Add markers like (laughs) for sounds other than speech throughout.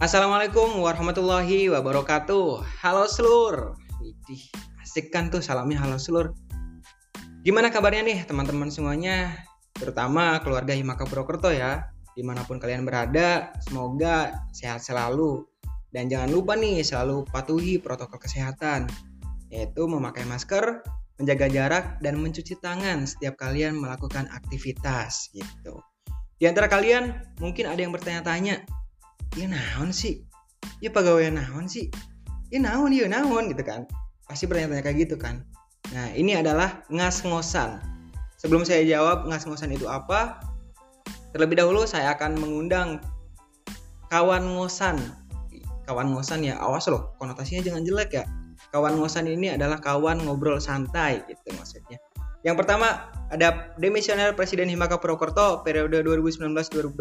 Assalamualaikum warahmatullahi wabarakatuh. Halo seluruh. Widih, asik kan tuh salamnya halo seluruh. Gimana kabarnya nih teman-teman semuanya? Terutama keluarga Himaka Purwokerto ya. Di mana pun kalian berada, semoga sehat selalu. Dan jangan lupa nih selalu patuhi protokol kesehatan. Yaitu memakai masker, menjaga jarak, dan mencuci tangan setiap kalian melakukan aktivitas gitu. Di antara kalian mungkin ada yang bertanya-tanya, ya naon sih? Ya pegawai naon sih? Ya naon, ya naon gitu kan. Pasti bertanya-tanya kayak gitu kan. Nah ini adalah ngas-ngosan. Sebelum saya jawab ngas-ngosan itu apa, terlebih dahulu saya akan mengundang kawan ngosan. Kawan ngosan ya, awas loh, konotasinya jangan jelek ya. Kawan ngosan ini adalah kawan ngobrol santai gitu maksudnya. Yang pertama ada demisioner Presiden Himaka Purwokerto periode 2019-2020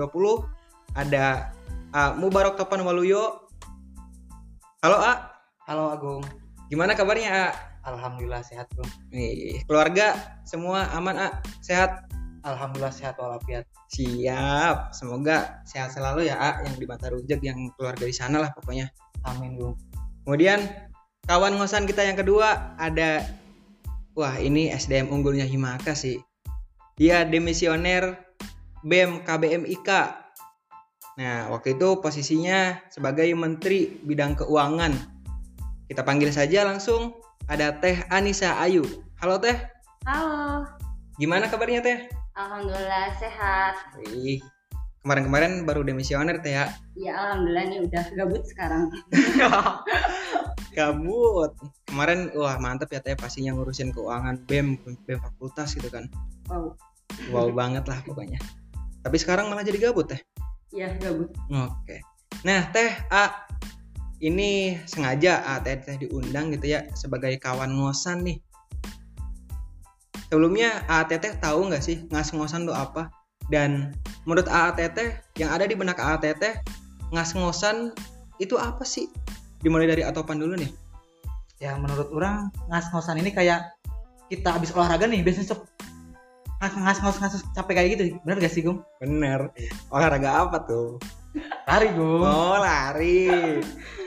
ada uh, Mubarok Topan Waluyo. Halo A. Halo Agung. Gimana kabarnya A? Alhamdulillah sehat bro. Nih, keluarga semua aman A? Sehat? Alhamdulillah sehat walafiat. Siap. Semoga sehat selalu ya A yang di mata rujak yang keluarga di sana lah pokoknya. Amin bro. Kemudian kawan ngosan kita yang kedua ada Wah ini SDM unggulnya Himaka sih. Dia demisioner BEM KBM IK. Nah waktu itu posisinya sebagai Menteri Bidang Keuangan. Kita panggil saja langsung ada Teh Anissa Ayu. Halo Teh. Halo. Gimana kabarnya Teh? Alhamdulillah sehat. Wih, kemarin-kemarin baru demisioner Teh ya. Ya alhamdulillah nih udah gabut sekarang. (laughs) Gabut. Kemarin wah mantep ya Teh pastinya ngurusin keuangan BEM, BEM fakultas gitu kan. Wow. Wow banget lah pokoknya. Tapi sekarang malah jadi gabut Teh. Ya gabut. Oke. Nah, Teh A ini sengaja A Teh, teh diundang gitu ya sebagai kawan ngosan nih. Sebelumnya A Teteh tahu nggak sih ngas-ngosan itu apa? Dan menurut A Teteh yang ada di benak A Teteh ngas-ngosan itu apa sih? Dimulai dari atopan dulu nih. Ya menurut orang ngas-ngosan ini kayak kita habis olahraga nih biasanya sok ngas-ngos ngas capek kayak gitu. Bener gak sih Gung? Bener. Olahraga apa tuh? Lari Gung. Oh lari.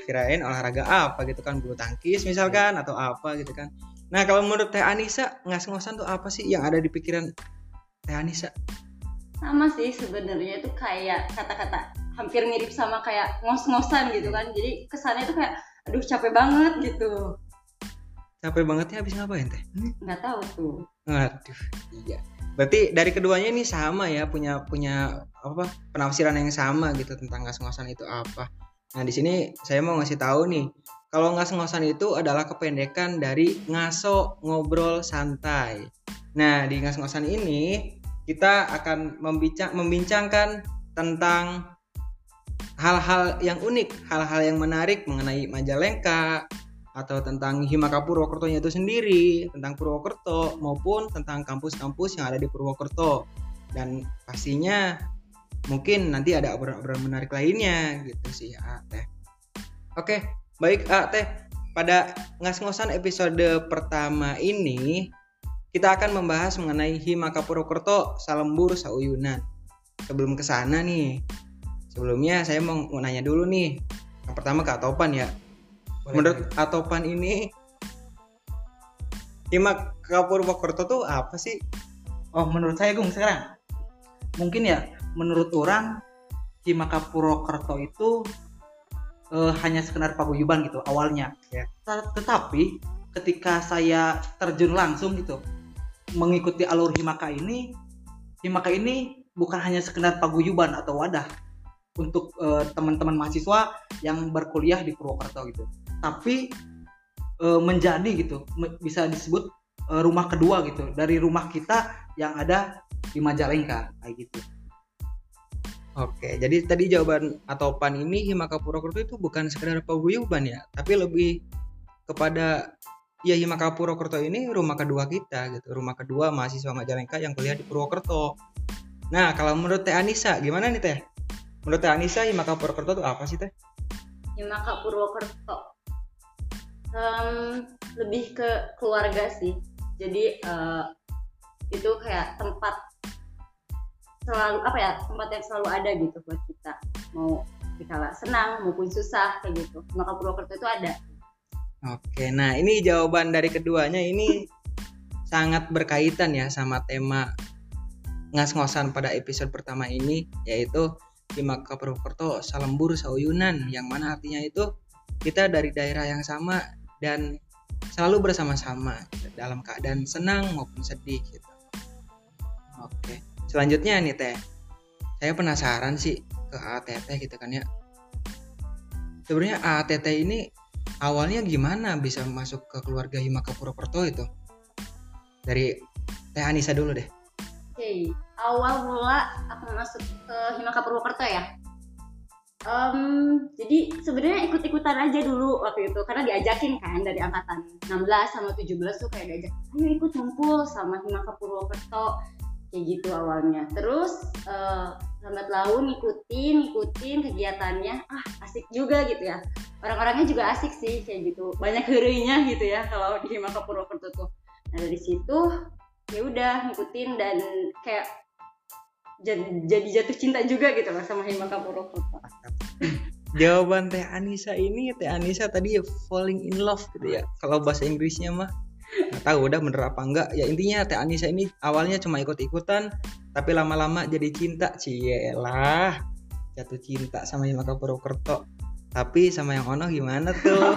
Kirain olahraga apa gitu kan bulu tangkis misalkan atau apa gitu kan. Nah kalau menurut Teh Anissa ngas-ngosan tuh apa sih yang ada di pikiran Teh Anissa? Sama sih sebenarnya itu kayak kata-kata hampir mirip sama kayak ngos-ngosan gitu kan. Jadi kesannya itu kayak aduh capek banget gitu. Capek bangetnya habis ngapain Teh? Nggak tahu tuh. Waduh, iya. Berarti dari keduanya ini sama ya punya punya apa penafsiran yang sama gitu tentang ngas-ngosan itu apa. Nah di sini saya mau ngasih tahu nih kalau ngas-ngosan itu adalah kependekan dari ngaso ngobrol santai. Nah di ngas-ngosan ini kita akan membincang, membincangkan tentang hal-hal yang unik, hal-hal yang menarik mengenai Majalengka atau tentang Himaka Purwokertonya itu sendiri, tentang Purwokerto maupun tentang kampus-kampus yang ada di Purwokerto. Dan pastinya mungkin nanti ada obrolan-obrolan menarik lainnya gitu sih A Teh. Oke, baik A Teh. Pada ngas-ngosan episode pertama ini kita akan membahas mengenai Himaka Purwokerto Salembur Sauyunan. Sebelum ke sana nih, sebelumnya saya mau, mau nanya dulu nih. Yang pertama ke Atopan ya. Boleh, Menurut. Atopan ini Himaka Purwokerto tuh apa sih? Oh menurut saya Gung sekarang mungkin ya menurut orang Himaka Purwokerto itu eh, hanya sekedar paguyuban gitu awalnya Ya. Tet- Tetapi ketika saya terjun langsung gitu mengikuti alur Himaka ini Himaka ini bukan hanya sekedar paguyuban atau wadah untuk eh, teman-teman mahasiswa yang berkuliah di Purwokerto gitu tapi eh, menjadi gitu me- bisa disebut eh, rumah kedua gitu dari rumah kita yang ada di Majalengka kayak gitu Oke, jadi tadi jawaban Atopan ini Himaka Purwokerto itu bukan sekedar paguyuban ya, tapi lebih kepada ya Himaka Purwokerto ini rumah kedua kita gitu, rumah kedua mahasiswa Majalengka yang kuliah di Purwokerto. Nah, kalau menurut Teh Anissa gimana nih Teh? Menurut Teh Anissa Himaka Purwokerto itu apa sih Teh? Himaka Purwokerto. Em, lebih ke keluarga sih. Jadi eh, itu kayak tempat selalu apa ya tempat yang selalu ada gitu buat kita. Mau dikala senang maupun susah kayak gitu. Maka Purwokerto itu ada. Oke, nah ini jawaban dari keduanya. Ini sangat berkaitan ya sama tema ngas-ngosan pada episode pertama ini yaitu Himaka Purwokerto Salembur Sauyunan yang mana artinya itu kita dari daerah yang sama dan selalu bersama-sama dalam keadaan senang maupun sedih gitu. Oke, selanjutnya nih teh, saya penasaran sih ke ATT gitu kan ya. Sebenarnya ATT ini awalnya gimana bisa masuk ke keluarga Himaka Purwokerto itu? Dari Teh Anissa dulu deh. Oke, awal mula aku masuk ke Himaka Purwokerto ya. Em, jadi sebenarnya ikut-ikutan aja dulu waktu itu karena diajakin kan dari angkatan 16 sama 17 tuh kayak diajak ayo ikut ngumpul sama Himaka Purwokerto kayak gitu awalnya. Terus eh, lambat laun ngikutin ngikutin kegiatannya. Ah asik juga gitu ya. Orang-orangnya juga asik sih kayak gitu. Banyak herinya gitu ya kalau di Himaka Purwokerto tuh. Nah dari situ ya udah ngikutin dan kayak jadi, jatuh cinta juga gitu loh sama Himaka Purwokerto Jawaban Teh Anissa ini Teh Anissa tadi ya falling in love gitu ya. Kalau bahasa Inggrisnya mah nggak tahu udah bener apa enggak. Ya intinya Teh Anissa ini awalnya cuma ikut-ikutan tapi lama-lama jadi cinta. Cielah. Jatuh cinta sama Himaka Purwokerto. Tapi sama yang Ono gimana tuh? (laughs)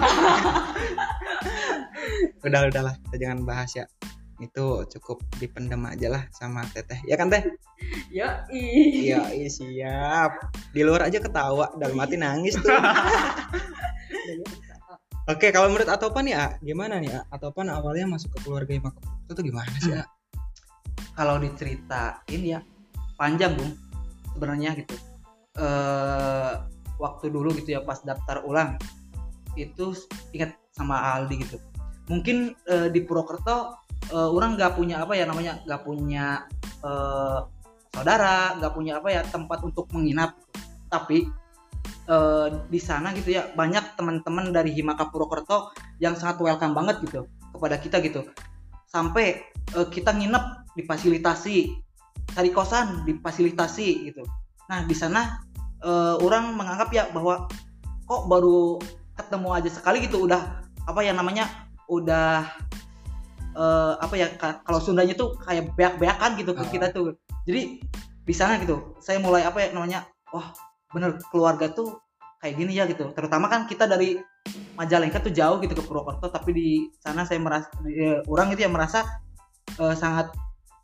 udah udahlah kita jangan bahas ya. Itu cukup dipendem aja lah sama Teteh. Ya kan Teh? (laughs) Yo, Iya, iya siap. Di luar aja ketawa, dalam hati nangis tuh. (laughs) Oke, kalau menurut Atopan ya, gimana nih? Atopan awalnya masuk ke keluarga Himaka itu tuh gimana sih? A? kalau diceritain ya panjang bung sebenarnya gitu eh waktu dulu gitu ya pas daftar ulang itu ingat sama Aldi gitu mungkin eh, di Purwokerto eh, orang nggak punya apa ya namanya nggak punya eh, saudara nggak punya apa ya tempat untuk menginap. Tapi eh, di sana gitu ya banyak teman-teman dari Himaka Purwokerto yang sangat welcome banget gitu kepada kita gitu. Sampai eh, kita nginep difasilitasi cari kosan difasilitasi gitu. Nah di sana eh, orang menganggap ya bahwa kok baru ketemu aja sekali gitu udah apa ya namanya udah eh, apa ya ka- kalau Sundanya tuh kayak beak-beakan gitu ke Ah. kita tuh jadi di sana gitu saya mulai apa ya namanya wah bener keluarga tuh kayak gini ya gitu terutama kan kita dari Majalengka tuh jauh gitu ke Purwokerto tapi di sana saya merasa eh, orang itu ya merasa eh, sangat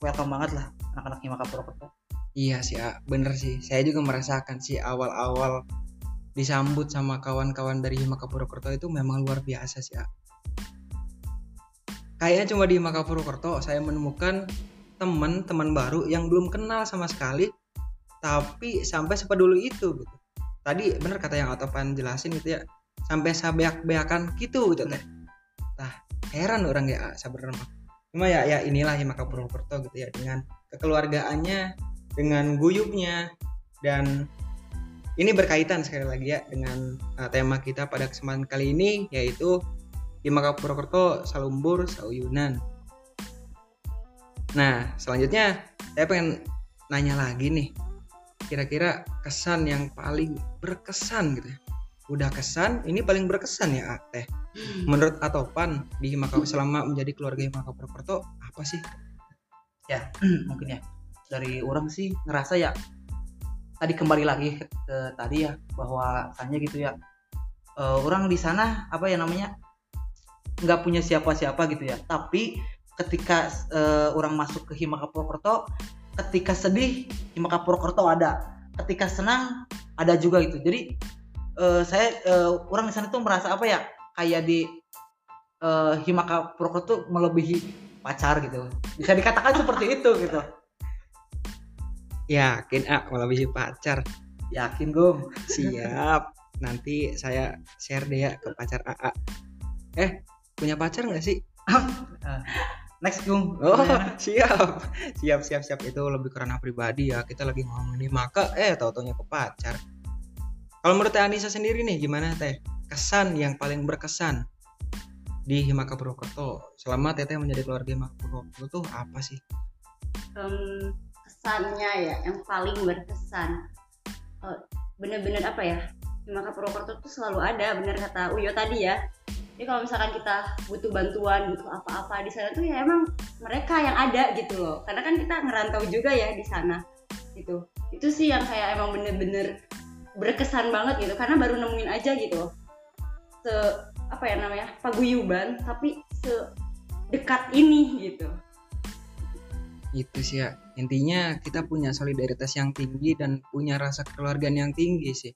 welcome banget lah anak-anak Himaka Purwokerto Iya sih, A. bener sih. Saya juga merasakan sih awal-awal disambut sama kawan-kawan dari Himaka Purwokerto itu memang luar biasa sih, A. Kayaknya cuma di Himaka Purwokerto saya menemukan teman-teman baru yang belum kenal sama sekali, tapi sampai sepeduli itu gitu. Tadi bener kata yang Otopan jelasin gitu ya, sampai sabeak-beakan gitu gitu teh. Nah, heran orang ya sebenarnya. Cuma ya ya inilah Himaka Purwokerto gitu ya dengan kekeluargaannya dengan guyupnya dan ini berkaitan sekali lagi ya dengan uh, tema kita pada kesempatan kali ini yaitu di Purwokerto Salumbur Sauyunan. Nah selanjutnya saya pengen nanya lagi nih kira-kira kesan yang paling berkesan gitu ya. Udah kesan, ini paling berkesan ya Teh. Menurut Atopan di Himaka selama menjadi keluarga Himaka Purwokerto apa sih? (clears throat) mungkin ya dari orang sih ngerasa ya tadi kembali lagi ke, ke tadi ya bahwa tanya gitu ya eh, orang di sana apa ya namanya nggak punya siapa-siapa gitu ya tapi ketika eh, orang masuk ke Himaka Purwokerto ketika sedih Himaka Purwokerto ada ketika senang ada juga gitu jadi eh, saya eh, orang di sana tuh merasa apa ya kayak di eh, Himaka Purwokerto melebihi pacar gitu bisa dikatakan seperti itu gitu Yakin A melebihi pacar. yakin gum Siap. Nanti saya share deh ya ke pacar AA. Eh, punya pacar nggak sih? next gum Oh, siap. Siap, siap, siap. Itu lebih karena pribadi ya. Kita lagi ngomongin maka eh tau-taunya ke pacar. Kalau menurut Teh Anissa sendiri nih gimana Teh? Kesan yang paling berkesan di Himaka Purwokerto selama Teteh menjadi keluarga Himaka Purwokerto tuh apa sih? Em, kesannya ya yang paling berkesan Eh, bener-bener apa ya Himaka Purwokerto tuh selalu ada bener kata Uyo tadi ya jadi kalau misalkan kita butuh bantuan butuh apa-apa di sana tuh ya emang mereka yang ada gitu loh. Karena kan kita ngerantau juga ya di sana gitu. Itu sih yang kayak emang bener-bener berkesan banget gitu. Karena baru nemuin aja gitu se apa ya namanya paguyuban tapi sedekat ini gitu. Itu sih ya. Intinya kita punya solidaritas yang tinggi dan punya rasa kekeluargaan yang tinggi sih.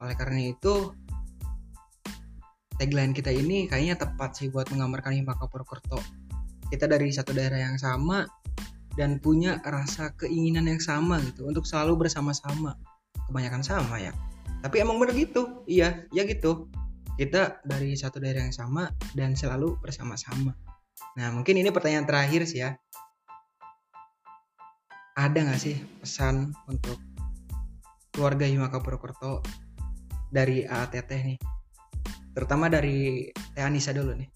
Oleh karena itu tagline kita ini kayaknya tepat sih buat menggambarkan Himaka Purwokerto kita dari satu daerah yang sama dan punya rasa keinginan yang sama gitu untuk selalu bersama-sama. Kebanyakan sama ya. Tapi emang bener gitu. Iya ya gitu. Kita dari satu daerah yang sama dan selalu bersama-sama. Nah mungkin ini pertanyaan terakhir sih ya. Ada nggak sih pesan untuk keluarga Himaka Purwokerto dari AATT nih terutama dari Teh Anissa dulu nih.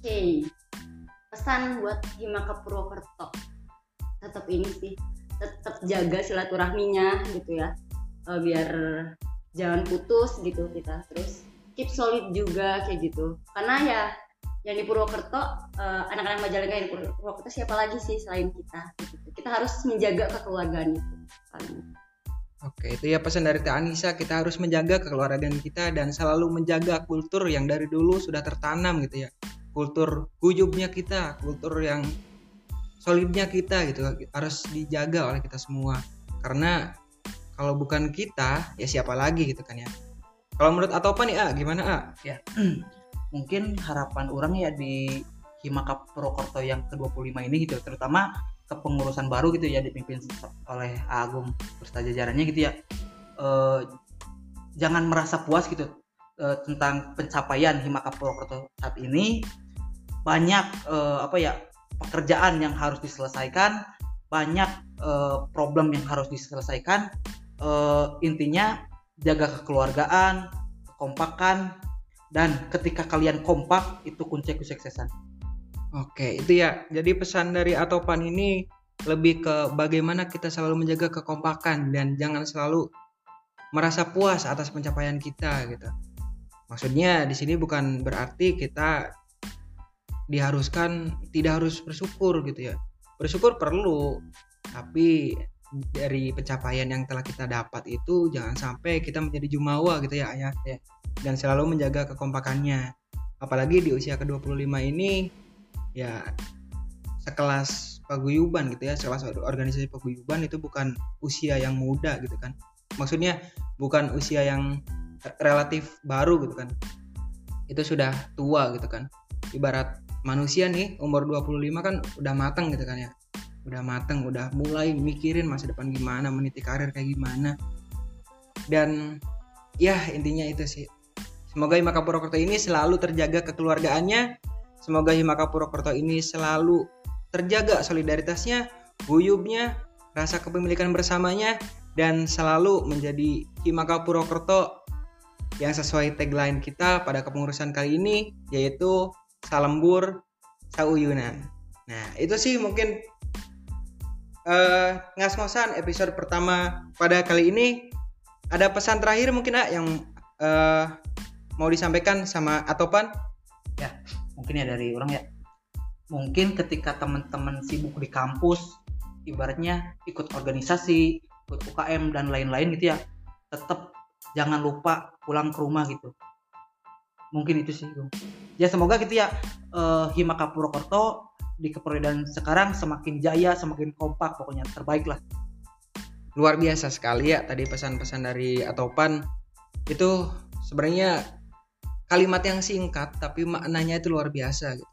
Oke, pesan buat Himaka Purwokerto. Tetap ini sih, tetap jaga silaturahminya gitu ya, Eh, biar jangan putus gitu kita, terus keep solid juga kayak gitu, karena ya yang di Purwokerto eh, anak-anak Majalengka yang di Purwokerto siapa lagi sih selain kita, gitu. kita harus menjaga kekeluargaan itu. Oke, itu ya pesan dari Teh Anissa, kita harus menjaga kekeluargaan kita dan selalu menjaga kultur yang dari dulu sudah tertanam gitu ya. Kultur guyubnya kita, kultur yang solidnya kita gitu harus dijaga oleh kita semua. Karena kalau bukan kita, ya siapa lagi gitu kan ya. Kalau menurut Atopa nih, A, gimana A? (clears throat) mungkin harapan orang ya di Himaka Purwokerto yang ke-25 ini gitu terutama kepengurusan baru gitu ya dipimpin oleh Agung beserta jajarannya gitu ya. Eh, jangan merasa puas gitu eh, tentang pencapaian Himaka Purwokerto saat ini. Banyak eh, apa ya pekerjaan yang harus diselesaikan banyak eh, problem yang harus diselesaikan. Eh, intinya jaga kekeluargaan kekompakan dan ketika kalian kompak itu kunci kesuksesan Oke, itu ya. Jadi pesan dari Atopan ini lebih ke bagaimana kita selalu menjaga kekompakan dan jangan selalu merasa puas atas pencapaian kita gitu. Maksudnya di sini bukan berarti kita diharuskan tidak harus bersyukur gitu ya. Bersyukur perlu, tapi dari pencapaian yang telah kita dapat itu jangan sampai kita menjadi jumawa gitu ya ayah ya. Dan selalu menjaga kekompakannya. Apalagi di usia ke-25 ini ya sekelas paguyuban gitu ya sekelas organisasi paguyuban itu bukan usia yang muda gitu kan. Maksudnya bukan usia yang relatif baru gitu kan. Itu sudah tua gitu kan. Ibarat manusia nih umur 25 kan udah matang gitu kan ya. Udah matang udah mulai mikirin masa depan gimana meniti karir kayak gimana. Dan ya intinya itu sih. Semoga Himaka Purwokerto ini selalu terjaga kekeluargaannya Semoga Himaka Purwokerto ini selalu terjaga solidaritasnya, guyubnya, rasa kepemilikan bersamanya, dan selalu menjadi Himaka Purwokerto yang sesuai tagline kita pada kepengurusan kali ini, yaitu Salembur Sauyunan. Nah, itu sih mungkin eh ngas-ngosan episode pertama pada kali ini. Ada pesan terakhir mungkin ah yang eh, mau disampaikan sama Atopan? Mungkin ya dari orang ya. Mungkin ketika teman-teman sibuk di kampus ibaratnya ikut organisasi ikut UKM dan lain-lain gitu ya tetap jangan lupa pulang ke rumah gitu. Mungkin itu sih ya semoga gitu ya eh, Himaka Purwokerto di keperidaan sekarang semakin jaya semakin kompak pokoknya terbaik lah. Luar biasa sekali ya tadi pesan-pesan dari Atopan itu sebenarnya kalimat yang singkat tapi maknanya itu luar biasa gitu.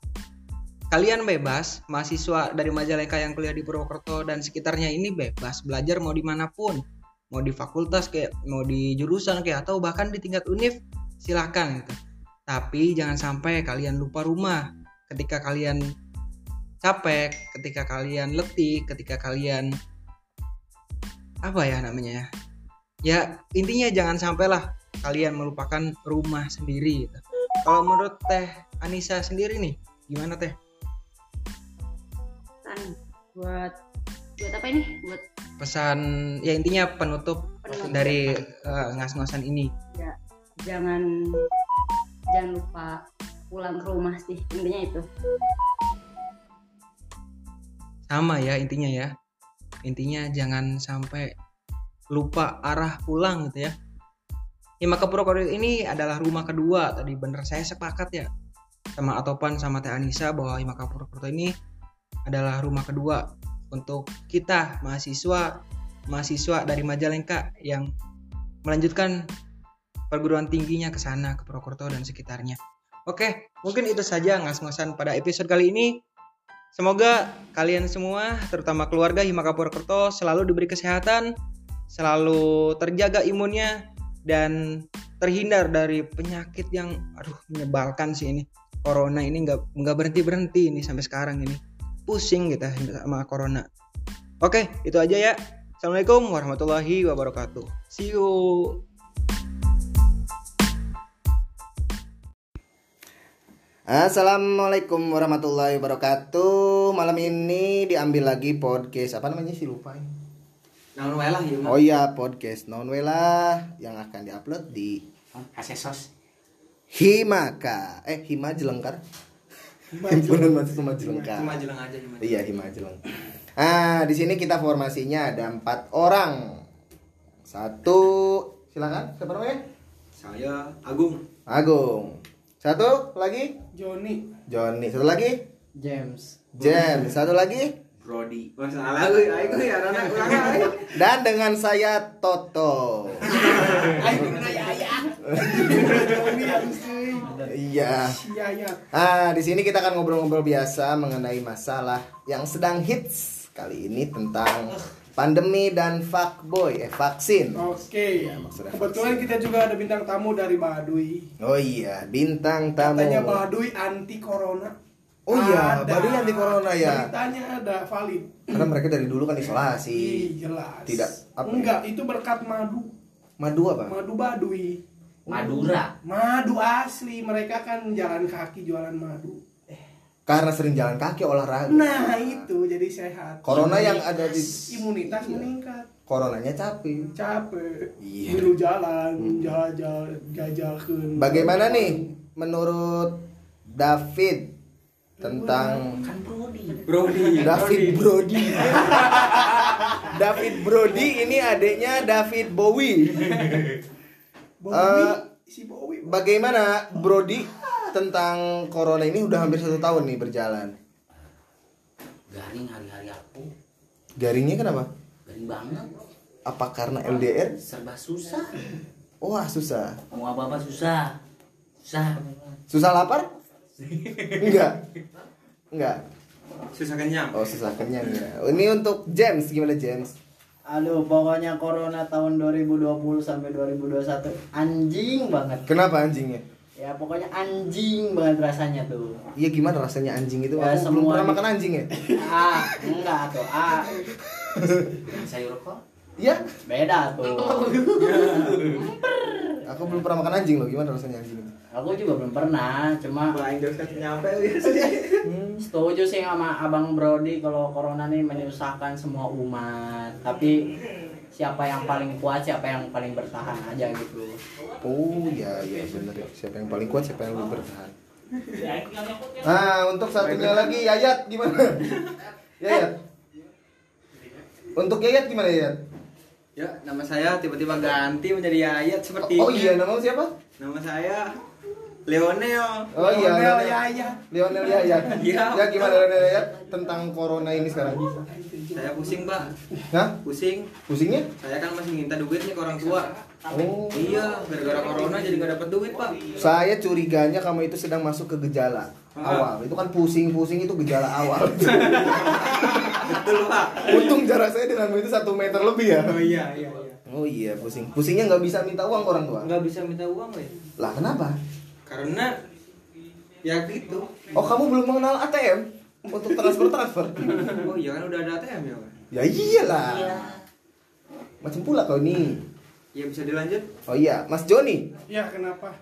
Kalian bebas, mahasiswa dari Majalengka yang kuliah di Purwokerto dan sekitarnya ini bebas belajar mau di mana pun, mau di fakultas kayak mau di jurusan kayak atau bahkan di tingkat univ silahkan gitu. Tapi jangan sampai kalian lupa rumah ketika kalian capek, ketika kalian letih, ketika kalian apa ya namanya ya? Ya intinya jangan sampailah kalian melupakan rumah sendiri gitu. Kalau menurut Teh Anissa sendiri nih, gimana Teh? Kan buat buat apa ini? Buat Pesan ya intinya penutup penutup dari eh, ngas-ngasan ini ya jangan jangan lupa pulang ke rumah sih intinya itu sama ya intinya ya intinya jangan sampai lupa arah pulang gitu ya Himaka Purwokerto ini adalah rumah kedua tadi bener saya sepakat ya sama Atopan sama Teh Anissa bahwa Himaka Purwokerto ini adalah rumah kedua untuk kita mahasiswa mahasiswa dari Majalengka yang melanjutkan perguruan tingginya ke sana ke Purwokerto dan sekitarnya. Oke, mungkin itu saja ngas-ngasan pada episode kali ini. Semoga kalian semua, terutama keluarga Himaka Purwokerto, selalu diberi kesehatan, selalu terjaga imunnya, dan terhindar dari penyakit yang, aduh, menyebalkan sih ini. Corona ini nggak nggak berhenti berhenti ini sampai sekarang ini. Pusing kita sama corona. Oke, itu aja ya. Assalamualaikum warahmatullahi wabarakatuh. See you. Assalamualaikum warahmatullahi wabarakatuh. Malam ini diambil lagi podcast apa namanya sih lupa. ya. Naon wae lah ieu mah. Oh iya podcast non wela yang akan diupload di Asesos. Himaka. Eh Hima Jelengkar. (laughs) Himpunan Mahasiswa Majelengka. Cuma jelang aja gimana. Iya Hima Jeleng. Ah di sini kita formasinya ada empat orang. Satu silakan siapa namanya? Saya Agung. Agung. Satu lagi Joni Joni. Satu lagi James James. Satu lagi Brody. Oh, salah euy, aing euy arana urang euy. Dan dengan saya Toto. (laughs) Iya. Yaya Ah, di sini kita akan ngobrol-ngobrol biasa mengenai masalah yang sedang hits kali ini tentang pandemi dan fuckboy, eh vaksin. Oke Ya, maksudnya Kebetulan kita juga ada bintang tamu dari Baduy Oh iya, bintang tamu. Katanya Baduy anti corona Oh iya, Ada. Baduy anti corona ya. Beritanya ada valid Karena mereka dari dulu kan isolasi. Ih, jelas Tidak, apa ya? Enggak, itu berkat madu Madu apa? Madu Baduy Madura. Madu asli Mereka kan jalan kaki jualan madu Karena sering jalan kaki olahraga. Nah itu jadi sehat Corona yang ada di Imunitas meningkat coronanya capek. Capek Iya. Milu jalan Jajal Jajalkan Bagaimana nih menurut David tentang Kan Brody. Brody. David Brody. (laughs) David Brody ini adiknya David Bowie. Bowie, si Bowie. Bagaimana Brody tentang corona ini udah hampir satu tahun nih berjalan. Garing hari-hari aku. Garingnya kenapa? Garing banget. Apa karena LDR? Serba susah. Wah susah. Mau apa-apa susah. Susah. Susah lapar? (laughs) Enggak. Enggak. Susah kenyang. Oh susah kenyang ya. Ini untuk James gimana James? Aduh, pokoknya corona tahun 2020 sampai 2021 anjing banget. Kenapa anjingnya? Ya pokoknya anjing banget rasanya tuh. Iya gimana rasanya anjing itu? Ya, Aku belum pernah di- makan anjing ya. (laughs) Ah, enggak tuh. Ah, (laughs) Sayur kok. Iya. beda tuh. (laughs) Aku belum pernah makan anjing loh. Gimana rasanya anjing? Aku juga belum pernah, cuma terus kasih nyampe (laughs) setuju sih sama Abang Brody kalau corona nih menyusahkan semua umat. Tapi siapa yang paling kuat, siapa yang paling bertahan aja gitu. Oh iya iya bener ya. Siapa yang paling kuat, siapa yang lebih bertahan. Nah untuk satunya lagi Yayat gimana? (laughs) Yayat. Untuk Yayat gimana Yayat? Ya, nama saya tiba-tiba ganti menjadi Yayat seperti Oh iya nama siapa? Nama saya Leonel. Oh iya Lionel Lionel Yaya. Lionel Yayat. (laughs) Iya. Ya gimana Lionel Yayat tentang corona ini sekarang? Saya pusing, Pak. Hah? Pusing. Pusingnya? Saya kan masih minta duit nih ke orang tua. Oh. Iya, gara-gara corona jadi nggak dapat duit, Pak. Saya curiganya kamu itu sedang masuk ke gejala Ah. awal. Itu kan pusing-pusing itu gejala awal. (laughs) Betul, Pak. Untung jarak saya denganmu itu satu meter lebih ya. Oh iya, iya, iya. Oh iya pusing. Pusingnya nggak bisa minta uang ke orang tua. Nggak bisa minta uang, weh. Lah kenapa? Karena ya gitu. Oh kamu belum mengenal ATM untuk transfer transfer? Oh iya kan udah ada ATM ya, Pak. ya iyalah. Macam pula kau ini. Ya bisa dilanjut. Oh iya, Mas Joni, Ya kenapa?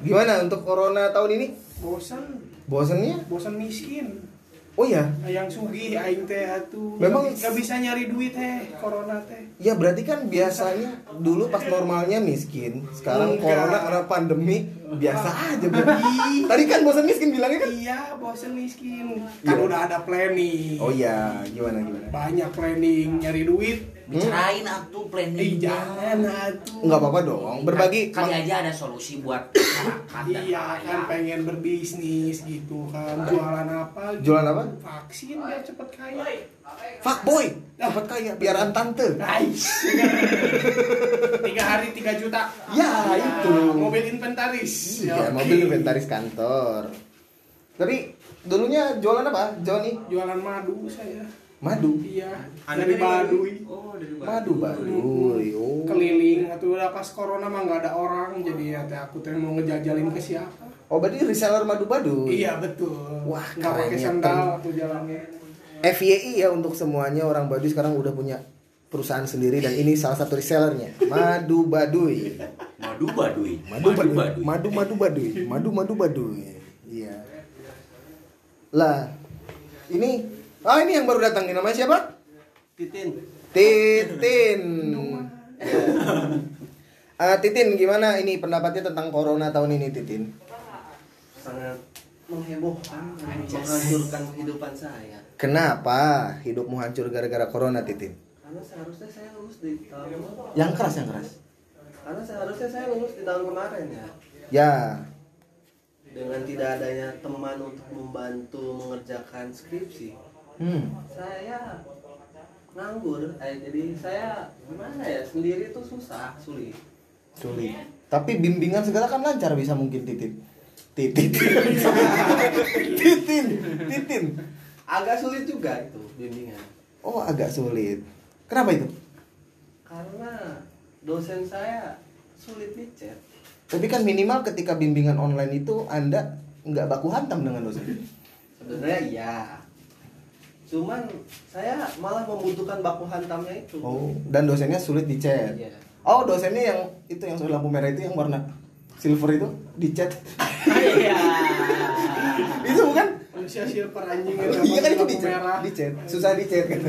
gimana untuk corona tahun ini? Bosan, Bosannya? bosan miskin. Oh ya, yang sugih aing teh atuh Memang- nggak bisa nyari duit teh corona teh ya berarti kan biasanya dulu pas normalnya miskin, sekarang Enggak. corona karena pandemi biasa aja berarti. (laughs) Tadi kan bosan miskin bilangnya kan? iya bosen miskin kan Iya. udah ada planning Oh iya, gimana gimana? banyak planning nyari duit Bicarain atuh eh planning. jangan atuh Enggak apa-apa dong, berbagi. Kali aja ada solusi buat masyarakat iya kan pengen berbisnis gitu kan jualan apa gitu. Jualan apa? vaksin biar cepet kaya Fuckboy, dapat kaya biaran tante. Nice. (laughs) tiga hari tiga juta Ya, itu. mobil inventaris Iya, Oke. mobil inventaris kantor. Tapi dulunya jualan apa? Johnny? jualan madu saya Madu. iya dari Baduy Madu Baduy. Oh. keliling atau udah pas corona mah nggak ada orang jadi ya teh aku teh mau ngejajalin ke siapa Oh, berarti reseller Madu Baduy. iya betul Wah, nggak pakai kerennya, sandal aku jalannya FYI ya untuk semuanya orang Baduy sekarang udah punya perusahaan sendiri dan ini salah satu resellernya Madu Baduy. Madu baduy. Madu Baduy. Madu Madu Baduy. Madu Madu Baduy. Iya. Lah, ini ah ini yang baru datang nih namanya siapa? Titin Titin. Ah, (laughs) Titin gimana ini pendapatnya tentang corona tahun ini Titin? sangat menghebohkan menghancurkan kehidupan saya Kenapa hidupmu hancur gara-gara corona Titin? karena seharusnya saya lulus di tahun Yang keras yang keras. karena seharusnya saya lulus di tahun kemarin ya Ya, dengan tidak adanya teman untuk membantu mengerjakan skripsi hmm. saya nganggur eh, jadi saya gimana ya sendiri tuh susah sulit sulit. Tapi bimbingan segala kan lancar bisa mungkin Titin. Titin. (laughs) Titin. Titin. Agak sulit juga itu bimbingan Oh, agak sulit. Kenapa itu? karena dosen saya sulit dicet Tapi kan minimal ketika bimbingan online itu Anda nggak baku hantam dengan dosen. sebenarnya iya cuman saya malah membutuhkan baku hantamnya itu Oh, dan dosennya sulit dicet. Iya. Oh, dosennya yang itu yang lampu merah itu yang warna silver itu dicet. Iya. (laughs) itu bukan? Manusia silver anjing ya Iya kan itu lampu dicet. merah Dicet. Susah dicet kan.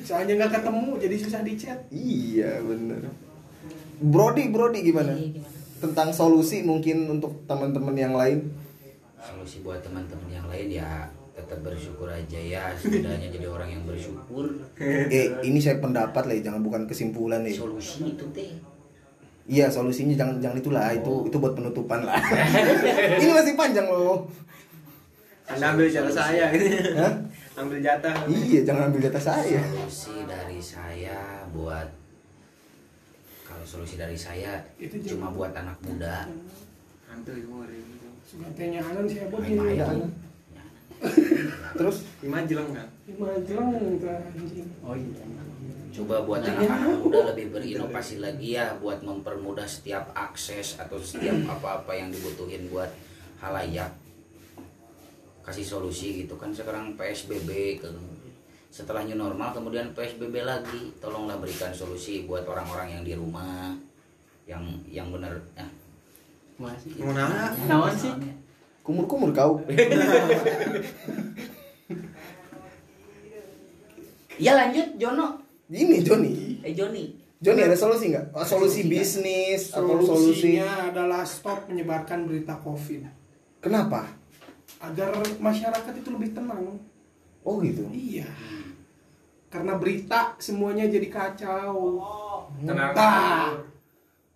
soalnya nggak ketemu jadi susah dicet iya, bener. Brody, Brody gimana? Tentang solusi mungkin untuk teman-teman yang lain. Solusi buat teman-teman yang lain ya tetap bersyukur aja ya setidaknya jadi orang yang bersyukur Eh, ini saya pendapat lah, ya, jangan bukan kesimpulan nih. solusi itu teh Iya, solusinya jangan jangan itulah, itu itu buat penutupan lah. (laughs) ini masih panjang loh. Anda ambil jatah saya gitu. Hah? Ambil jatah. Iya, jangan ambil jatah saya. solusi dari saya buat kalau solusi dari saya Itu cuma buat anak muda Hantu humor suka tanya anan sih abah main-main gini. (laughs) Terus Lima jelang kan? lima jelang Oh iya. coba buat anak-anak muda lebih berinovasi lagi ya buat mempermudah setiap akses atau setiap apa-apa yang dibutuhin buat halayak kasih solusi gitu kan sekarang PSBB ke setelah new normal kemudian PSBB lagi tolonglah berikan solusi buat orang-orang yang di rumah yang yang benar ya Masih. Mau nanya? Naon sih? kumur-kumur kau. (laughs) ya lanjut Jono Ini Joni. eh Joni Joni ada solusi nggak? Oh, solusi bisnis atau solusi solusinya adalah stop menyebarkan berita covid Kenapa? Agar masyarakat itu lebih tenang. Oh gitu. iya. Karena berita semuanya jadi kacau. Tenang. Tah.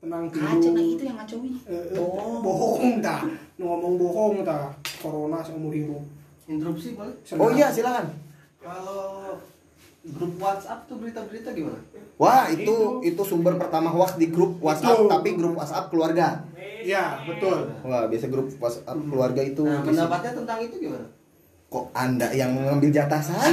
tenang. Kaca tidur nah itu yang ngacauin Eh, eh, bohong dah. Ngomong bohong dah. Corona seumur hidup interupsi boleh Oh iya, silakan. kalau grup WhatsApp tuh berita-berita gimana? Wah, itu itu sumber pertama hoax di grup WhatsApp, Betul. tapi grup WhatsApp keluarga. Ya betul Wah, biasa grup WhatsApp keluarga itu nah pendapatnya tentang itu gimana kok Anda yang mengambil jatah saya?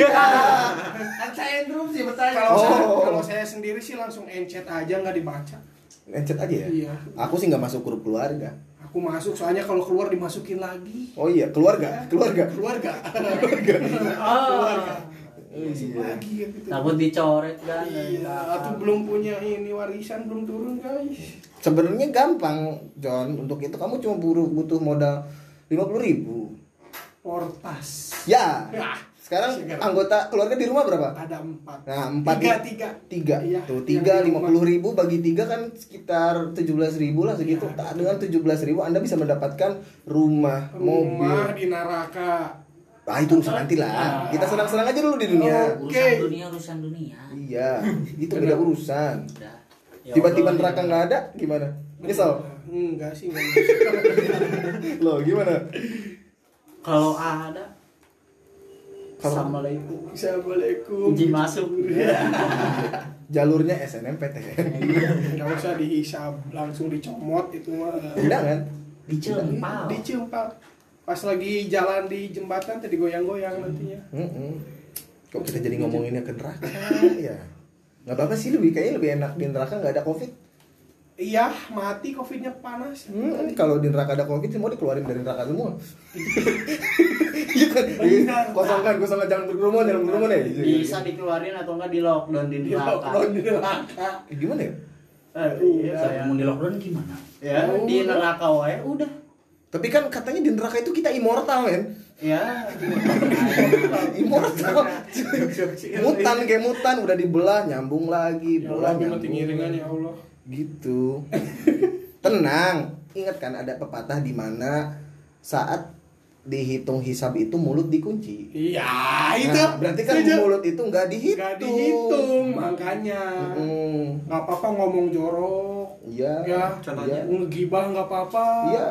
kan saya interupsi bertanya kalau saya Oh. kalau saya sendiri sih langsung encet aja nggak dibaca Encet aja ya? Iya. Aku sih nggak masuk grup keluarga. aku masuk soalnya kalau keluar dimasukin lagi Oh iya, keluarga, keluarga. keluarga (laughs) Oh. Masuk lagi gitu. Takut dicoret kan. Iya, atau belum punya ini warisan belum turun guys. Sebenarnya gampang, John. Untuk itu kamu cuma butuh butuh modal lima puluh ribu. Portas. Ya. Ya, Sekarang anggota keluarga di rumah berapa? ada empat. Nah, empat Tiga, di- tiga. tiga Iya, tuh tiga lima puluh ribu bagi tiga kan sekitar tujuh belas ribu lah segitu Iya. Tak, dengan tujuh belas ribu anda bisa mendapatkan rumah, Rumah mobil di neraka. ah itu urusan nanti lah kita senang-senang aja dulu di dunia Oh. urusan Oke. dunia urusan dunia iya itu beda urusan udah Ya tiba-tiba Allah, neraka nggak ada gimana? Nyesel? Enggak sih, enggak. (laughs) loh gimana? Kalau ada Kalau- Assalamualaikum. Assalamualaikum. Uji masuk. (laughs) Jalurnya SNMPTN Enggak usah dihisap, langsung dicomot itu mah. tidak kan? Dicempal. Dicempal. Pas lagi jalan di jembatan tadi goyang-goyang nantinya. Mm-mm. kok kita jadi ngomonginnya ke neraka? Ya nggak apa-apa sih lebih kayaknya lebih enak di neraka nggak ada covid Iya, mati covidnya panas. Hmm, kalau di neraka ada covid semua dikeluarin dari neraka semua. (laughs) Iya kan? Benar. Kosongkan, kosongkan jangan berkerumun, jangan berkerumun ya. Bisa dikeluarin atau enggak di lockdown di Di neraka lockdown di neraka. Gimana ya? Eh, iya, saya saya mau di lockdown gimana ya di neraka wae udah Tapi kan katanya di neraka itu kita immortal, men. Ya Immortal. mutan kayak mutan udah dibelah, nyambung lagi, Ya belah Allah, nyambung. mati ngiringan ya Allah. Gitu. Tenang. Ingat kan ada pepatah di mana saat dihitung hisab itu mulut dikunci. Iya, itu. Nah, berarti kan Setuju. mulut itu nggak dihitung. Nggak dihitung, makanya. Mm, Nggak apa-apa ngomong jorok. Iya. Ya, Contohnya? ngegibah nggak apa-apa. Iya.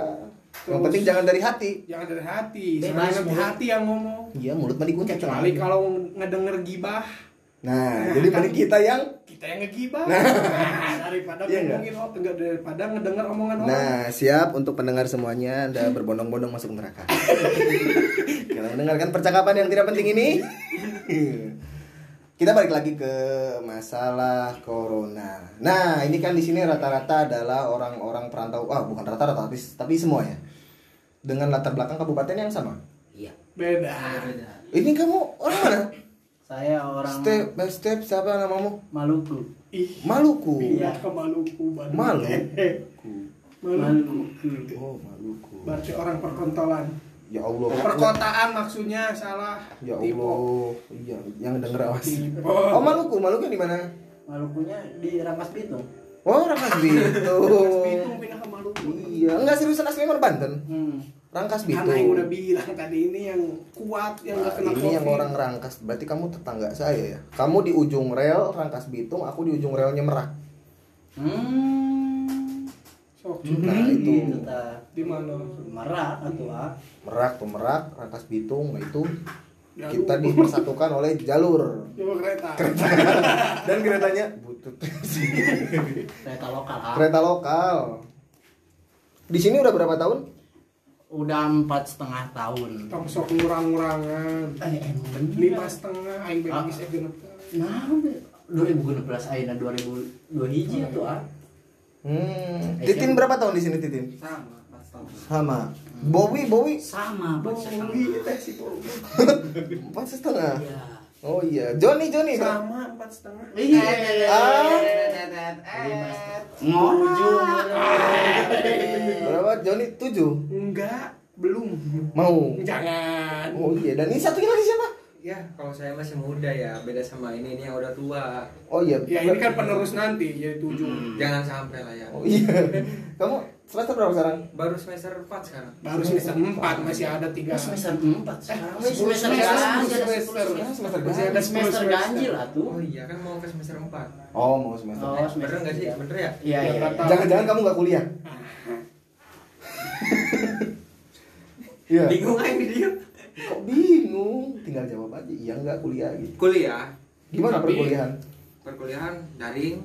Yang Terus- penting jangan dari hati. Jangan dari hati. Bebas, nanti mulut. hati yang ngomong. Iya, mulut mah dikunci. Kecuali kalau ngedenger gibah, Nah, jadi mending kita yang kita yang ngegibah. Nah, daripada Iya ngomongin orang, enggak daripada ngedenger omongan orang. Nah, siap untuk pendengar semuanya Anda berbondong-bondong masuk neraka. (laughs) Karena mendengarkan percakapan yang tidak penting ini. (laughs) Kita balik lagi ke masalah corona. Nah, ini kan di sini rata-rata adalah orang-orang perantau. Ah, bukan rata-rata, tapi tapi semuanya. Dengan latar belakang kabupaten yang sama. iya Beda. Ini kamu orang mana? saya orang Step by step siapa namamu? Maluku Ih, Maluku. pindah ke Maluku, Bandung. Maluku. Maluku. Oh, Maluku. Berarti orang perkontolan. Ya Allah. Perkotaan maksudnya salah. Ya. Allah. Iya, yang denger awas. Oh, Maluku. Maluku di mana? Malukunya di Rangkas Bitung Oh, Rangkas Bitung. (laughs) Bitung pindah ke Maluku. Iya, enggak seriusan asli mana Banten. hmm. Rangkas Karena yang udah Bitung. bilang tadi ini yang kuat yang Nah, gak kena ini covid. yang orang Rangkas. Berarti kamu tetangga saya ya. Kamu di ujung rel Rangkas Bitung, aku di ujung relnya Merak. hmm. Sok, Nah, itu di mana? Merak atau ah Merak tuh Merak, Rangkas Bitung, nah itu Jalur. kita dipersatukan oleh jalur Jalur kereta. (laughs) dan keretanya butut kereta lokal ah. kereta lokal di sini udah berapa tahun udah empat setengah tahun Kamu sok ngurang-ngurangan. eh bener Lima setengah, aing Ah. bebis eh genep. nah 2016 ayeuna 2002 hiji atuh ah hmm. Titin berapa tahun di sini Titin? Sama sama. Bowie Bowie sama Pak. Bowi teh si Bowi. (laughs) empat setengah. Iya. oh iya. Johnny berapa Sama empat setengah. iya ngorang berapa? Johnny tujuh? Enggak, belum. mau. Jangan. oh iya dan ini satunya lagi siapa ya kalau saya masih muda ya beda sama ini ini yang udah tua. Oh iya. Ya ini kan penerus nanti jadi tujuh. jangan sampai lah ya. Oh iya. (laughs) Kamu semester berapa sekarang? Baru semester 4 sekarang. Baru semester empat. masih ada tiga. semester 4 sekarang. Eh, semester semester, ganjil semester. Semester. Masih ada semester. ganjil atuh oh iya kan mau ke semester 4 oh mau semester Oh, bener semester nggak sih? tiga. bener ya? Iya iya. Jangan-jangan kamu nggak kuliah? Iya. bingung aja dia Kok bingung? Tinggal jawab aja iya nggak kuliah gitu. kuliah Gimana Tapi- perkuliahan? perkuliahan daring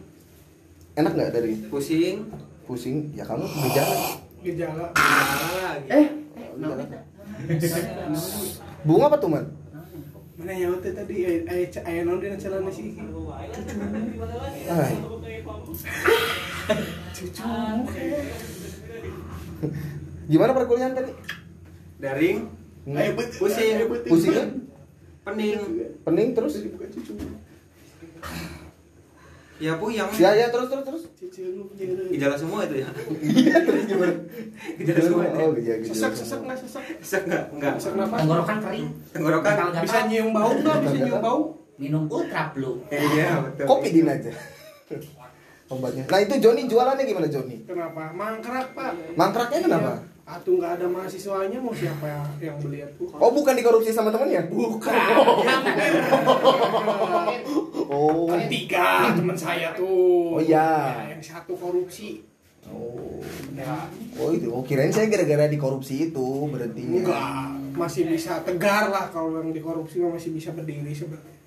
Enak nggak dari pusing pusing? Ya kamu gejala. Gejala. Parah lagi eh Gejala. (laughs) Bunga apa tuh man? Mana ya teh tadi eh eh ca- aya naon dina celana si Iki? Ay, (laughs) Cucu. gimana perkuliahan tadi? daring Hmm. Ayo bet. Pusing. bet. Pusingnya? pening Pening terus? Jadi bukan cucu. Ya puyang. Ya ya terus terus terus. Gejala semua itu ya. Iya terus gimana? Gejala semua itu. ya. Oh gejala. Sesak sesak nggak sesak Sesak enggak? Enggak. sesak napas Tenggorokan kering. Tenggorokan. Bisa nyium bau nggak bisa nyium bau Minum ultra blue. Iya, betul. Kopi din aja. Obatnya. Nah itu Joni jualannya gimana Joni? kenapa mangkrak pak Mangkraknya kenapa? Atuh nggak ada mahasiswanya mau siapa yang, yang beli? Oh bukan dikorupsi sama temennya? bukan. (laughs) Oh. Kan tiga teman saya tuh. Oh, iya. Ya, yang satu korupsi. Oh. Ya, Oh itu. Oh kirain saya gara-gara dikorupsi itu berhentinya. enggak masih bisa tegar lah kalau yang dikorupsi mah masih bisa berdiri sebenarnya.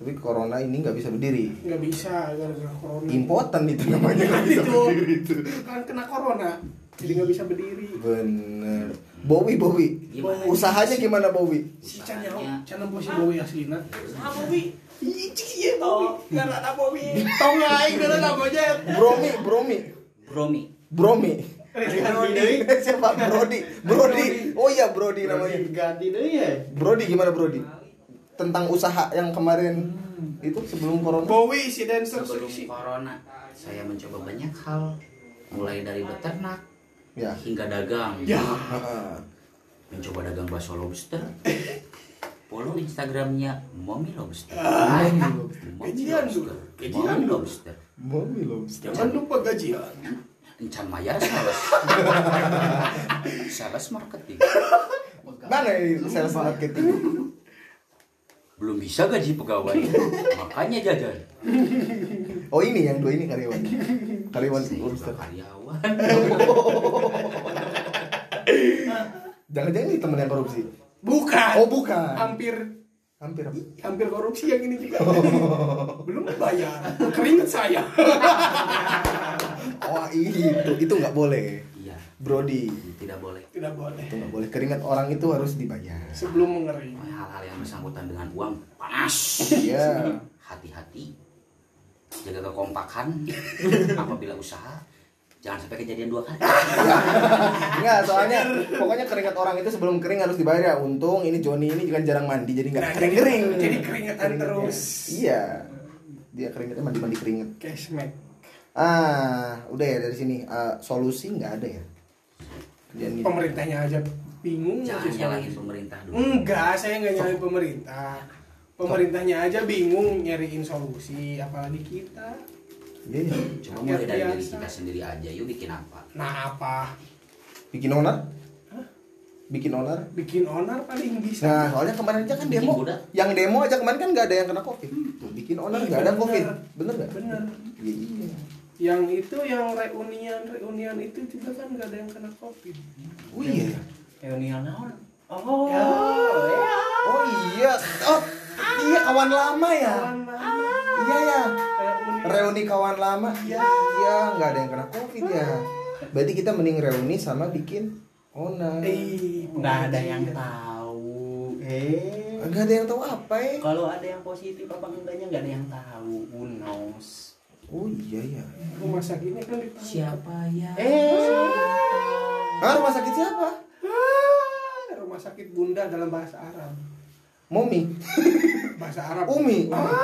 Tapi corona ini nggak bisa berdiri. Nggak bisa gara-gara corona. Impoten itu namanya nggak bisa itu berdiri itu. kan kena corona jadi nggak bisa berdiri. Bener. Bowie Bowie. Gimana? Usahanya gimana Bowie? Si Chan ya, Chan nempo si Bowie aslinya. Ah Bowie. Iji ya Bowie. Nggak ada Bowie. Tau nggak aing nggak ada monyet. Bromi Bromi Bromi. Bromi. Brody. (laughs) Siapa Brody? Brody. Oh iya Brody namanya. ganti deh ya Brody gimana Brody? Tentang usaha yang kemarin itu sebelum corona. Bowie si dancer Sebelum corona, saya mencoba banyak hal. Mulai dari beternak Ya. hingga dagang. Ya. (laughs) Mencoba dagang bakso lobster. Follow Instagramnya Mommy Lobster. Gajian Lobster. Gajian. Lobster. Mommy lobster. Jangan lupa gajian. Encan Mayar sales. (laughs) sales marketing. Mana ini sales marketing? Belum bisa gaji pegawai. Makanya jajan. Oh ini yang dua ini karyawan. Karyawan lobster. karyawan. (laughs) Jangan-jangan ini temen yang korupsi. Bukan. Oh bukan. Hampir Hampir apa? hampir korupsi yang ini juga. (laughs) Belum bayar. Keringet saya. Oh itu itu nggak boleh. Iya, Brody tidak boleh. Tidak boleh. itu nggak boleh. Keringat orang itu harus dibayar. Sebelum mengering. Hal-hal yang bersangkutan dengan uang panas. Iya. Hati-hati. Jaga kekompakan (laughs) apabila usaha. Jangan sampai kejadian dua kali. (laughs) Enggak, soalnya pokoknya keringat orang itu sebelum kering harus dibayar ya. Untung ini Joni ini kan jarang mandi jadi nggak Nah, kering kering. jadi- jadi keringetan terus. Iya. Dia keringetnya mandi mandi keringet. Cashback. Ah, udah ya dari sini Ah, solusi nggak ada ya. Kerjaan gini. Pemerintahnya aja bingung. Jangan nyalahin pemerintah dulu. Enggak, saya nggak nyalain pemerintah. Pemerintahnya aja bingung nyariin solusi, apalagi kita. Iya, iya. Coba mulai dari diri Biasa. kita sendiri aja. Yuk bikin apa? Nah apa? Bikin onar? Bikin onar? Bikin onar paling bisa. Nah, soalnya kemarin aja kan Bikin demo. Yang demo aja kemarin kan nggak ada yang kena covid. Tuh, bikin onar nggak ada covid. Bener nggak? Bener. Iya. iya. Yang itu yang reunian reunian itu juga kan nggak ada yang kena covid. Oh iya. Reunian naon? Oh, Ya. Oh iya. Oh iya kawan lama ya. Kawan lama. Iya ya. Reunian. Reuni kawan lama. Iya. Iya nggak ada yang kena covid ya. Berarti kita mending reuni sama bikin onar. Eh, nggak ada yang tahu. Eh, nggak ada yang tahu apa ya? Kalau ada yang positif apa enggaknya nggak ada yang tahu. Who knows? Oh iya ya. Rumah sakitnya kan ditangkap. Siapa ya? Eh, Ah rumah sakit siapa? Ah, rumah sakit bunda dalam bahasa Arab. Momi. Bahasa Arab. Umi. Ah.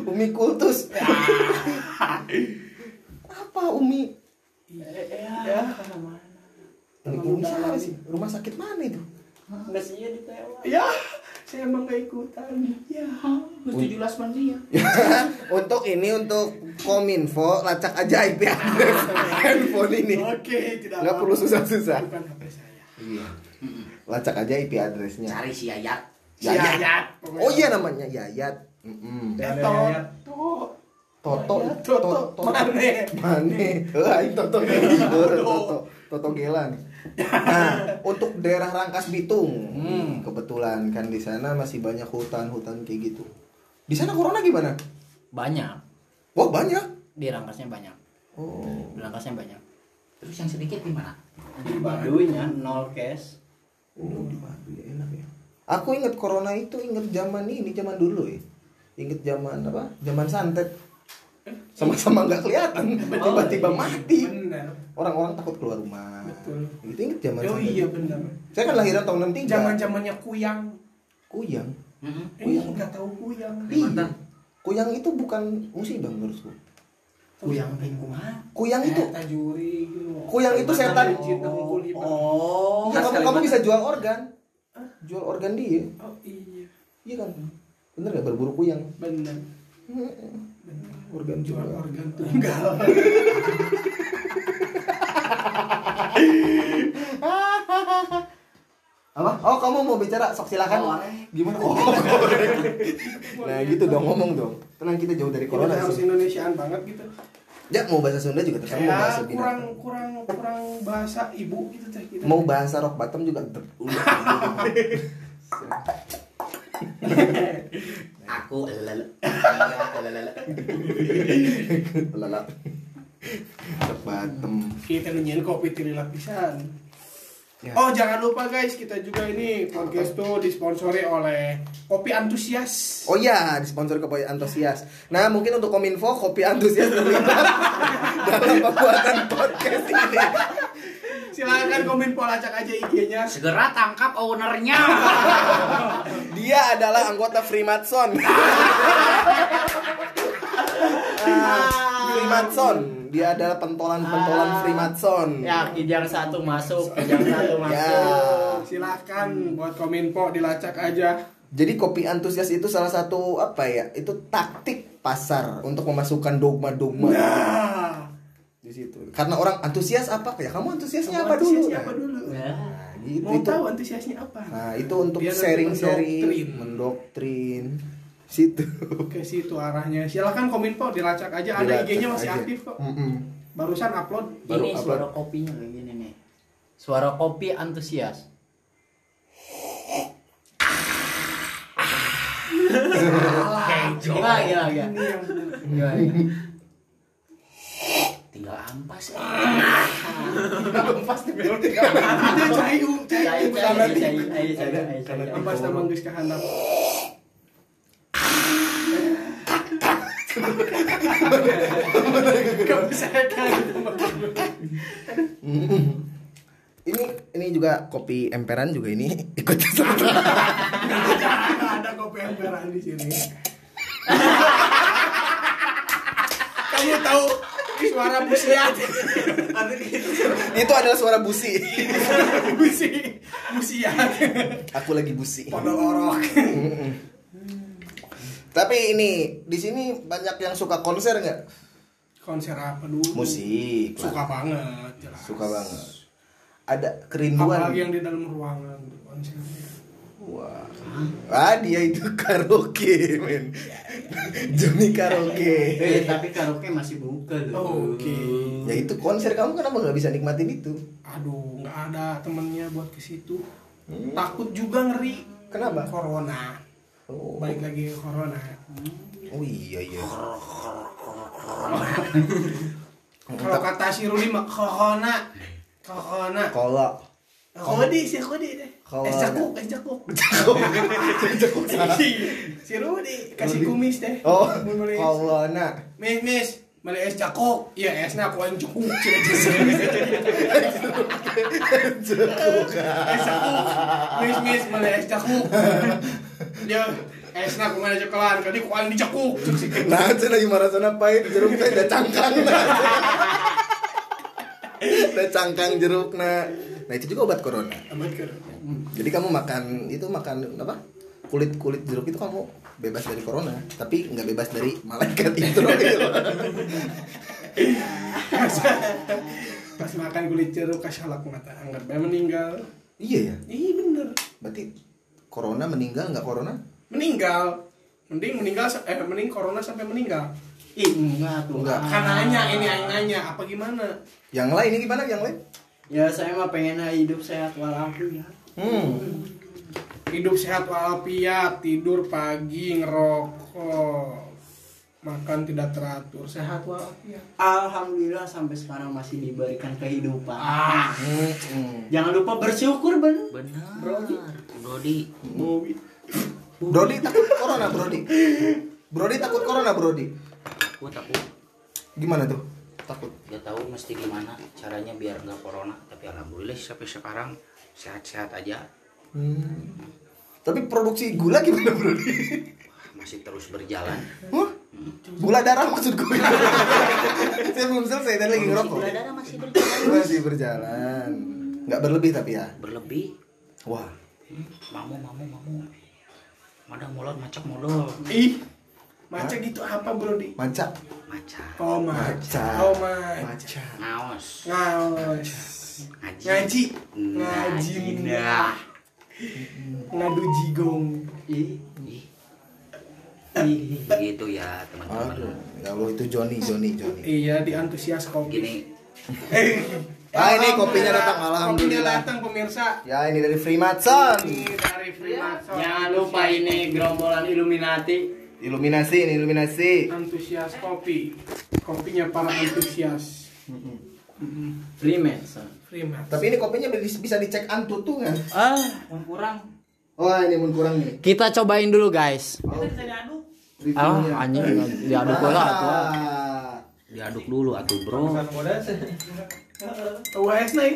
Umi kultus. Apa Umi? ya, siapa sih? Rumah sakit mana itu? Nggak sih ya ditewak. Ya, saya emang gak ikutan. Ya. Tujuh belas manusia. (laughs) untuk ini untuk kominfo lacak aja IP address (laughs) handphone ini. Oke, tidak perlu susah-susah. Bukan HP saya. Iya. Lacak aja IP addressnya. Cari si Yayat. Yayat. Yayat. Oh iya namanya Yayat. Ada Toto. Toto, Toto. Mane. Mane. Toto. Toto. Toto Gelan. Nah, untuk daerah Rangkas Bitung, hmm, kebetulan kan di sana masih banyak hutan-hutan kayak gitu. Di sana corona gimana? Banyak. Wah, banyak. Di rangkasnya banyak. Oh. Di rangkasnya banyak. Terus yang sedikit gimana? Di Baduinya nol cash. Oh, di Baduy enak ya. Aku inget corona itu inget zaman ini, zaman dulu ya. Inget zaman apa? Zaman santet. Sama-sama nggak kelihatan, tiba-tiba mati. Benar. Orang-orang takut keluar rumah. Betul. Itu inget zaman Oh iya benar. Saya kan lahiran tahun 63. Zaman zamannya kuyang. Kuyang. Mm-mm. Eh, nggak tahu kuyang. Kalimantan. Kuyang itu bukan musibah menurutku. Kuyang lingkungan. Kuyang itu tajuri gitu. Kuyang itu setan. Oh. Iya, kamu, kamu bisa jual organ. Jual organ dia. Oh iya, Iya kan? Bener gak berburu kuyang? benar. Organ Jual organ tunggal. (laughs) Apa? Oh, kamu mau bicara? Sok silakan. Gimana? Oh. (laughs) Nah, gitu dong ngomong dong. Tenang kita jauh dari Corona harus sih. Indonesiaan banget gitu. Ya, mau bahasa Sunda juga tetap mau bahasa Kayak kurang binatang. kurang kurang bahasa ibu gitu teh kita. Mau bahasa rock bottom juga tetap. (laughs) (laughs) Aku lele. Lala. Rock bottom. Kita nunyian kopi tiri lapisan. Ya. Oh jangan lupa guys kita juga ini podcast tuh disponsori oleh Kopi Antusias. Oh iya, disponsori kopi antusias. Nah, mungkin untuk kominfo kopi antusias terlibat (laughs) dalam pembuatan podcast ini. Silakan komen pola cak aja IG-nya. Segera tangkap ownernya. (laughs) Dia adalah anggota Freemason. Ah, Freemason. Dia adalah pentolan-pentolan Freemason. Ya, kijang satu masuk, kijang satu masuk. Ya. Silakan buat kominfo dilacak aja. Jadi kopi antusias itu salah satu apa ya? Itu taktik pasar untuk memasukkan dogma-dogma Nah, di situ. Karena orang antusias apa? Ya kamu antusiasnya kamu apa dulu? antusiasnya apa dulu? Ya. Nah, gitu Mau itu. tahu antusiasnya apa? Nah, itu untuk Biar nanti sharing-sharing, mendoktrin. mendoktrin. Situ. Ke situ arahnya. Silakan kominfo dilacak aja. Ada IG-nya masih aja. aktif kok. Mm-mm. Barusan upload. Baru ini upload. suara kopinya kayak gini nih. Suara kopi antusias. Gila, gila, gila. Ini yang Gila, gila. Ampas. cayu. cair, cair, cair, cair, cair, cair. Ampas nama geus kahandap. Gak bisa kan Ini ini juga kopi emperan juga ini ikut ada kopi emperan di sini. Kamu tahu suara busiat? itu adalah suara busi. Busi, busiat. Aku lagi busi. Podol orok. Tapi ini di sini banyak yang suka konser nggak? Konser apa dulu? Musik. lah. Suka banget, jelas. Suka banget. Ada kerinduan. Apalagi yang di dalam ruangan konsernya. Wah. Ah dia itu karaoke, men. (laughs) Joni karaoke. Eh, tapi karaoke masih buka loh. Oke. Ya itu konser kamu kenapa nggak bisa nikmatin itu? Aduh, nggak ada temennya buat ke situ. Takut juga ngeri. Kenapa? Corona. Oh, Baik lagi corona. oh iya iya. Kalau kata si Ruli mah corona. Corona. Kalau Kodi sih kodi deh. Es cakuk, es cakuk. (laughs) si Rudi kasih kumis deh. oh kalau nak Mis, mis, beli es cakuk. Iya, esnya aku yang (laughs) cukuk. Cina Es cakuk. Mis, mis, beli es cakuk. Dia esnya aku mana cekelan, kali aku yang dicakuk. nah itu lagi maraton apa itu jeruk teh udah cangkang (laughs) udah cangkang jeruk nah nah itu juga obat corona Amat kan. jadi kamu makan itu makan apa kulit kulit jeruk itu kamu bebas dari corona tapi nggak bebas dari malaikat itu (laughs) Pas makan kulit jeruk kasalak mata anggap meninggal. iya ya Iya bener. berarti corona meninggal nggak corona Meninggal. Mending meninggal eh mending corona sampai meninggal. Ih, enggak tuh. Enggak. Kan nanya ini yang nanya apa gimana? yang lain ini gimana yang lain Ya saya mah pengen hidup sehat walafiat. hmm Hidup sehat walafiat, tidur pagi, ngerokok, makan tidak teratur, sehat walafiat. Alhamdulillah sampai sekarang masih diberikan kehidupan. Ah, Hmm, hmm. Jangan lupa bersyukur bener. Benar. Brody. Brody. Bobi. Brody takut corona Brody Brody takut corona Brody Aku takut. gimana tuh takut Gak tahu mesti gimana caranya biar nggak corona. Tapi alhamdulillah sampai sekarang sehat-sehat aja. Hmm. Tapi produksi gula gimana Brody? (laughs) masih terus berjalan. Huh? Gula darah maksud gue. (laughs) Saya belum selesai tadi lagi ngerokok. Gula darah masih berjalan. Masih berjalan. Nggak berlebih tapi ya. Berlebih. Wah. Mamu, mamu, mamu. Mana mulon macak mulon. Ih. Maca gitu apa bro di? Manca. Macak. Oh maca. Maca. Oh maca. Maca. Ngaos. Ngaos. Ngaji. Ngaji. Nah. Ngadu jigong. Ih. Begitu ya teman-teman. ya Allah itu Joni, Joni, Joni. Iya di antusias kopi. Gini, (laughs) Ah ini kopinya datang, Kopinya alhamdulillah. datang pemirsa. Ya ini dari Freemason. Ini dari Freemason. Jangan lupa ini gerombolan Illuminati. Iluminasi ini iluminasi. Antusias kopi. Kopinya para antusias. Freemason. Freemason. Tapi ini kopinya bisa bisa dicek antu tuh kan? Ah, kurang. Oh ini mun kurang nih. Kita cobain dulu guys. Ah, Reviewnya. anjing diaduk pula atuh. Ah. diaduk dulu atuh, Bro. UAS na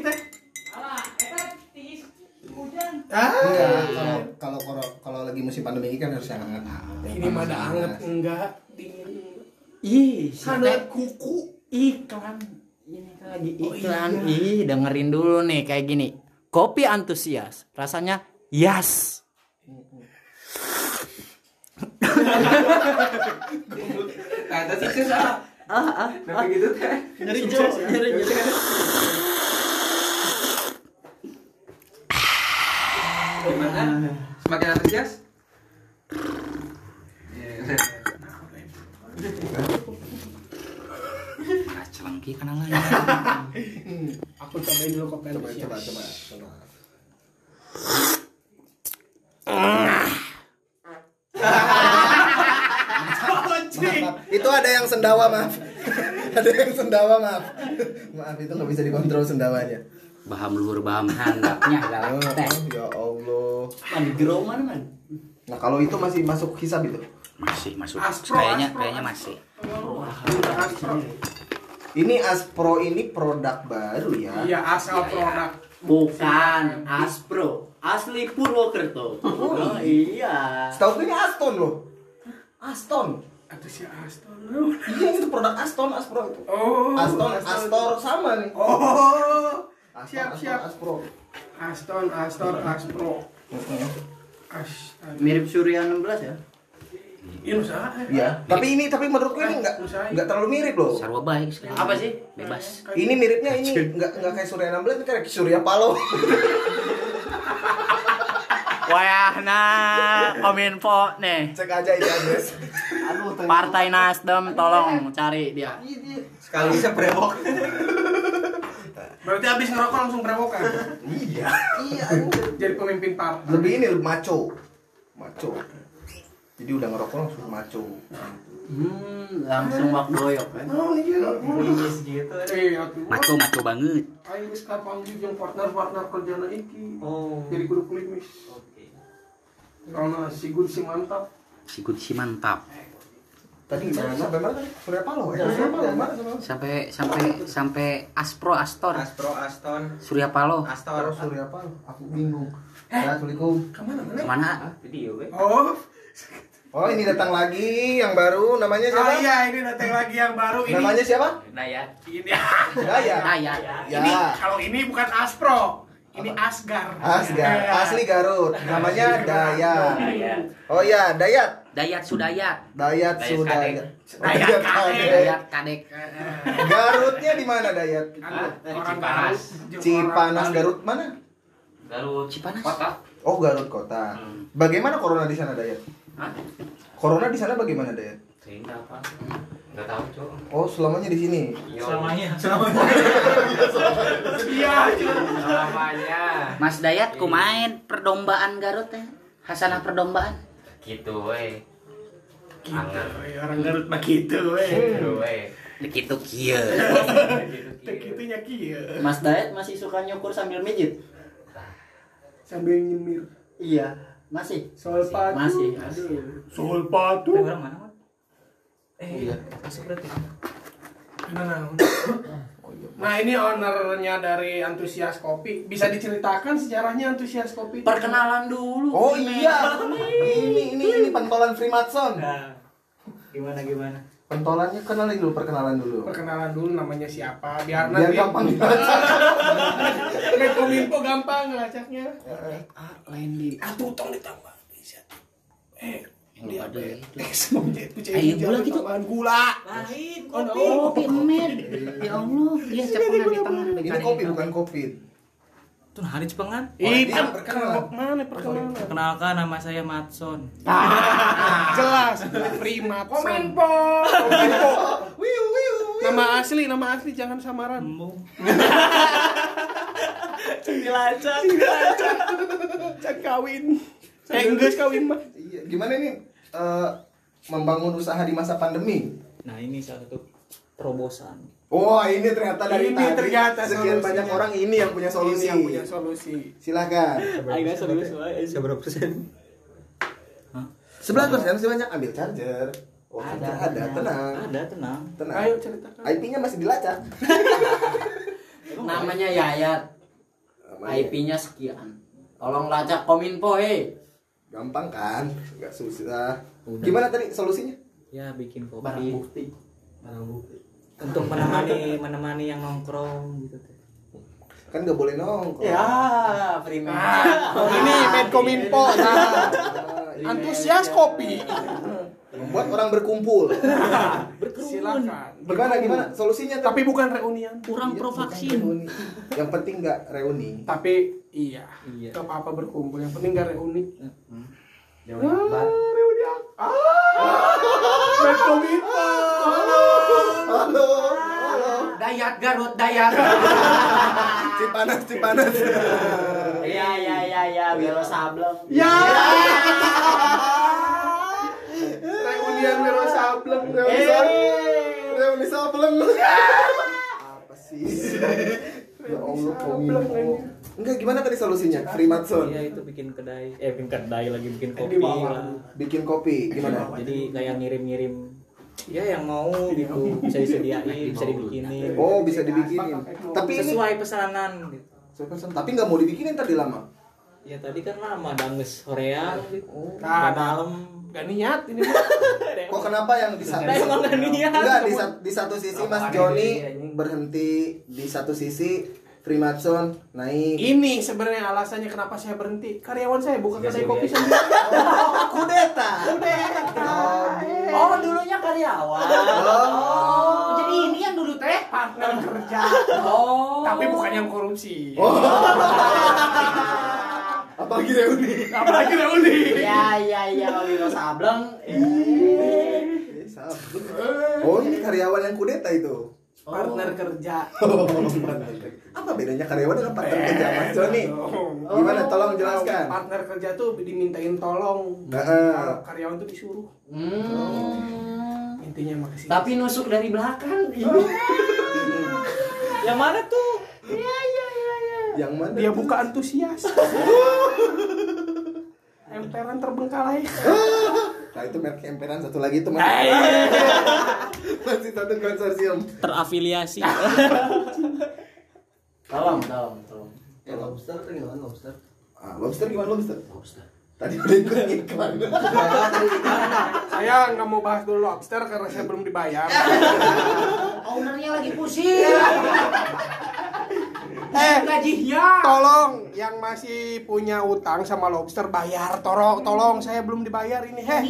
itu. Ah, Enggak, kalau kalau kalau lagi musim pandemi ini kan harus yang hangat. ini mah ada anget enggak dingin. Ih, Ada kuku. iklan. Ini kan lagi iklan. Ih, dengerin dulu nih kayak gini. Kopi antusias, rasanya yes. Kata sukses ah. Ah, ah, Kenapa gitu teh? nyeri jauh, nyeri jauh. Gimana? Semakin antusias? Ah, celengki kana lain. (laughs) Aku cobain dulu kopi Coba coba coba. coba. Maaf, itu ada yang sendawa maaf. ada yang sendawa maaf. maaf itu nggak bisa dikontrol sendawanya. Baham luhur baham handapnya (laughs) Oh, teh. ya Allah. Man, di gerong mana man? Nah kalau itu masih masuk hisab itu. Masih masuk. Aspro, Kayaknya aspro, kayaknya aspro. masih. Ini Aspro ini produk baru ya. Iya asal produk. Bukan Aspro, asli Purwokerto. Oh iya. Setahu gue ini Aston loh. Aston. Antusias. Iya itu produk Aston, Aspro itu. Oh. Aston, Astor sama nih. Oh. Aston, Siap, Aston, siap. Aspro. Aston, Astor, Aspro. As. Mirip Surya 16 ya? Ini usaha. Iya. Tapi ini tapi menurut gue ini nggak nggak terlalu mirip loh. Sarwa baik sekarang. Apa sih? Bebas. Ini miripnya ini nggak nggak kayak Surya 16 ini kayak Surya Paloh. (laughs) Wayahna Kominfo nih. Cek aja ini address. Partai Nasdem tolong cari dia. Sekali bisa (laughs) brewok. Berarti habis ngerokok langsung berewokan. (laughs) Iya. (laughs) Iya. Jadi pemimpin partai. Lebih ini lebih maco. Maco. Jadi udah ngerokok langsung maco. Hmm, langsung wak doyok kan. Oh iya. Klinis gitu. Eh, atuh. Maco maco banget. Ayo geus kapanggih jeung partner-partner kerjana iki. Oh. Jadi kudu klimis. Karena si Gun si mantap. Si Gun si mantap. Tadi gimana? Sampai mana tadi? Surya Paloh. Eh, Surya Paloh mana sama? Sampai sampai sampai Aspro Astor. Aspro Aston. Surya Paloh. Astor. Surya Paloh. Aku bingung. Assalamualaikum. Ke mana mana? Ke mana? Video we. Oh, Oh ini datang lagi yang baru namanya siapa? ah, iya ini datang lagi yang baru ini. Namanya siapa? Dayat. Ini, Daya. Dayat. Ya. ini kalau ini bukan Aspro, ini Asgar. Asgar, Ya. asli Garut. Namanya Dayat. Oh iya, Dayat. Dayat Sudayat. Dayat Dayat sudah. Kadek. Dayat Kadek. Dayat Kadek. Garutnya di mana Dayat? Kan orang Cipanas. Cipanas Garut mana? Garut Cipanas. Oh Garut kota. Bagaimana corona di sana Dayat? Corona di sana bagaimana Dayat? Sehingga apa? Enggak tahu, Cok. Oh selamanya di sini. Selamanya. Iya, Selamanya. Mas Dayat kumain perdombaan Garut teh. Hasanah perdombaan. Gitu we. Gitu, we. orang Garut mah gitu, we. Gitu we. Begitu kieu. (laughs) Teh kitunya kieu. Mas Dayat masih suka nyukur sambil mijit? Sambil nyemir. Iya, masih. Soal patu. Masih. Aduh. Soal patu. Orang mana? Eh, Iya. masuk berarti. Gimana? Nah ini ownernya dari antusias kopi. Bisa diceritakan sejarahnya antusias kopi? itu? Perkenalan dulu. Oh iya, ini ini ini pentolan Freemason. Nah, gimana gimana? Pentolannya kenalin dulu, perkenalan dulu. Perkenalan dulu namanya siapa? Biar Biar nanti gampang (laughs) dilacak. Menkominfo gampang ngelacaknya. Lain di Ah tuh tong ditambah. Eh, yang dia ada itu. (laughs) Eh, semuanya itu Ayo, cewek gula gitu. tambahan gula. Lain Oh, kopi. Kopi emen. Ya Allah, dia cepengan di tengah. Ini kopi bukan kopi. Tuh hari Cepengan. Ih, dia per- perkenalan. mana perkenalan? Perkenalkan nama saya Matson. Jelas, prima. Kominfo. Kominfo. Wiu wiu. Nama asli, nama asli jangan samaran. (laughs) Dilacak. Cak kawin. Enggak kawin mah. Iya, gimana ini eh, membangun usaha di masa pandemi? Nah ini salah satu terobosan. Oh, ini ternyata dari Ini tadi ternyata sekian banyak orang ini yang punya solusi. Ini yang punya solusi. Silakan. Ayo serius wae. Seberapa persen? Sebelas persen masih banyak ambil charger. Oh, Ada, ada, ada, ada. tenang, Ada tenang. tenang. Ayo ceritakan. IP-nya masih dilacak. (laughs) Namanya Yayat. IP-nya sekian. Tolong lacak kominfo, eh. Gampang kan? Gak susah. Gimana tadi solusinya? Ya bikin Barang kopi bukti. untuk menemani menemani yang nongkrong gitu teh. Kan gak boleh nongkrong. Ya, prima. Oh, ini Menkominfo. Nah, Ah, (laughs) antusias kopi. membuat orang berkumpul. (laughs) Silakan. Gimana gimana solusinya? Tapi bukan reunian. Kurang Iya, pro vaksin. Yang penting nggak reuni. Tapi iya. Iya. Gak apa-apa berkumpul. Yang penting gak reuni. Dewa Akbar. reuni. Ah. Menkominfo. Halo. Dayat Garut, Dayat. (laughs) Cipanas, Cipanas. Iya, iya, iya, iya, Wiro Sableng. Ya. Reunian Wiro Sableng. Reuni Sableng. Reuni Sableng. Apa sih? Ya Allah, kominfo. Enggak, gimana tadi solusinya? Freemason. Iya itu bikin kedai, eh bikin kedai lagi bikin kopi lah. Bikin kopi, gimana? Jadi kayak ngirim-ngirim ya yang mau gitu bisa disediain, bisa dibikinin. Oh, bisa dibikinin. Tapi ini sesuai pesanan gitu. Saya pesan, tapi nggak mau dibikinin tadi lama. Ya tadi kan lama danges horeang gitu. Nah, Udah malam. Gak niat ini. Kok (laughs) kenapa yang di satu Nah, emang gak niat. Enggak, di, di satu sisi Mas Joni berhenti, di satu sisi Freemason naik. Ini sebenarnya alasannya kenapa saya berhenti. Karyawan saya bukan kedai kopi sendiri. (laughs) Kudeta. Oh, dulunya karyawan. Oh. Jadi ini yang dulu teh Partner kerja. Oh. Tapi bukan yang korupsi. (laughs) Apalagi reuni. Apalagi reuni. Ya, ya, ya, Wiro Sableng. Eh, sabar. Oh, ini karyawan yang kudeta itu. (laughs) Partner kerja. Apa bedanya karyawan dengan partner kerja Mas Joni? Gimana tolong jelaskan. Partner kerja tuh dimintain tolong. Nah, Kalau karyawan tuh disuruh. Hmm. Intinya ke sini. Tapi nusuk dari belakang. (laughs) Yang mana tuh? yang mana? dia buka antusias. (laughs) Emperan terbengkalai. Nah, itu merek emperan satu lagi itu Mas. (laughs) Masih satu konsorsium. Terafiliasi. Tolong, tolong, tolong. Eh, lobster tuh gimana lobster? Ah, lobster gimana lobster? Lobster. Tadi udah ikut iklan. Saya nggak mau bahas dulu lobster karena saya belum dibayar. (laughs) Ownernya lagi pusing. (laughs) Eh, gajinya. tolong yang masih punya utang sama lobster bayar. Tolong, tolong saya belum dibayar ini. Heh.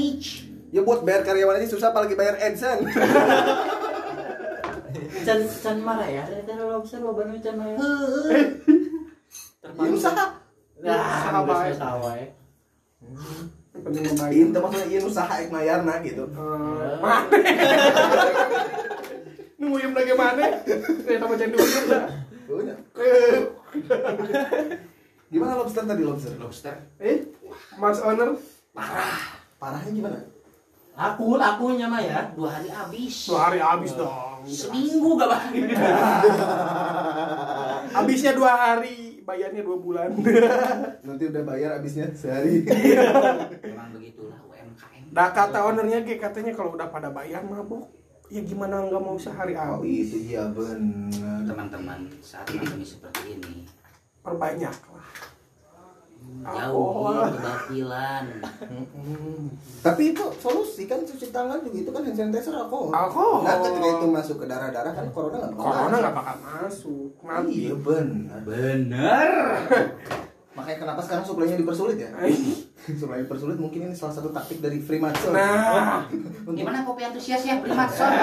Ya buat bayar karyawan aja susah apalagi bayar AdSense. (laughs) Can can marah ya, ada lobster loba nu can marah. Ya usaha. Nah, Usaha bae. usaha wae. Penting membayar. Ini maksudnya ieu usaha ek mayarna gitu. Eh, Mana? Nunggu yang bagaimana? Kayak sama candu Punya. (laughs) Gimana lobster tadi lobster? Lobster. Eh, Mas Owner Parahnya gimana? Aku, akunya mah ya, dua hari habis. dua hari habis dong. Seminggu gak balik. (laughs) Habisnya dua hari, bayarnya dua bulan. (laughs) Nanti udah bayar habisnya sehari. Memang begitulah UMKM. Nah kata ownernya G katanya kalau udah pada bayar mabuk. Ya gimana nggak mau sehari Oh habis itu iya benar. teman-teman saat pandemi seperti ini perbanyak lah jauhi kebatilan Tapi itu solusi kan cuci tangan juga itu kan hand sanitizer alkohol. Alkohol. Nah ketika itu masuk ke darah-darah kan corona nggak bakal corona masuk. nggak bakal masuk mati Iya benar. bener (laughs) Makanya kenapa sekarang suplainya dipersulit ya? (laughs) Suplai dipersulit mungkin ini salah satu taktik dari Freemason. nah (laughs) gimana kopi antusias ya primatson (laughs)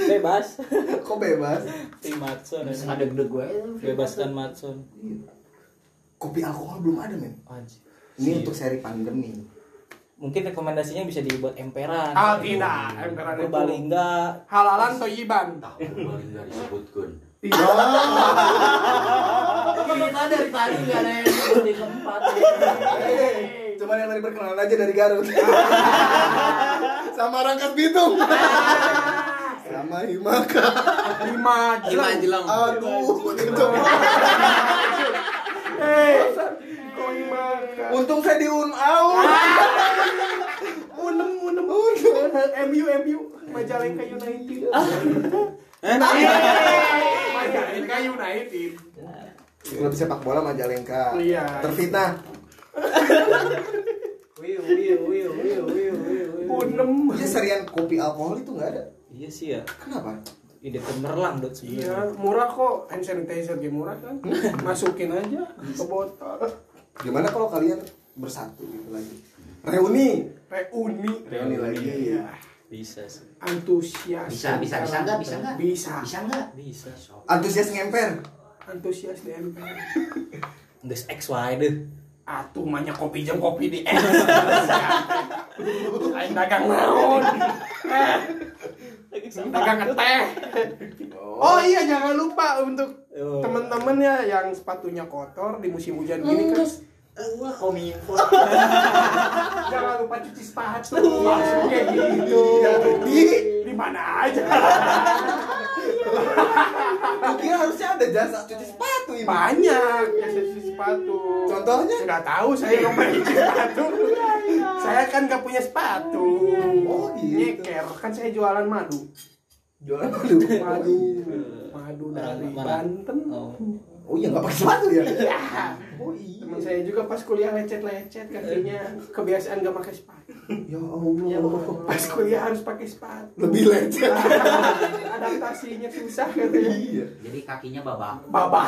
Bebas. Kok bebas? Matson. ada gede gue Bebaskan Matson. Kopi alkohol belum ada men. Anjir. Ini untuk seri pandemi. Mungkin rekomendasinya bisa dibuat emperan. ah tidak emperan itu Purbalingga. halalan toyiban paling nggak disebutkan iya Kita dari tadi nggak ada yang di tempat. Cuman yang tadi perkenalan aja dari Garut. Sama Rangkas Bitung. Sama Himaka. lima Lima jelang. Aduh, itu. eh kok lima Untung saya di Unau. unem unem unem MU MU Majalengka United Majalengka United Klub sepak bola Majalengka. Iya. Terfitnah. Wiu, wiu, wiu, wiu, wiu, wiu, wiu. unem Iya serian kopi alkohol itu nggak ada. Iya sih ya. Kenapa? Ide pemerlang dot Iya, sebenarnya. murah kok hand sanitizer game murah kan. (laughs) Masukin aja ke botol. Gimana kalau kalian bersatu gitu lagi? Reuni. Reuni. Reuni lagi. Iya. Bisa sih. Antusias. bisa bisa bisa nggak bisa nggak Bisa. bisa nggak Bisa. Antusias ngemper. Antusias di MPR. Nges (laughs) XY deh. Atuh mahnya kopi jam kopi di M. Lain (laughs) dagang naon. Dagang teh. Oh iya jangan lupa untuk Oh. temen-temen ya yang sepatunya kotor di musim hujan gini kan. Wah, kominfo. (laughs) Jangan lupa cuci sepatu. Maksudnya gitu. Di di mana aja. Kira harusnya ada jasa cuci sepatu ini. Banyak ya cuci sepatu. Contohnya? Nggak tahu saya pernah cuci sepatu. saya kan nggak punya sepatu. Oh, gitu. Nyeker kan saya jualan madu. Jualan madu. Madu. Madu dari? Banten. Oh. Oh iya nggak pakai sepatu ya? Ya. (laughs) Oh iya. Teman saya juga pas kuliah lecet-lecet kakinya kebiasaan nggak pakai sepatu. Ya Allah. Pas kuliah harus pakai sepatu. Lebih lecet. (laughs) Adaptasinya susah katanya. Iya. jadi kakinya babak Babak.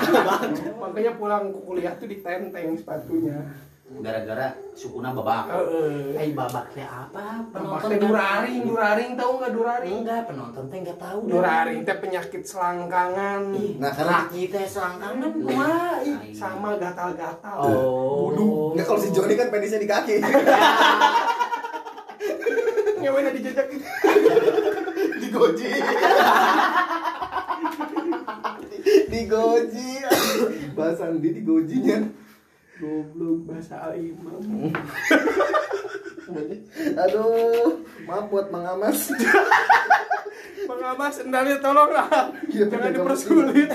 Makanya pulang kuliah tuh ditenteng sepatunya. Gara-gara sukuna babak Heeh. Eh, babaknya apa? Babak teh nggak- duraring, duraring tahu nggak duraring? Enggak, penonton teh enggak tahu. Duraring teh penyakit selangkangan. Nah karena Kaki teh selangkangan Wah, kumaha? ih, sama gatal-gatal. Oh. Budu. Nggak kalau si Joni kan penisnya di kaki. (laughs) Ngewena dijajak. di goji. di goji. Bahasa Andi di gojinya. Goblok bahasa al-imam. Aduh, maaf buat Mang Amas. Pengamas sendalnya tolonglah. Iya, jangan dipersulit.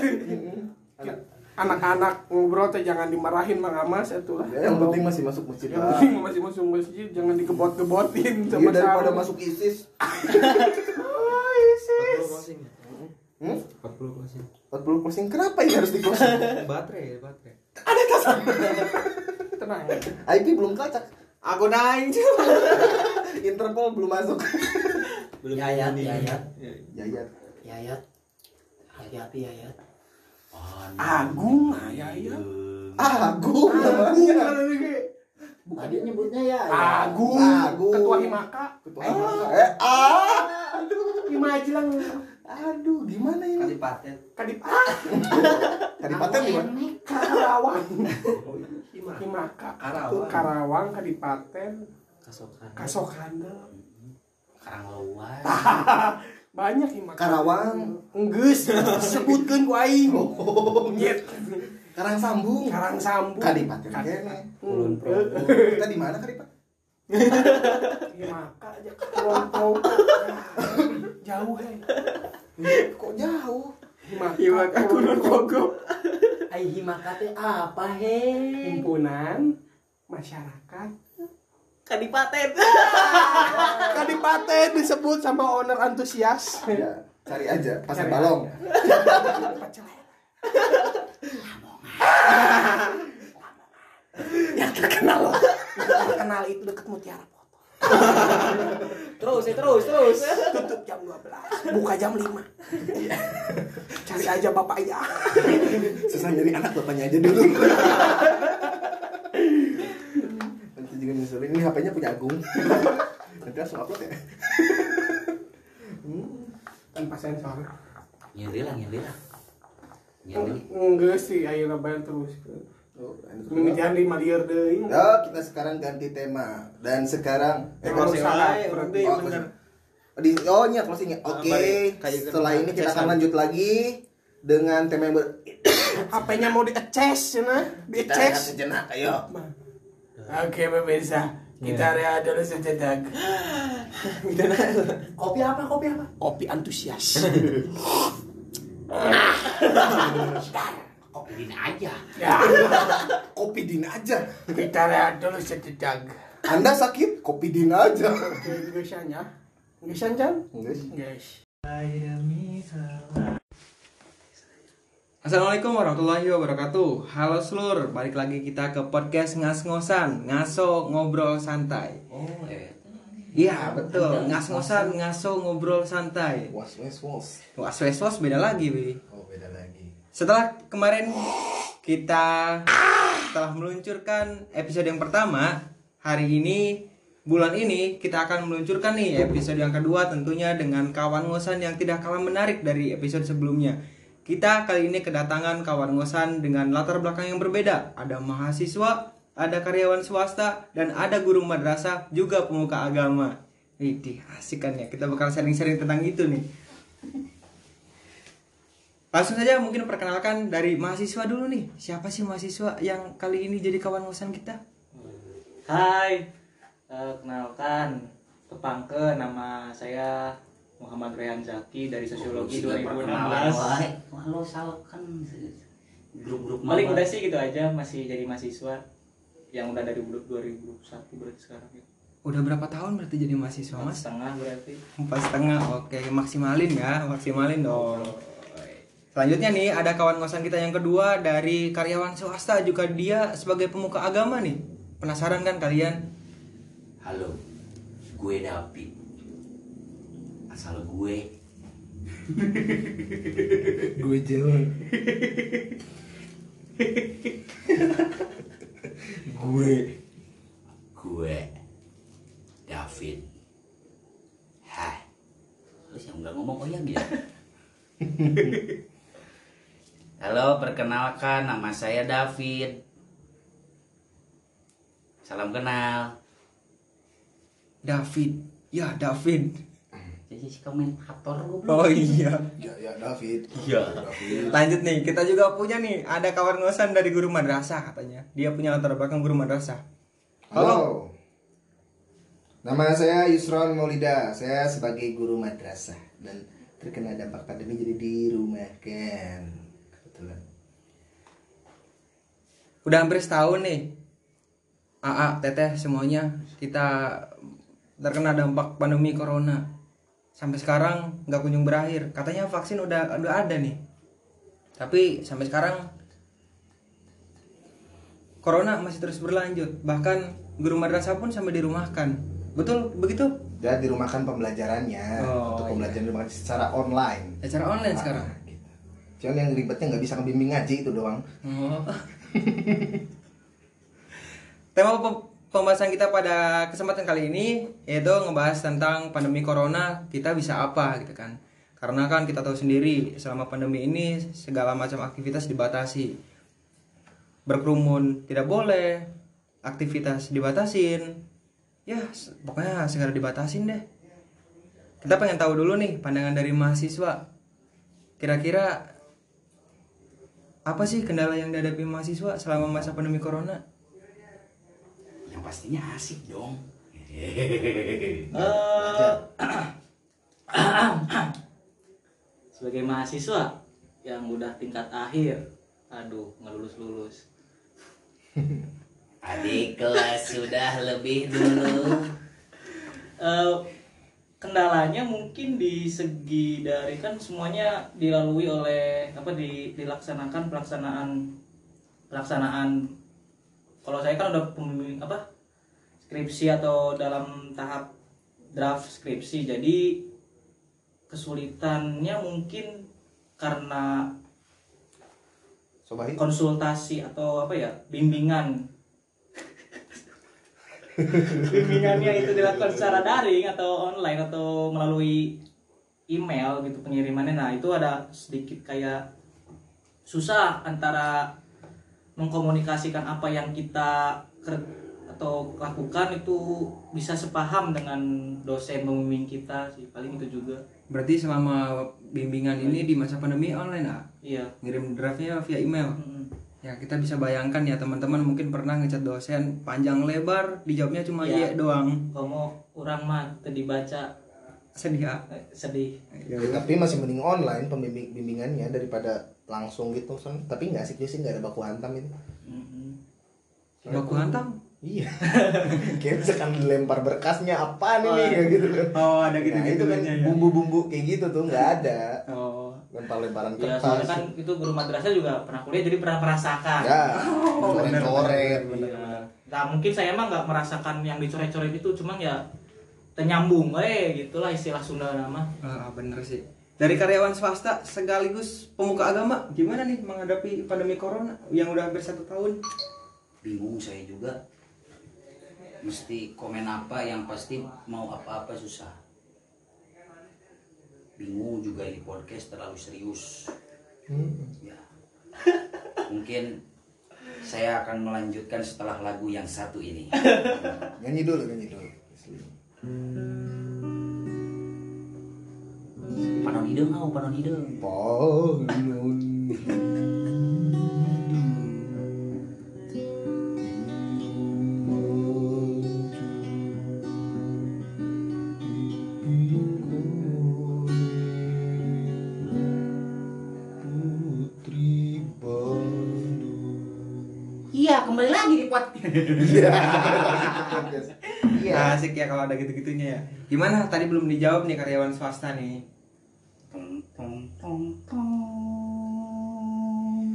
Anak- Anak-anak ngobrol teh jangan dimarahin Mang Amas atuh lah. Ya, yang penting masih masuk masjid Yang penting masih masuk masjid jangan digebot-gebotin Iya sama daripada sarung. masuk ISIS. (laughs) Oh, ISIS. Hmm? 40 closing. 40 closing kenapa ini harus di closing? Baterai, baterai. Tenang. IP belum kelacak. Aku naik. Interpol belum masuk. Belum Yayat, ini. yayat. Yayat. Yayat. Hati-hati Yayat. Agung ya ya. Agung Agung namanya. Tadi nyebutnya ya. Agung. Agung. Ketua Himaka. Ketua Himaka. Eh, ah. Himajelang. Aduh, gimana ini? Kadipaten. Kadip ah. (laughs) Kadipaten di mana? Karawang. Himaka. Karawang. Itu Karawang, Kadipaten, Kasokan. Kasokhandel. karang luas (laughs) Banyak Himaka. Karawang. Enggeus sebutkeun ku aing. Nyet. Karang sambung. Karang sambung. Kadipaten Kadipaten. kene. Kita di mana Kadipaten? Himaka aja kelompok. (laughs) Jauh he. Kok jauh? Himaka. Himaka Kulon Progo. Ai himaka teh apa he? Himpunan masyarakat Kadipaten. (laughs) Kadipaten disebut sama owner antusias. Ya, cari aja pasar balong. (laughs) Yang terkenal. Yang terkenal itu dekat Mutiara. Terus, ya, terus, terus. Tutup jam 12, buka jam 5. Cari aja bapaknya. Susah nyari anak bapaknya aja dulu. Nanti juga nyusulin ini HP-nya punya Agung. Nanti langsung upload ya. Tanpa sensor. Nyeri lah, nyeri lah. Nyeri. Enggak sih, ayo bayar terus. Oh, Mengejar lima liar deh. Oh, kita sekarang ganti tema dan sekarang Eh, closing aja, berarti Oh, bener. di oh iya closingnya. Oke. balik, kayak Setelah ini kita akan lanjut lagi dengan tema yang ber (coughs) HP-nya mau di-aces ya nah, kita sejenak. Ayo. Oke pemirsa, kita rehat dulu sejenak. Kopi apa? Kopi apa? Kopi antusias. (laughs) Kopi dini aja. ya, Kopi din aja. kita rehat dulu sejenak. Anda sakit? Kopi din aja. Biasanya, biasanya, Guys. guys. Assalamualaikum warahmatullahi wabarakatuh Halo seluruh, balik lagi kita ke podcast ngas-ngosan Ngaso ngobrol santai Oh, eh. Iya betul, ngas-ngosan ngaso ngobrol santai Was was was. Wah, was beda lagi Wi. Oh, beda lagi. Setelah kemarin kita telah meluncurkan episode yang pertama Hari ini, bulan ini kita akan meluncurkan nih episode yang kedua tentunya dengan kawan ngosan yang tidak kalah menarik dari episode sebelumnya. Kita kali ini kedatangan kawan ngosan dengan latar belakang yang berbeda. Ada mahasiswa, ada karyawan swasta, dan ada guru madrasah juga pemuka agama. Widih, asik kan ya, kita bakal sharing-sharing tentang itu nih Langsung saja mungkin perkenalkan dari mahasiswa dulu nih. Siapa sih mahasiswa yang kali ini jadi kawan ngosan kita? Hai, Eh, kenalkan Kepangke nama saya Muhammad Rehan Zaki dari Sosiologi perkenalan, 2016. wah. Wah, lo salah kan grup-grup Paling udah sih gitu aja masih jadi mahasiswa yang udah dari 2021 berarti sekarang ya. Udah berapa tahun berarti jadi mahasiswa Empat mas? setengah berarti. Empat setengah, oke maksimalin ya, maksimalin dong. Selanjutnya nih ada kawan ngosan kita yang kedua dari karyawan swasta juga dia sebagai pemuka agama nih. Penasaran kan kalian? Halo, gue David. Asal gue (laughs) Gue Jawa. (laughs) Gue. gue David. Hah. Terus yang nggak ngomong oh ya dia. (laughs) Halo, perkenalkan nama saya David. Salam kenal. David. Ya David. Jadi si komentator gue Oh iya. Ya ya David. Iya. David. Lanjut nih, kita juga punya nih ada kawan ngosan dari guru madrasah katanya. Dia punya latar belakang guru madrasah. Halo. Nama saya Yusron Maulida. Saya sebagai guru madrasah dan terkena dampak pandemi jadi dirumahkan. Kebetulan. Udah hampir setahun nih. AA, Teteh semuanya kita terkena dampak pandemi corona. Sampai sekarang nggak kunjung berakhir. Katanya vaksin udah udah ada nih. Tapi sampai sekarang corona masih terus berlanjut. Bahkan guru madrasah pun sampai dirumahkan. Betul begitu? Dan dirumahkan pembelajarannya Oh, untuk iya. pembelajaran di rumah secara online. Secara online sekarang. Ah, gitu. Cuman yang ribetnya nggak bisa ngebimbing ngaji itu doang. Oh. (laughs) Tema pem- pembahasan kita pada kesempatan kali ini yaitu ngebahas tentang pandemi corona kita bisa apa gitu kan. Karena kan kita tahu sendiri selama pandemi ini segala macam aktivitas dibatasi. Berkerumun tidak boleh, aktivitas dibatasin. Ya, pokoknya segala dibatasin deh. Kita pengen tahu dulu nih pandangan dari mahasiswa. Kira-kira apa sih kendala yang dihadapi mahasiswa selama masa pandemi corona? Yang pastinya asik dong. (laughs) (clears throat) Sebagai mahasiswa yang udah tingkat akhir, aduh nggak lulus lulus. (laughs) Adik kelas sudah lebih dulu. (laughs) Eh, kendalanya mungkin di segi dari kan semuanya dilalui oleh apa di, dilaksanakan pelaksanaan pelaksanaan kalau saya kan udah pembimbing apa skripsi atau dalam tahap draft skripsi jadi kesulitannya mungkin karena konsultasi atau apa ya bimbingan (laughs) bimbingannya itu dilakukan secara daring atau online atau melalui email gitu pengirimannya nah itu ada sedikit kayak susah antara mengkomunikasikan apa yang kita ker- atau lakukan itu bisa sepaham dengan dosen pembimbing kita sih paling itu juga Berarti selama bimbingan ini di masa pandemi online ah? iya Ngirim draftnya via email. Mm-mm. Ya kita bisa bayangkan ya teman-teman mungkin pernah ngechat dosen panjang lebar, dijawabnya cuma Iya. iya doang. kalau orang mah tadi baca Sedih ah. eh, sedih Ya, tapi masih mending online pembimbing bimbingannya daripada langsung gitu Son. tapi nggak asik juga sih nggak ada baku hantam itu Mm-mm. Baku hantam? iya (laughs) kayak misalkan dilempar berkasnya apa nih nih kayak gitu kan Oh ada nah, itu kan bumbu-bumbu kayak gitu tuh nggak ada Oh. Lempar-lemparan Ya kertas soalnya kan itu guru madrasah juga pernah kuliah jadi pernah merasakan. ya Oh, bener, coret-coret bener, Iya. Nah mungkin saya emang nggak merasakan yang dicoret-coret itu, cuman ya tenyambung, eh gitulah istilah Sunda nama. Ah, bener sih. Dari karyawan swasta sekaligus pemuka agama, gimana nih menghadapi pandemi corona yang udah hampir satu tahun? Bingung saya juga. Mesti komen apa yang pasti mau apa-apa susah. Bingung juga ini podcast terlalu serius. Ya. Mungkin saya akan melanjutkan setelah lagu yang satu ini. (laughs) nyanyi dulu nyanyi dulu Panon hidung, oh, panon hidung. Panon kembali lagi di podcast. Iya Iya Nah, asik ya kalau ada gitu-gitunya ya. Gimana? Tadi belum dijawab nih karyawan swasta nih. Tong, tong, tong, tong.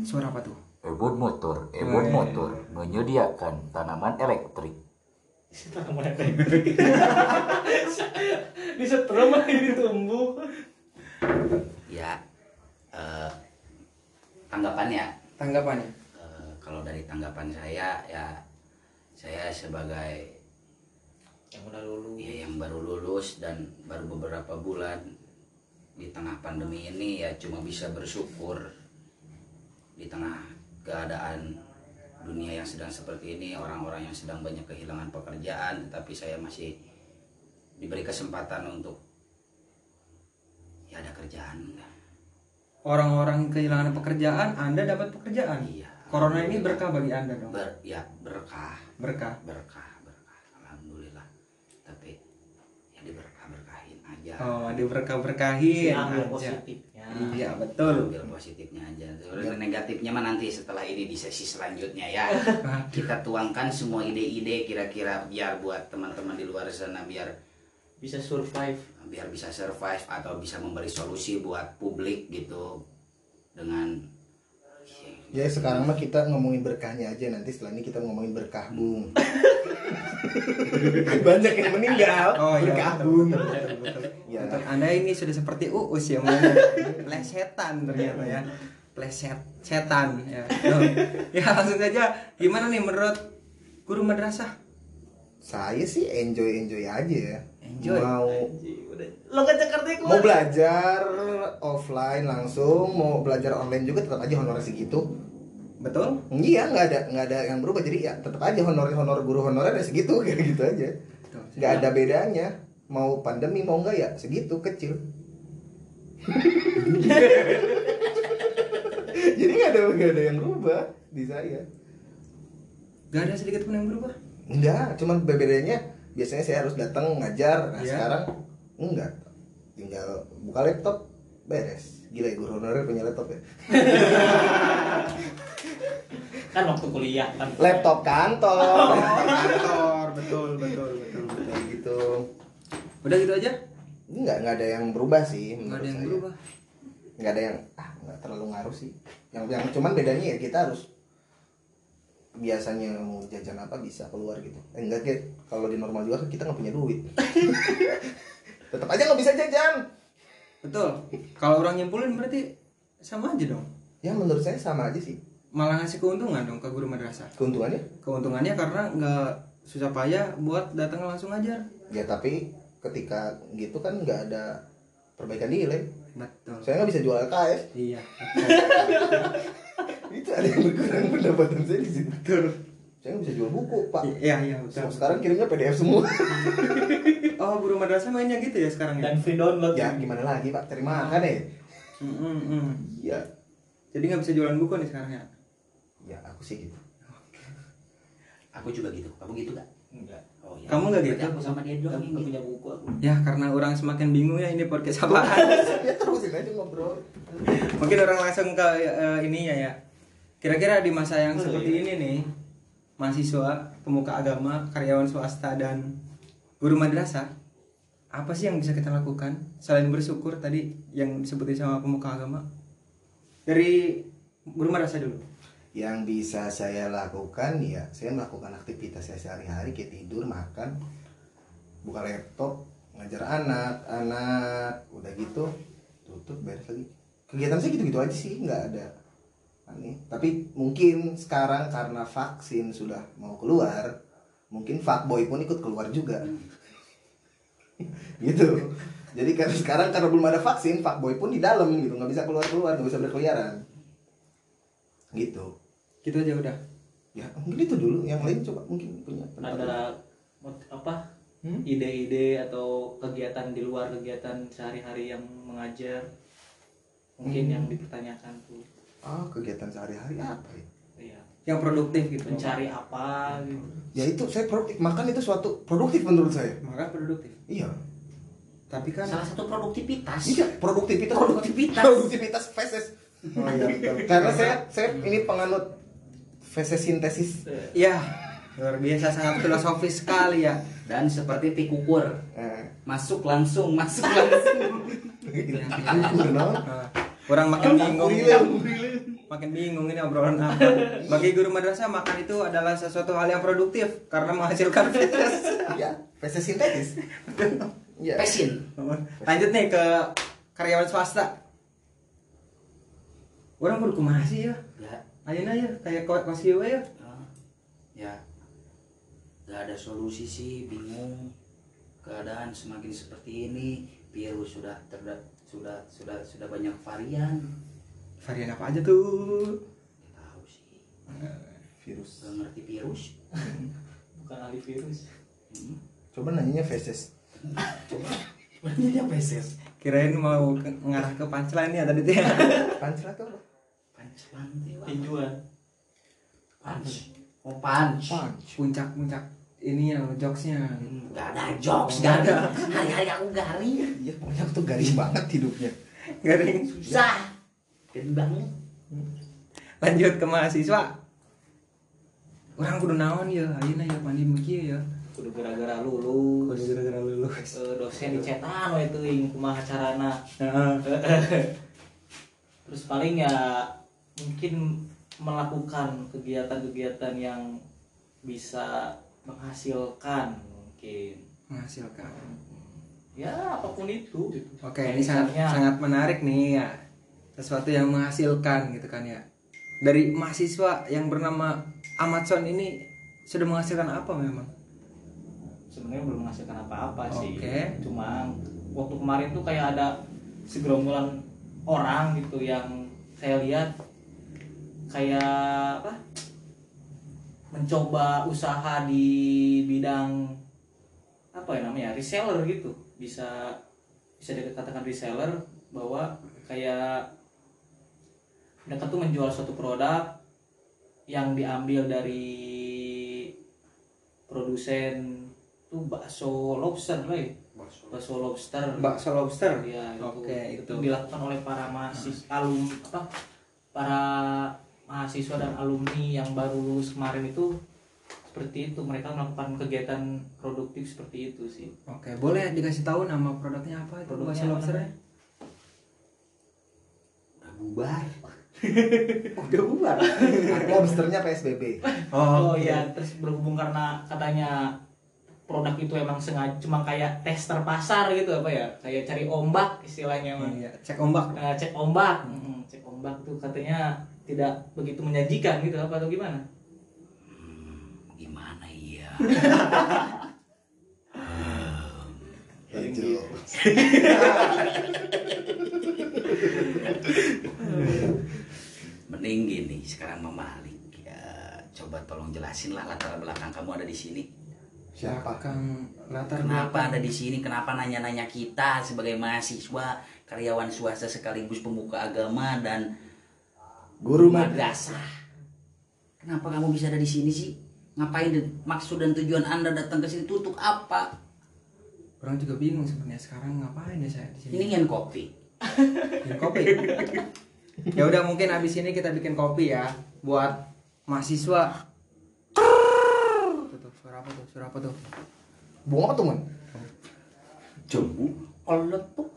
Suara apa tuh? Ebon Motor, Ebon Motor menyediakan tanaman elektrik. di setrum ini tumbuh. Ya, eh, tanggapannya Tanggapannya? Kalau dari tanggapan saya ya saya sebagai Yang udah lulus. ya yang baru lulus dan baru beberapa bulan di tengah pandemi ini ya cuma bisa bersyukur di tengah keadaan dunia yang sedang seperti ini orang-orang yang sedang banyak kehilangan pekerjaan tapi saya masih diberi kesempatan untuk ya ada kerjaan Orang-orang kehilangan pekerjaan, Anda dapat pekerjaan. iya Corona ini berkah bagi Anda dong. Ber- ya berkah Berkah. berkah berkah alhamdulillah tapi ya diberkah berkahin aja Oh, diberkah-berkahin Ambil aja. positifnya. Iya, betul. ambil positifnya aja Soalnya negatifnya mah nanti setelah ini di sesi selanjutnya ya (laughs) kita tuangkan semua ide-ide kira-kira biar buat teman-teman di luar sana biar Bisa survive. biar bisa survive atau bisa memberi solusi buat publik gitu dengan Ya sekarang mah kita ngomongin berkahnya aja nanti setelah ini kita ngomongin berkah bung. (laughs) Banyak yang meninggal. Oh iya, berkah bung. betul, betul, betul. Ya. Untuk Anda ini sudah seperti Uus ya, plesetan ternyata ya. Pleset setan ya. (laughs) Ya langsung saja gimana nih menurut guru madrasah? Saya sih enjoy enjoy aja ya. Enjoy. Mau Lo ke Jakarta ya, mau belajar offline langsung, mau belajar online juga tetap aja honor segitu. Betul? Iya nggak ada nggak ada yang berubah jadi ya tetap aja honor honor guru honorer ya segitu (laughs) kayak gitu aja. Nggak ada bedanya. Mau pandemi mau enggak ya segitu kecil. (laughs) jadi nggak ada nggak ada yang berubah di saya. Gak ada sedikit pun yang berubah. Enggak, cuman bedanya biasanya saya harus datang ngajar. Nah, Iya. sekarang enggak. Tinggal buka laptop beres. Gila ya, guru honorer punya laptop ya. (laughs) kan waktu kuliah kan laptop kantor kantor betul betul betul betul gitu Udah gitu aja? nggak nggak ada yang berubah sih Nggak menurut ada yang saya. berubah. nggak ada yang ah nggak terlalu ngaruh sih yang yang cuman bedanya ya kita harus biasanya mau jajan apa bisa keluar gitu eh, enggak Get. kalau di normal juga kan kita nggak punya duit (laughs) tetap aja nggak bisa jajan Betul. Kalau orang nyimpulin berarti sama aja dong. ya menurut saya sama aja sih Malah ngasih keuntungan dong ke guru madrasah. keuntungannya Keuntungannya karena nggak susah payah buat datang langsung ajar. ya tapi ketika gitu kan nggak ada perbaikan nilai Betul. saya nggak bisa jual LKS Iya. (laughs) itu ada yang berkurang pendapatan saya di situ saya nggak bisa jual buku pak Iya iya betul. sekarang kirimnya PDF semua (laughs) Oh guru madrasah mainnya gitu ya sekarang ya? dan free download ya gimana lagi pak cari makan ya Mm, mm, iya Jadi nggak bisa jualan buku nih sekarang ya? ya aku sih gitu Aku juga gitu. Kamu gitu gak? enggak Oh iya. Kamu nggak gitu? Aku sama dia doang Kan yang nggak gitu. punya buku aku Ya karena orang semakin bingung ya ini podcast apaan. (laughs) ya terusin aja ngobrol Mungkin orang langsung ke eh, ininya ya. Kira-kira di masa yang seperti ini nih, mahasiswa, pemuka agama, karyawan swasta dan guru madrasah, apa sih yang bisa kita lakukan selain bersyukur tadi yang disebutin sama pemuka agama? Dari guru madrasah dulu. yang bisa saya lakukan ya saya melakukan aktivitas saya sehari-hari kayak tidur makan buka laptop ngajar anak anak udah gitu tutup beres lagi kegiatan saya gitu-gitu aja sih nggak ada aneh tapi mungkin sekarang karena vaksin sudah mau keluar mungkin fuckboy pun ikut keluar juga. (laughs) Gitu. Jadi karena sekarang karena belum ada vaksin fuckboy pun di dalam gitu. Nggak bisa keluar keluar nggak bisa berkeliaran. Gitu. Gitu aja udah. ya mungkin itu dulu. Yang lain coba mungkin punya pendapat ada apa? Hmm? ide-ide atau kegiatan di luar kegiatan sehari-hari yang mengajar? Mungkin Hmm. yang dipertanyakan tuh. Ah kegiatan sehari-hari apa ya Yang produktif gitu. mencari apa gitu ya itu saya produktif makan itu suatu produktif menurut saya Maka produktif. iya Tapi kan Salah satu produktivitas. iya produktivitas Produktivitas. produktivitas feses Oh iya betul. karena saya saya ini penganut feses sintesis Ya, luar biasa sangat filosofis sekali ya. Dan seperti pikukur. eh, Masuk langsung, masuk langsung. (laughs) Orang makin bingung. Makin bingung ini obrolan apa. Bagi guru madrasah makan itu adalah sesuatu hal yang produktif karena menghasilkan feses. iya feses sintetis iya Passion. Lanjut nih ke karyawan swasta. Orang kudu kumaha sih ya? Ya, Ayeuna ya kayak kos kos ieu ya. ah, ya. Gak ada solusi sih, bingung. Keadaan semakin seperti ini, virus sudah terda sudah sudah sudah banyak varian. Varian apa aja tuh? Tahu sih. virus Gak ngerti virus. (laughs) bukan ahli virus Hmm. coba nanyanya feses Sebenarnya feses. Kirain mau ke, ngarah ke punchline ya tadi tuh ya. (laughs) pancel atau apa Pancelan tuh. tinjuan Punch. Oh punch. punch Puncak-puncak ini ya jokesnya. Hmm, Gak ada jokes, gak ada. Hari-hari aku garing. iya aku tuh garing banget hidupnya Garing. Susah. Banget. Lanjut ke mahasiswa. Orang kudu naon ya, ayeuna ya mandi kieu ya. kudu gara-gara lulus Kudu gara-gara lulus. Eh, dosen dicetan we teuing kumaha carana (laughs) terus paling ya mungkin melakukan kegiatan-kegiatan yang bisa menghasilkan mungkin menghasilkan. ya apa pun itu Oke, ini sangat sangat menarik nih ya. Sesuatu yang menghasilkan gitu kan ya. Dari mahasiswa yang bernama Amazon ini sudah menghasilkan apa memang? sebenarnya belum menghasilkan apa-apa sih. Cuma waktu kemarin tuh kayak ada segerombolan orang gitu yang saya lihat kayak apa? Mencoba usaha di bidang apa ya namanya? Reseller gitu. Bisa bisa dikatakan reseller bahwa kayak mereka tuh menjual suatu produk yang diambil dari produsen tuh bakso lobster lah ya bakso lobster. Bakso lobster. ya itu, Oke, itu itu. dilakukan oleh para mahasiswa alum apa para mahasiswa dan alumni yang baru lulus kemarin itu seperti itu. Mereka melakukan kegiatan produktif seperti itu sih. Oke, boleh dikasih tahu nama produknya apa itu Produknya apa lobsternya? Udah bubar Udah bubar. Lobsternya PSBB. oh, iya terus berhubung karena katanya produk itu emang sengaja cuma kayak tester pasar gitu apa ya kayak cari ombak istilahnya mah. Iya, cek ombak. Nah, cek ombak Mm, cek ombak tuh katanya tidak begitu menjanjikan gitu apa atau gimana Gimana (laughs) ya Hijau. (laughs) Mending gini sekarang Mama Malik ya, Coba tolong jelasin lah latar belakang kamu ada di sini Siapa? Kang latar Kenapa ada di sini? Kenapa nanya-nanya kita sebagai mahasiswa, karyawan swasta sekaligus pemuka agama dan Guru madrasah? Kenapa kamu bisa ada di sini sih? Ngapain maksud dan tujuan Anda datang ke sini itu untuk apa? Orang juga bingung sebenarnya sekarang ngapain ya saya di sini. Ini kan kopi. Bikin kopi. (laughs) ya udah mungkin abis ini kita bikin kopi ya buat mahasiswa. Tuh, tuh, suara apa tuh? Suara apa tuh? Bunga apa tuh, Man? Jembu oletuk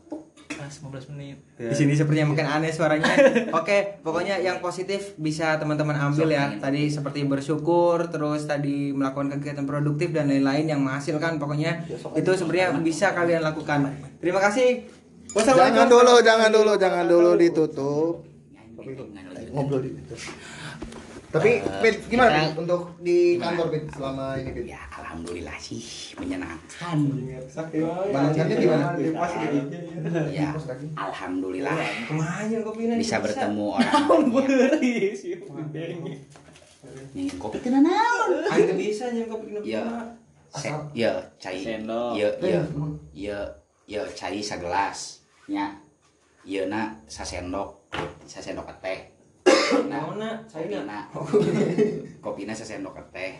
pas 15 menit Di sini sepertinya mungkin aneh suaranya. Oke, pokoknya yang positif bisa teman-teman ambil ya. Tadi seperti bersyukur, terus tadi melakukan kegiatan produktif dan lain-lain yang menghasilkan. Pokoknya itu sebenarnya bisa kalian lakukan. Terima kasih. Wassalamualaikum. Jangan dulu, jangan dulu, jangan dulu ditutup. Ngobrol di Tapi, Pit, gimana Pit, untuk di kantor Pit selama ini Pit? Ya alhamdulillah sih menyenangkan. Menyenangkannya gimana? Ya alhamdulillah. Lumayan kopinya bisa bertemu (laughs) orang banyak. Nih kopi kena naon? Ayo bisa nyen kopi kenapa? Ya, ya cai. Sendok. Ya, ya, ya, ya cai sagelas. Nya, ya na sasendok, sasendok teh. Nah, kopina, kopina sasendok teh.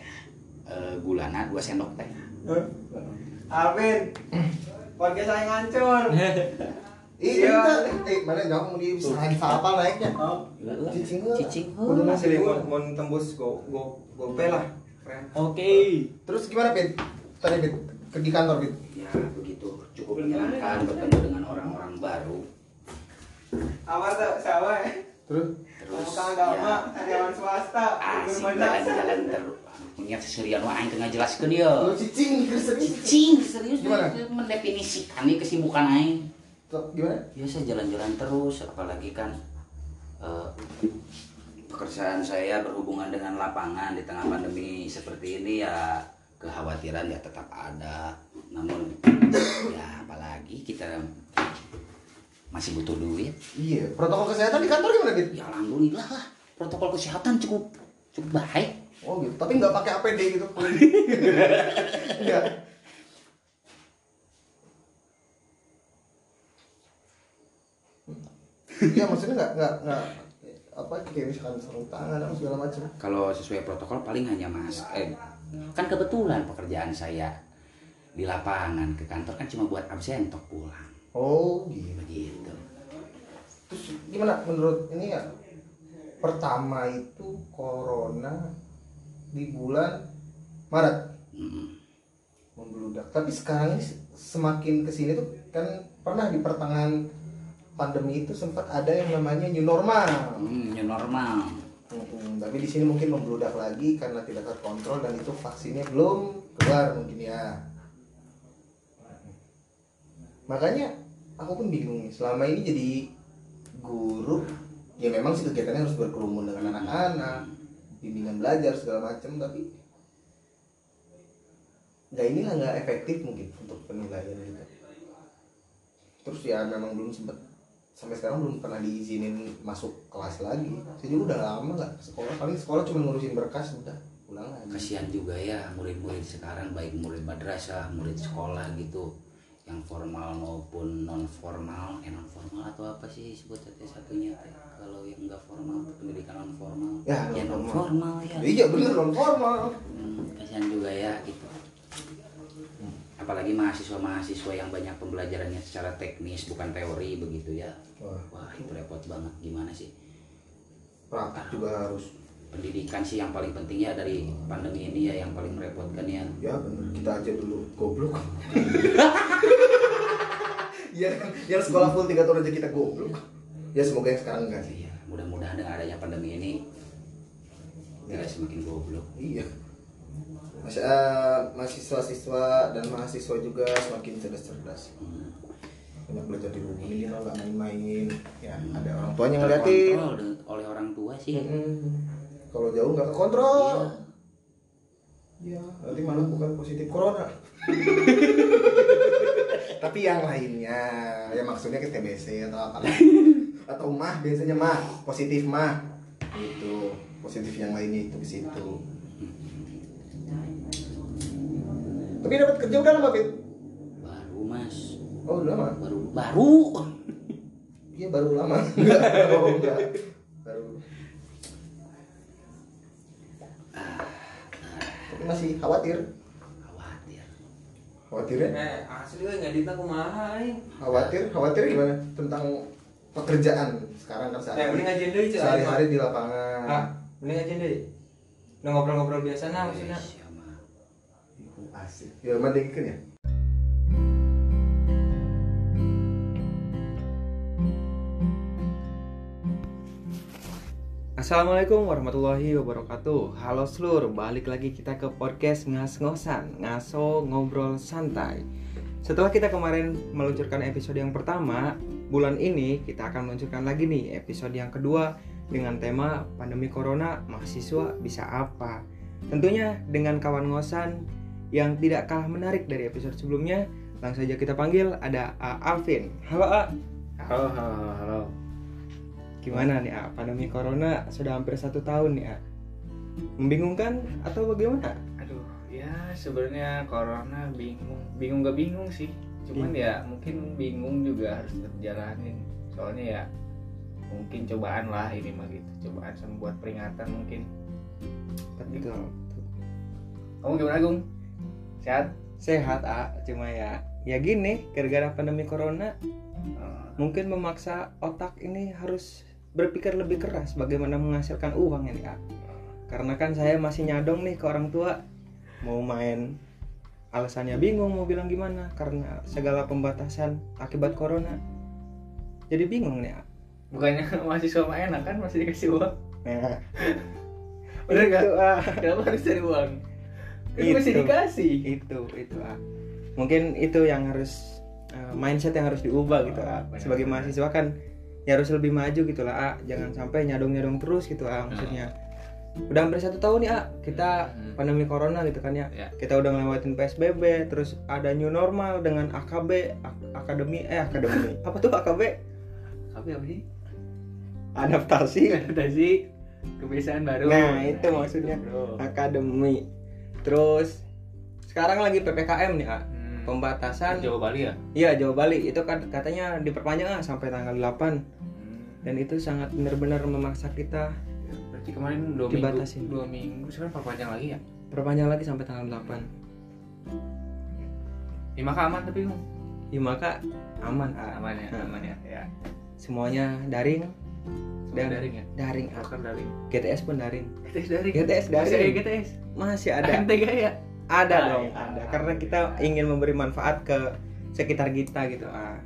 Eh, gulana dua sendok teh. Alvin. Podcast saya ngancur. Iya, eh, mana jangan mau di lagi apa naiknya? Cicing. Cicing Udah masih mau mau tembus go go gope lah. oke Terus gimana Pit? Tadi Pit, ke di kantor Pit. Ya begitu cukup menyenangkan bertemu dengan orang-orang baru. Apa tuh siapa ya? Terus Terus agama, karyawan swasta, asik jalan-jalan terus. Ingat seserian wah aing tengah jelaskeun ya. lu cicing serius. Cicing serius Gimana? mendefinisikan nih kesibukan aing. Gimana? Biasa jalan-jalan terus apalagi kan eh, pekerjaan saya berhubungan dengan lapangan di tengah pandemi seperti ini ya kekhawatiran ya tetap ada. Namun ya apalagi kita masih butuh duit. Iya, protokol kesehatan di kantor gimana Pit? Ya alhamdulillah lah protokol kesehatan cukup cukup baik. Oh gitu, tapi nggak pakai APD gitu. Enggak. (laughs) Iya, maksudnya nggak nggak nggak apa kayak misalkan sarung tangan apa segala macam. Kalau sesuai protokol paling hanya mas eh, kan kebetulan pekerjaan saya di lapangan ke kantor kan cuma buat absen tok pulang Oh gitu. begitu. Terus gimana menurut ini ya? Pertama itu corona di bulan Maret membludak. Tapi sekarang ini semakin ke sini tuh kan pernah di pertengahan pandemi itu sempat ada yang namanya new normal. Hmm, new normal. Mm-mm, tapi di sini mungkin membludak lagi karena tidak terkontrol dan itu vaksinnya belum keluar mungkin ya. Makanya aku pun bingung nih. Selama ini jadi guru, ya memang sih kegiatannya harus berkerumun dengan anak-anak, bimbingan belajar segala macam, tapi nggak inilah nggak efektif mungkin untuk penilaian gitu. Terus ya memang belum sempat sampai sekarang belum pernah diizinin masuk kelas lagi. Saya juga udah lama nggak sekolah. Paling sekolah cuma ngurusin berkas udah pulang. Kasihan juga ya murid-murid sekarang baik murid madrasah, murid sekolah gitu yang formal maupun non formal, eh non formal atau apa sih sebut teh satunya teh? Kalau yang enggak formal pendidikan non formal Ya, ya non formal ya. Iya bener non formal. Hmm, kasihan juga ya gitu. Apalagi mahasiswa-mahasiswa yang banyak pembelajarannya secara teknis bukan teori begitu ya. Wah. wah itu repot banget. Gimana sih? Praktek juga harus pendidikan sih yang paling penting ya dari pandemi ini ya yang paling merepotkan ya. Ya bener. Kita aja dulu. Goblok. (laughs) Ya yang sekolah full tiga tahun aja kita goblok. Ya semoga yang sekarang enggak sih. Iya, mudah-mudahan dengan adanya pandemi ini tidak semakin goblok. Iya. Masih, eh, mahasiswa-siswa dan mahasiswa juga semakin cerdas-cerdas. Hmm. banyak belajar di rumah. Ini nggak main-main. Ya ada orang tuanya ngeliatin. oleh orang tua sih. Mm-mm. Kalau jauh nggak kekontrol Iya, nanti malah bukan positif corona. (laughs) Tapi yang lainnya, ya maksudnya ke TBC atau apa (laughs) atau mah biasanya mah positif mah itu positif yang lainnya itu ke situ. Tapi dapat kerja udah lama Fit? baru mas Oh udah lama? baru baru Iya baru lama. (laughs) Enggak, oh, enggak. Baru. Tapi masih khawatir. khawatir Khawatirnya? Eh, asli gue nggak ditang kumaha aing. khawatir khawatir gimana tentang pekerjaan sekarang kan Eh, sehari mending ngajian deui cek. sehari-hari di lapangan Ah, mending ngajian deui. Udah ngobrol-ngobrol biasa nah maksudnya. Siapa? asik ya mending ya Assalamualaikum warahmatullahi wabarakatuh Halo seluruh, balik lagi kita ke podcast ngas-ngosan Ngaso ngobrol santai Setelah kita kemarin meluncurkan episode yang pertama Bulan ini kita akan meluncurkan lagi nih episode yang kedua Dengan tema pandemi corona mahasiswa bisa apa Tentunya dengan kawan ngosan yang tidak kalah menarik dari episode sebelumnya Langsung saja kita panggil ada A. Alvin Halo A Halo, halo, halo, halo. Gimana nih A? Pandemi Corona sudah hampir satu tahun nih A. Membingungkan atau bagaimana? Aduh, ya sebenarnya corona bingung, bingung gak bingung sih. Cuman ya mungkin bingung juga harus terjalanin. Soalnya ya mungkin cobaan lah ini mah gitu. Cobaan sama buat peringatan mungkin. Betul. Kamu gimana, Gung? Sehat? Sehat A, cuma ya ya gini, gara-gara pandemi Corona Eh, mungkin memaksa otak ini harus berpikir lebih keras bagaimana menghasilkan uang ini A. Karena kan saya masih nyadong nih ke orang tua mau main alasannya bingung mau bilang gimana karena segala pembatasan akibat corona jadi bingung nih A. Bukannya (laughs) mahasiswa mah enak kan masih dikasih uang. Nah, (laughs) Bener itu, gak? Kenapa harus cari uang? Kan Itu. masih dikasih. itu itu ah. mungkin itu yang harus eh, mindset yang harus diubah gitu ah. benar, sebagai mahasiswa kan ya harus lebih maju gitu lah ah. jangan sampai nyadong nyadong terus gitu ah maksudnya udah hampir satu tahun nih ah kita Hmm. pandemi corona gitu kan ya Ya. kita udah ngelewatin psbb terus ada new normal dengan akb ak- akademi eh akademi (laughs) apa tuh akb Tapi apa sih? adaptasi (laughs) Adaptasi kebiasaan baru. nah itu maksudnya Bro. akademi terus sekarang lagi ppkm nih ah Hmm. Pembatasan Jawa Bali ya? Iya Jawa Bali itu kan katanya diperpanjang ah, sampai tanggal 8 Hmm. dan itu sangat benar-benar memaksa kita Berarti kemarin dua Dibatasin. minggu, dua minggu sekarang perpanjang lagi ya? perpanjang lagi sampai tanggal 8 Ya maka aman tapi Bung. ya maka aman ah. aman ya, Nah, aman ya. Ya. semuanya daring Dan- daring ya. daring ah. Daring. GTS pun daring GTS daring. GTS Masih ada daring GTS. masih ada MTG ya. Ada dong iya. ada. Karena kita ingin memberi manfaat ke sekitar kita gitu. Ah.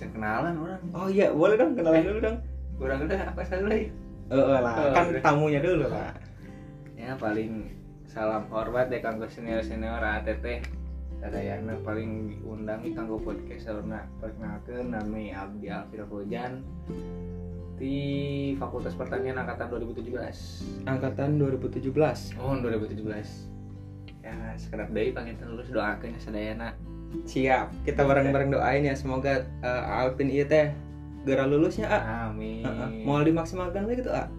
Kenalan orang. oh iya boleh dong kenalan dulu dong. Kurang udah apa lagi? Eh, eh, lah. Oh, kan udah. tamunya dulu lah. Ya paling salam hormat deh kanggo senior senior ATT Sadayana paling diundang nih kanggo podcast saurna perkenalkeun nami Abdi Alfir Fojan di Fakultas Pertanian angkatan 2017 angkatan 2017 Oh 2017 Ya sekedar deui panginten lulus doakeun ya sadayana. Siap kita bareng-bareng doain ya semoga eh, Alvin iya teh gara lulusnya ah Amin. Heeh. mau dimaksimalkan lagi gitu ah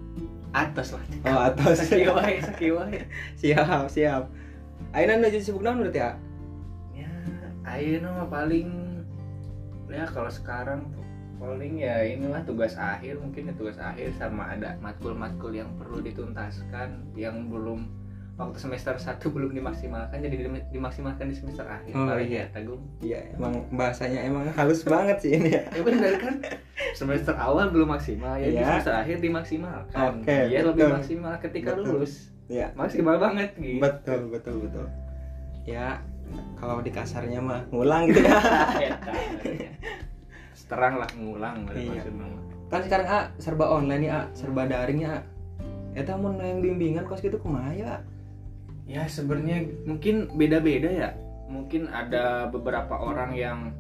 Atas lah. Oh atas (laughs) sakieu wae siap siap. Aina nuju sibuk naon berarti ah Ya ayeuna mah paling Ya kalau sekarang tuh paling ya inilah tugas akhir mungkin ya tugas akhir sama ada matkul-matkul yang perlu dituntaskan yang belum waktu semester 1 belum dimaksimalkan jadi dim- dimaksimalkan di semester akhir Oh, paling iya. ya Tagung iya emang bahasanya emang halus banget sih ini ya (laughs) ya benar kan semester awal belum maksimal ya di Iya. semester akhir dimaksimalkan Oke, biar lebih maksimal ketika Betul. lulus ya maksimal banget gitu betul betul betul ya kalau di kasarnya mah ngulang gitu ya (laughs) Eta. terang lah ngulang Iya. maksudnya. kan sekarang ah serba online ya ah serba daring ya ah. eta mau yang bimbingan kos gitu kumaha ya sebenarnya mungkin beda-beda ya. Mungkin ada beberapa orang yang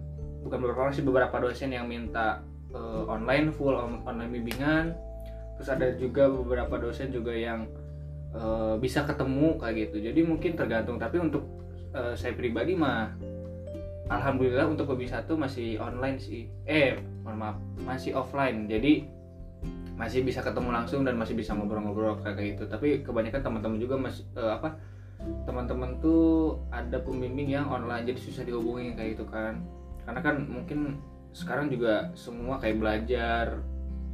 bukan beberapa orang sih beberapa dosen yang minta eh, online full on- online bimbingan. Terus ada juga beberapa dosen juga yang eh, bisa ketemu kayak gitu. Jadi mungkin tergantung. Tapi untuk eh, saya pribadi mah alhamdulillah untuk hobi satu masih online sih. Eh mohon maaf masih offline. Jadi masih bisa ketemu langsung dan masih bisa ngobrol-ngobrol kayak gitu. Tapi kebanyakan teman-teman juga masih eh, apa teman-teman tuh ada pembimbing yang online jadi susah dihubungin kayak gitu kan. Karena kan mungkin sekarang juga semua kayak belajar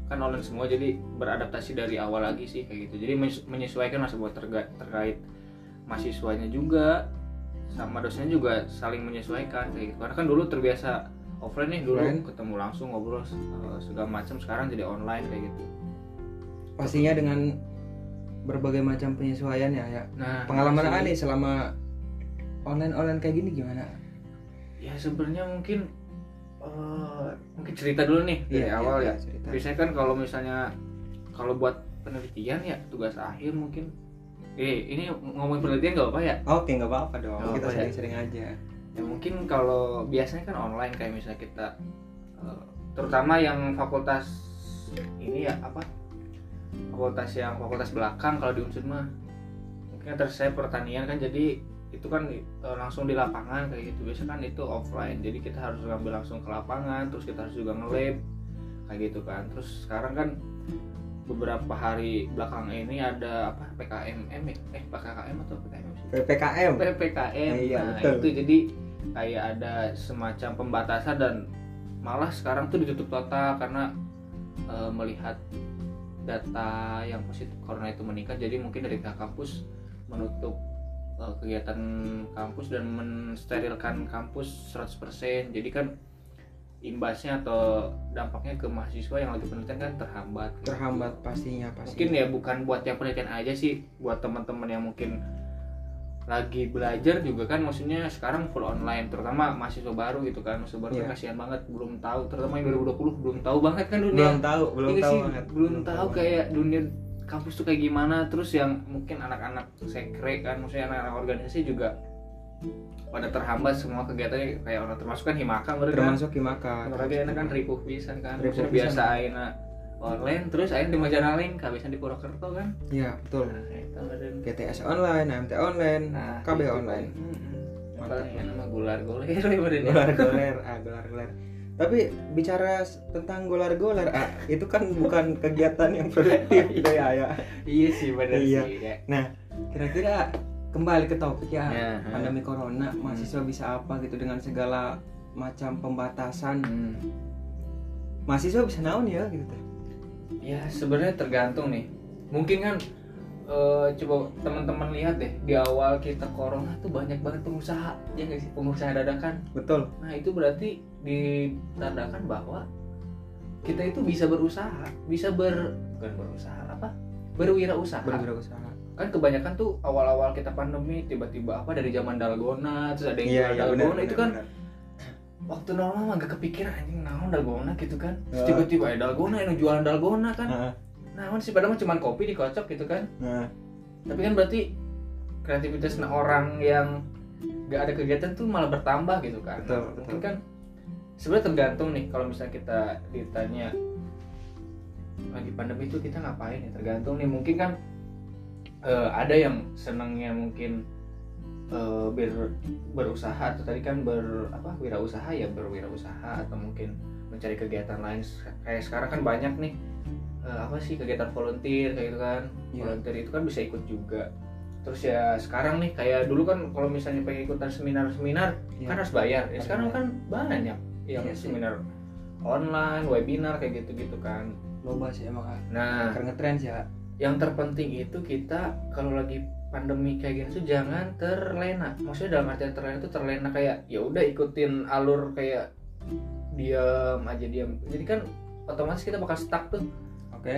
kan online semua jadi beradaptasi dari awal lagi sih kayak gitu. Jadi menyesu- menyesuaikan lah sebuah terga- terkait mahasiswanya juga sama dosennya juga saling menyesuaikan kayak gitu. Karena kan dulu terbiasa offline nih dulu ketemu langsung ngobrol eh, segala macam sekarang jadi online kayak gitu. Pastinya dengan berbagai macam penyesuaian ya ya. Nah pengalaman nih selama online online kayak gini gimana? Ya sebenarnya mungkin eh, mungkin cerita dulu nih dari Iya, awal iya, ya cerita. biasanya kan kalau misalnya kalau buat penelitian ya tugas akhir mungkin eh ini ngomongin penelitian gak apa ya? Oke nggak apa-apa dong. Nggak kita apa-apa ya. sering-sering aja. Ya mungkin kalau biasanya kan online kayak misalnya kita eh, terutama yang fakultas ini ya apa fakultas yang fakultas belakang kalau di unsur mah. Mungkin terus saya pertanian kan jadi itu kan eh, langsung di lapangan kayak gitu. Biasa kan itu offline. Jadi kita harus ngambil langsung ke lapangan terus kita harus juga nge-lab kayak gitu kan. Terus sekarang kan beberapa hari belakang ini ada apa PKMM ya? Eh PKKM atau PKM sih? Ppkm PPKM. Iya, nah, betul. itu jadi kayak ada semacam pembatasan dan malah sekarang tuh ditutup total karena eh, melihat data yang positif corona itu meningkat jadi mungkin dari pihak kampus menutup eh, kegiatan kampus dan mensterilkan kampus 100% jadi kan imbasnya atau dampaknya ke mahasiswa yang lagi penelitian kan terhambat. Terhambat pastinya pasti mungkin ya bukan buat yang penelitian aja sih buat teman-teman yang mungkin lagi belajar juga kan maksudnya sekarang full online terutama mahasiswa baru gitu kan. Mahasiswa baru kan Iya. kasihan banget belum tahu terutama yang 2020 belum tahu banget kan dunia. Belum tahu belum Iya tahu sih, banget belum tahu kayak dunia kampus tuh kayak gimana. Terus yang mungkin anak-anak sekre kan maksudnya anak-anak organisasi juga pada terhambat semua kegiatannya kayak orang termasuk kan himaka mereka. Termasuk himaka Apalagi enak kan ripuh pisan kan. Ripuh biasa aina online terus aina di Majalengka kehabisan di Purwokerto kan. iya betul. Nah, GTS online AMT online Nah, KB itu. online. Mantap. Apalagi nama gular goler (laughs) ya ya. golar goler ah golar goler tapi bicara tentang golar goler ah itu kan bukan kegiatan yang produktif gitu (laughs) ya ya Iya sih benar Iya. sih. Ya. nah kira-kira kembali ke topik ya Ya, pandemi corona mahasiswa bisa apa gitu dengan segala macam pembatasan Hmm. mahasiswa bisa naon ya gitu Ya sebenarnya tergantung nih. Mungkin kan eh, coba teman-teman lihat deh di awal kita corona tuh banyak banget pengusaha ya nggak sih pengusaha dadakan betul Nah itu berarti ditandakan bahwa kita itu bisa berusaha, bisa ber bukan berusaha apa? Berwirausaha. berwirausaha Kan kebanyakan tuh awal-awal kita pandemi tiba-tiba apa dari zaman dalgona terus ada yang jual iya dalgona benar itu benar, kan benar. waktu normal mah gak kepikiran anjing naon dalgona gitu kan. Tiba-tiba ya dalgona yang jualan dalgona kan. Nah, sih padahal mah cuma kopi dikocok gitu kan. nah Tapi kan berarti kreativitas orang yang gak ada kegiatan tuh malah bertambah gitu kan. Betul, Nah, betul. Mungkin kan sebenarnya tergantung nih kalau misalnya kita ditanya lagi pandemi itu kita ngapain ya tergantung nih mungkin kan eh, ada yang senangnya mungkin eh, ber, berusaha atau tadi kan ber apa wirausaha ya berwirausaha atau mungkin mencari kegiatan lain kayak sekarang kan banyak nih eh, apa sih kegiatan volunteer kayak gitu kan Iya. volunteer itu kan bisa ikut juga terus ya sekarang nih kayak dulu kan kalau misalnya pengen ikutan seminar-seminar Iya. kan harus bayar ya sekarang kan banyak yang sih. seminar online webinar kayak gitu-gitu kan loba sih emang ah. nah karena ngetren sih ah. yang terpenting itu kita kalau lagi pandemi kayak gini tuh jangan terlena maksudnya dalam artian terlena itu terlena kayak ya udah ikutin alur kayak diam aja diam jadi kan otomatis kita bakal stuck tuh Oke.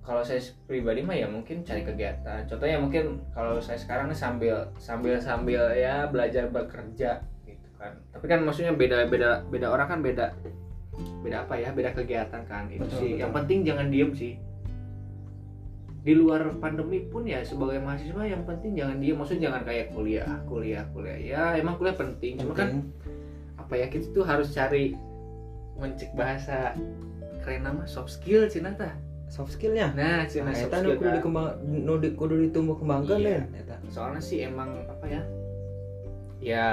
kalau saya pribadi mah ya mungkin cari kegiatan. Contohnya mungkin kalau saya sekarang nih sambil sambil sambil ya belajar bekerja gitu kan. Tapi kan maksudnya beda beda beda orang kan beda beda apa ya beda kegiatan kan itu Betul, sih. Betul. yang penting jangan diem sih. Di luar pandemi pun ya sebagai mahasiswa yang penting jangan diem. Maksudnya jangan kayak kuliah kuliah kuliah. Ya emang kuliah penting. Cuma kan apa ya kita tuh harus cari mencek bahasa keren nama soft skill cina tah soft skillnya nah cina Nah, soft eta nu skill kudu dikembang nu di- kudu ditumbuh kembangkeun Iya. Len, eta. soalnya sih emang apa ya? Ya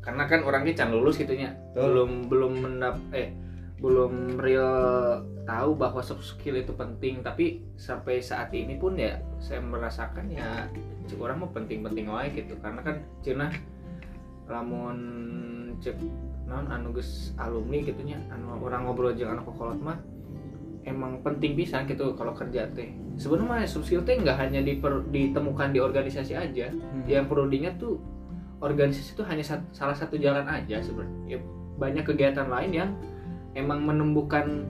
karena kan orangnya can lulus gitunya Betul. belum belum mendap eh belum real tahu bahwa soft skill itu penting. Tapi sampai saat ini pun ya saya merasakan ya orang mah penting-penting wae gitu. Karena kan cina lamun cek non anu geus alumni gitunya anu orang ngobrol jeung anak kokolot mah emang penting pisan gitu kalau kerja teh. Sebenarnya soft skill teh nggak hanya diper- ditemukan di organisasi aja. Hmm. yang perlu diingat tuh organisasi itu hanya sat- salah satu jalan aja sebenarnya. Ya, banyak kegiatan lain yang emang menumbuhkan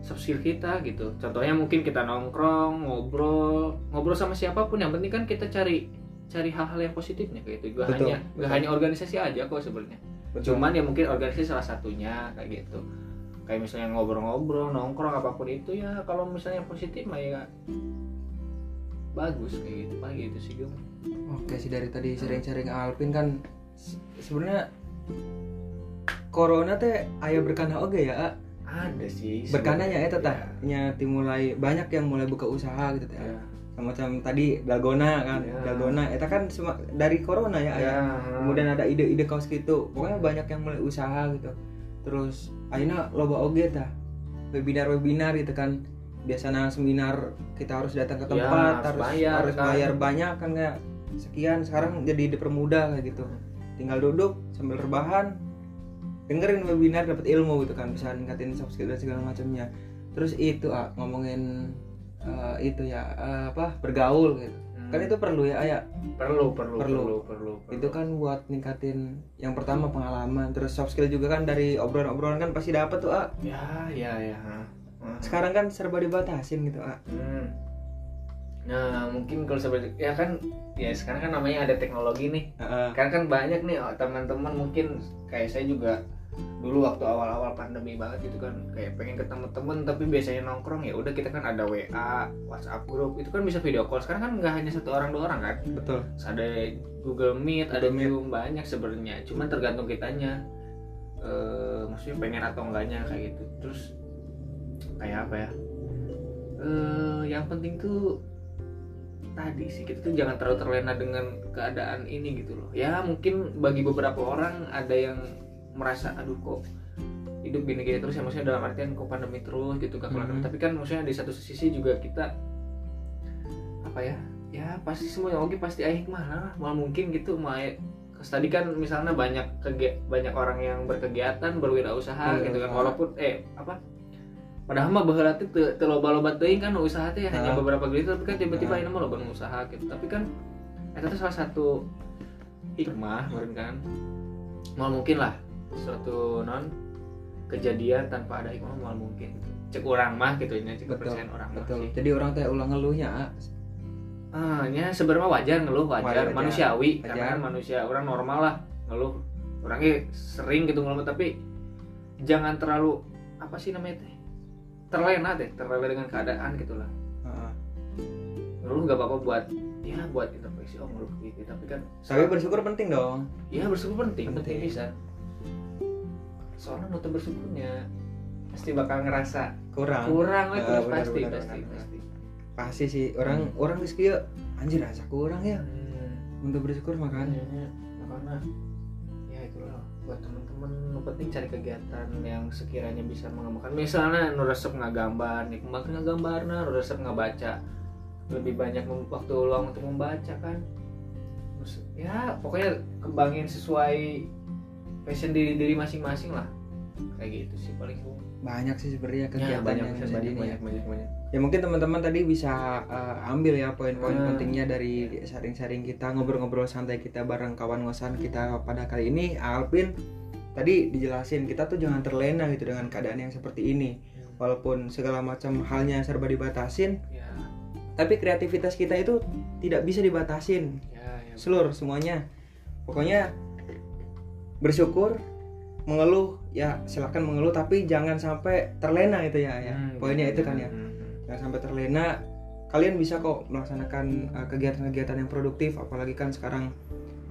soft skill kita gitu. Contohnya mungkin kita nongkrong ngobrol ngobrol sama siapa pun. Yang penting kan kita cari cari hal-hal yang positifnya kayak gitu gak Betul, hanya gak betul. hanya organisasi aja kok sebenarnya Betul. cuman ya mungkin organisasi salah satunya kayak gitu kayak misalnya ngobrol-ngobrol nongkrong apa pun itu ya kalau misalnya positif mah ya bagus kayak gitu paling gitu sih gue Oke sih dari tadi sering-sering Alvin kan se- sebenarnya corona teh aya berkana oge ya. A. ada sih Berkananya eta tah Ya. nya dimulai banyak yang mulai buka usaha gitu teh. Ya. Macam tadi dalgona kan, Ya. dalgona eta kan dari corona ya, ya Kemudian ada ide-ide kaos gitu. Pokoknya banyak yang mulai usaha gitu. Terus ayeuna loba oge tah. Webinar-webinar gitu kan. Biasanya seminar kita harus datang ke Ya, tempat, harus harus bayar, harus kan. bayar banyak kan kayak sekian sekarang jadi dipermudah kayak gitu. Tinggal duduk sambil rebahan dengerin webinar dapat ilmu gitu kan bisa ningkatin soft skill dan segala macamnya. Terus itu ah ngomongin eh, itu ya eh, apa bergaul gitu. Kan itu perlu ya Aya. perlu perlu Perlu. perlu perlu, perlu. Itu kan buat ningkatin yang pertama pengalaman, terus soft skill juga kan dari obrolan-obrolan kan pasti dapat tuh ah. ya ya ya ha. Ha. Sekarang kan serba dibatasin gitu ah. Hmm. Nah mungkin kalau seperti ya kan ya sekarang kan namanya ada teknologi nih. Heeh. Kan kan banyak nih oh, teman-teman mungkin kayak saya juga dulu waktu awal-awal pandemi banget gitu kan kayak pengen ketemu temen tapi biasanya nongkrong ya udah kita kan ada WA, WhatsApp grup itu kan bisa video call. Sekarang kan nggak hanya satu orang dua orang kan? Betul. ada Google Meet, ada Google Meet. Zoom banyak sebenarnya. Cuman tergantung kitanya. Eh maksudnya pengen atau enggaknya kayak gitu. Terus kayak apa ya? Eh yang penting tuh tadi sih kita tuh jangan terlalu terlena dengan keadaan ini gitu loh. Ya mungkin bagi beberapa orang ada yang merasa aduh kok hidup gini-gini terus ya maksudnya dalam artian kok pandemi terus gitu kan Mhm. tapi kan maksudnya di satu sisi juga kita apa ya ya pasti semua yang oke pasti ayah hikmah lah mal mungkin gitu mal tadi kan misalnya banyak kegi- banyak orang yang berkegiatan berwirausaha gitu kan Berwirausaha. walaupun eh apa padahal mah baheula teh teu teu loba-loba teuing kan usaha teh hanya beberapa gitu tapi kan tiba-tiba ini mah loba usaha gitu. Tapi kan teh salah satu hikmah kan. Mal mungkin lah suatu non kejadian tanpa ada hikmah mal mungkin cek orang mah gitu ya cek kepercayaan orang mah Betul. sih Jadi orang teh ulang ngeluhnya ah. Ah, nya sebenarnya wajar ngeluh wajar, Wajar, manusiawi Wajar. karena kan manusia orang normal lah ngeluh orangnya sering gitu ngeluh tapi jangan terlalu apa sih namanya teh terlena deh terlena dengan keadaan gitulah ngeluh nggak apa-apa buat ya buat introspeksi oh ngeluh gitu tapi kan Tapi bersyukur penting dong. ya bersyukur penting penting, Penting. bisa soalnya nutup bersyukurnya pasti bakal ngerasa Kurang. kurang lah Ah, terus benar, pasti benar, pasti benar. pasti Pasti sih orang orang geus kieu anjir rasa kurang ya. Hmm. Untuk bersyukur makan. makanya makanya ya itulah buat teman-teman yang penting cari kegiatan yang sekiranya bisa mengembangkan misalnya nu resep ngagambar nih kembangkan ngagambar nah nu resep ngabaca lebih banyak waktu luang untuk membaca kan ya pokoknya kembangin sesuai passion diri diri masing-masing lah. Kayak gitu sih paling Banyak sih sebenarnya ya, kegiatan banyak yang banyak banyak, banyak banyak banyak. Ya mungkin teman-teman tadi bisa eh, ambil ya poin-poin Hmm. pentingnya dari sharing-sharing kita, ngobrol-ngobrol santai kita bareng kawan ngosan kita pada kali ini. Alvin tadi dijelasin kita tuh jangan terlena gitu dengan keadaan yang seperti ini. Walaupun segala macam halnya serba dibatasin ya. tapi kreativitas kita itu tidak bisa dibatasin. Ya ya. Seluruh semuanya. Pokoknya bersyukur mengeluh ya silakan mengeluh tapi jangan sampai terlena itu ya ya. Hmm, poinnya itu kan ya. hmm, hmm. jangan sampai terlena. Kalian bisa kok melaksanakan uh, kegiatan-kegiatan yang produktif apalagi kan sekarang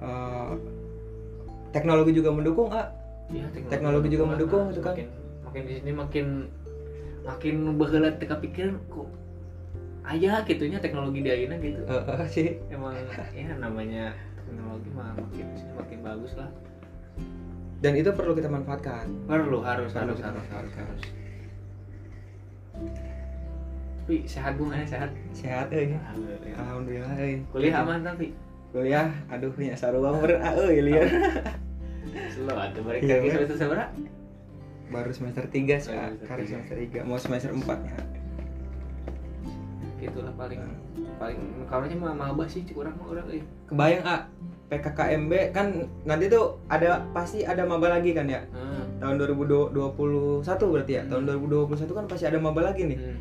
uh, teknologi juga mendukung ah. Ya, Teknologi juga mendukung itu kan. makin makin di sini makin makin baheula teu kepikiran kok aya gitunya teknologi di ayeuna gitu. Eh, eh, sih. Emang ya namanya teknologi mah makin makin bagus lah dan itu perlu kita manfaatkan. Perlu harus Perlu harus harus harus, harus. tapi sehat bung eh sehat? Sehat euy Alhamdulillah. alhamdulillah euy kuliah aman tapi? Kuliah aduh punya sarua meureun ah euy liar (laughs) slow atau lagi bener. semester seberapa baru semester 3 sih ah. semester tiga. semester 3 mau semester 4 ya gitulah paling paling kalau mah mabah sih kurang mah orang eh. Kebayang ah PKKMB kan nanti tuh ada pasti ada maba lagi kan ya hmm. tahun 2021 berarti ya tahun 2021 kan pasti ada maba lagi nih Hmm.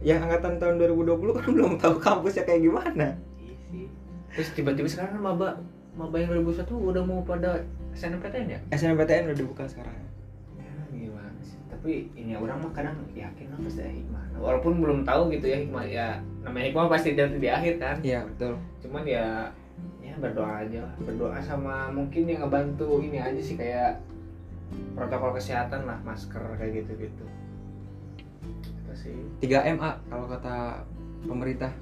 yang angkatan tahun 2020 kan (laughs) belum tahu kampusnya kayak gimana Iya sih. Terus tiba-tiba sekarang kan maba maba yang 2001 udah mau pada SNMPTN ya? SNMPTN udah dibuka sekarang Ya gimana sih? Tapi ini orang mah kadang yakin lah pasti ada hikmah. Walaupun belum tahu gitu ya hikmah ya namanya hikmah pasti dari di akhir kan. iya betul Cuman ya ya berdoa aja lah. Berdoa sama mungkin yang ngebantu ini aja sih kayak protokol kesehatan lah, masker kayak gitu-gitu. Itu sih. 3M ah kalau kata pemerintah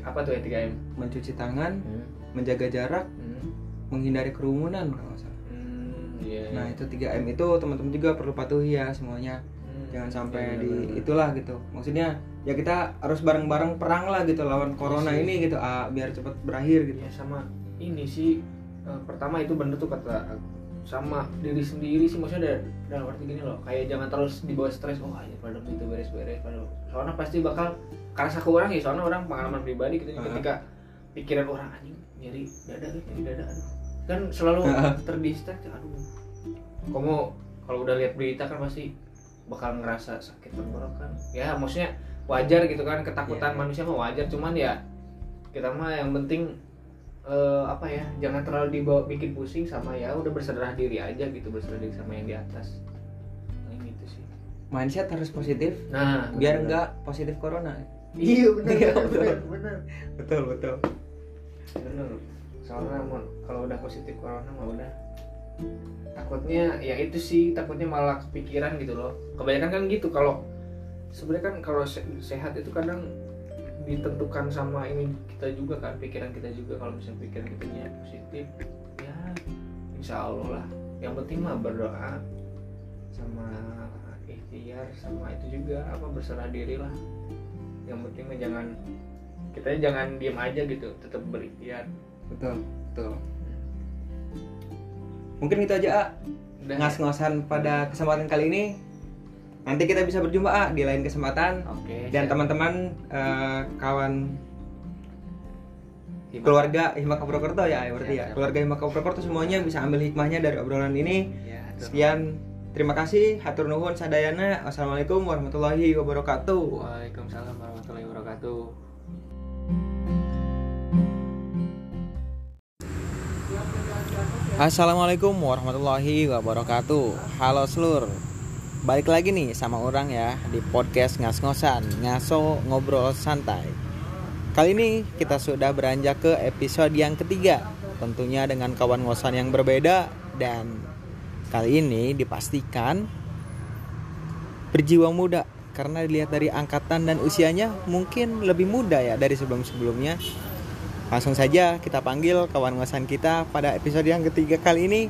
Apa tuh ya 3M? mencuci tangan Hmm. menjaga jarak Hmm. menghindari kerumunan kalau salah Hmm, iya. nah itu 3M itu teman-teman juga perlu patuhi ya semuanya. Jangan sampai Iya, di benar-benar. itulah gitu maksudnya ya kita harus bareng-bareng perang lah gitu lawan corona sih. ini gitu ah, biar cepat berakhir gitu ya sama ini sih eh, pertama itu bener tuh kata sama diri sendiri sih maksudnya dalam arti gini loh kayak jangan terus dibawa stres oh aja pada itu beres-beres pada soalnya pasti bakal karena ke orang ya soalnya orang pengalaman pribadi gitu Ah. ketika pikiran orang anjing nyari dada nyari dada aduh kan selalu Ah. terdistract aduh kamu kalau udah lihat berita kan pasti bakal ngerasa sakit tenggorokan. Ya maksudnya wajar gitu kan ketakutan Iya. manusia mah wajar cuman ya kita mah yang penting eh, apa ya jangan terlalu dibawa bikin pusing sama ya udah berserah diri aja gitu berserah diri sama yang di atas. Paling gitu sih. Mindset harus positif nah biar enggak positif corona. Iya (laughs) benar Iya, benar betul. benar. Betul betul. Benar. Soalnya kalau udah positif corona mah udah takutnya ya itu sih takutnya malah kepikiran gitu loh. Kebanyakan kan gitu kalau sebenarnya kan kalau se- sehat itu kadang ditentukan sama ini kita juga kan pikiran kita juga. Kalau misalnya pikiran kita positif ya insya Allah lah. Yang penting mah berdoa sama ikhtiar sama itu juga apa berserah diri lah. Yang penting mah jangan kita jangan diem aja gitu tetap berikhtiar. Betul betul mungkin itu aja Udah. ngas-ngosan pada kesempatan kali ini. Nanti kita bisa berjumpa ah di lain kesempatan. Oke dan teman-teman eh, kawan Hima. keluarga Himaka Purwokerto ya berarti Siap, ya. siap. keluarga Himaka Purwokerto semuanya bisa ambil hikmahnya dari obrolan ini. Ya, sekian. Terima kasih. Hatur nuhun sadayana. Wassalamualaikum warahmatullahi wabarakatuh. Waalaikumsalam warahmatullahi wabarakatuh Assalamualaikum warahmatullahi wabarakatuh. Halo seluruh Balik lagi nih sama orang ya Di podcast ngas-ngosan Ngaso ngobrol santai. Kali ini kita sudah beranjak ke episode yang ketiga Tentunya dengan kawan ngosan yang berbeda. Dan kali ini dipastikan Berjiwa muda Karena dilihat dari angkatan dan usianya Mungkin lebih muda ya dari sebelum-sebelumnya Langsung saja kita panggil kawan ngosan kita pada episode yang ketiga kali ini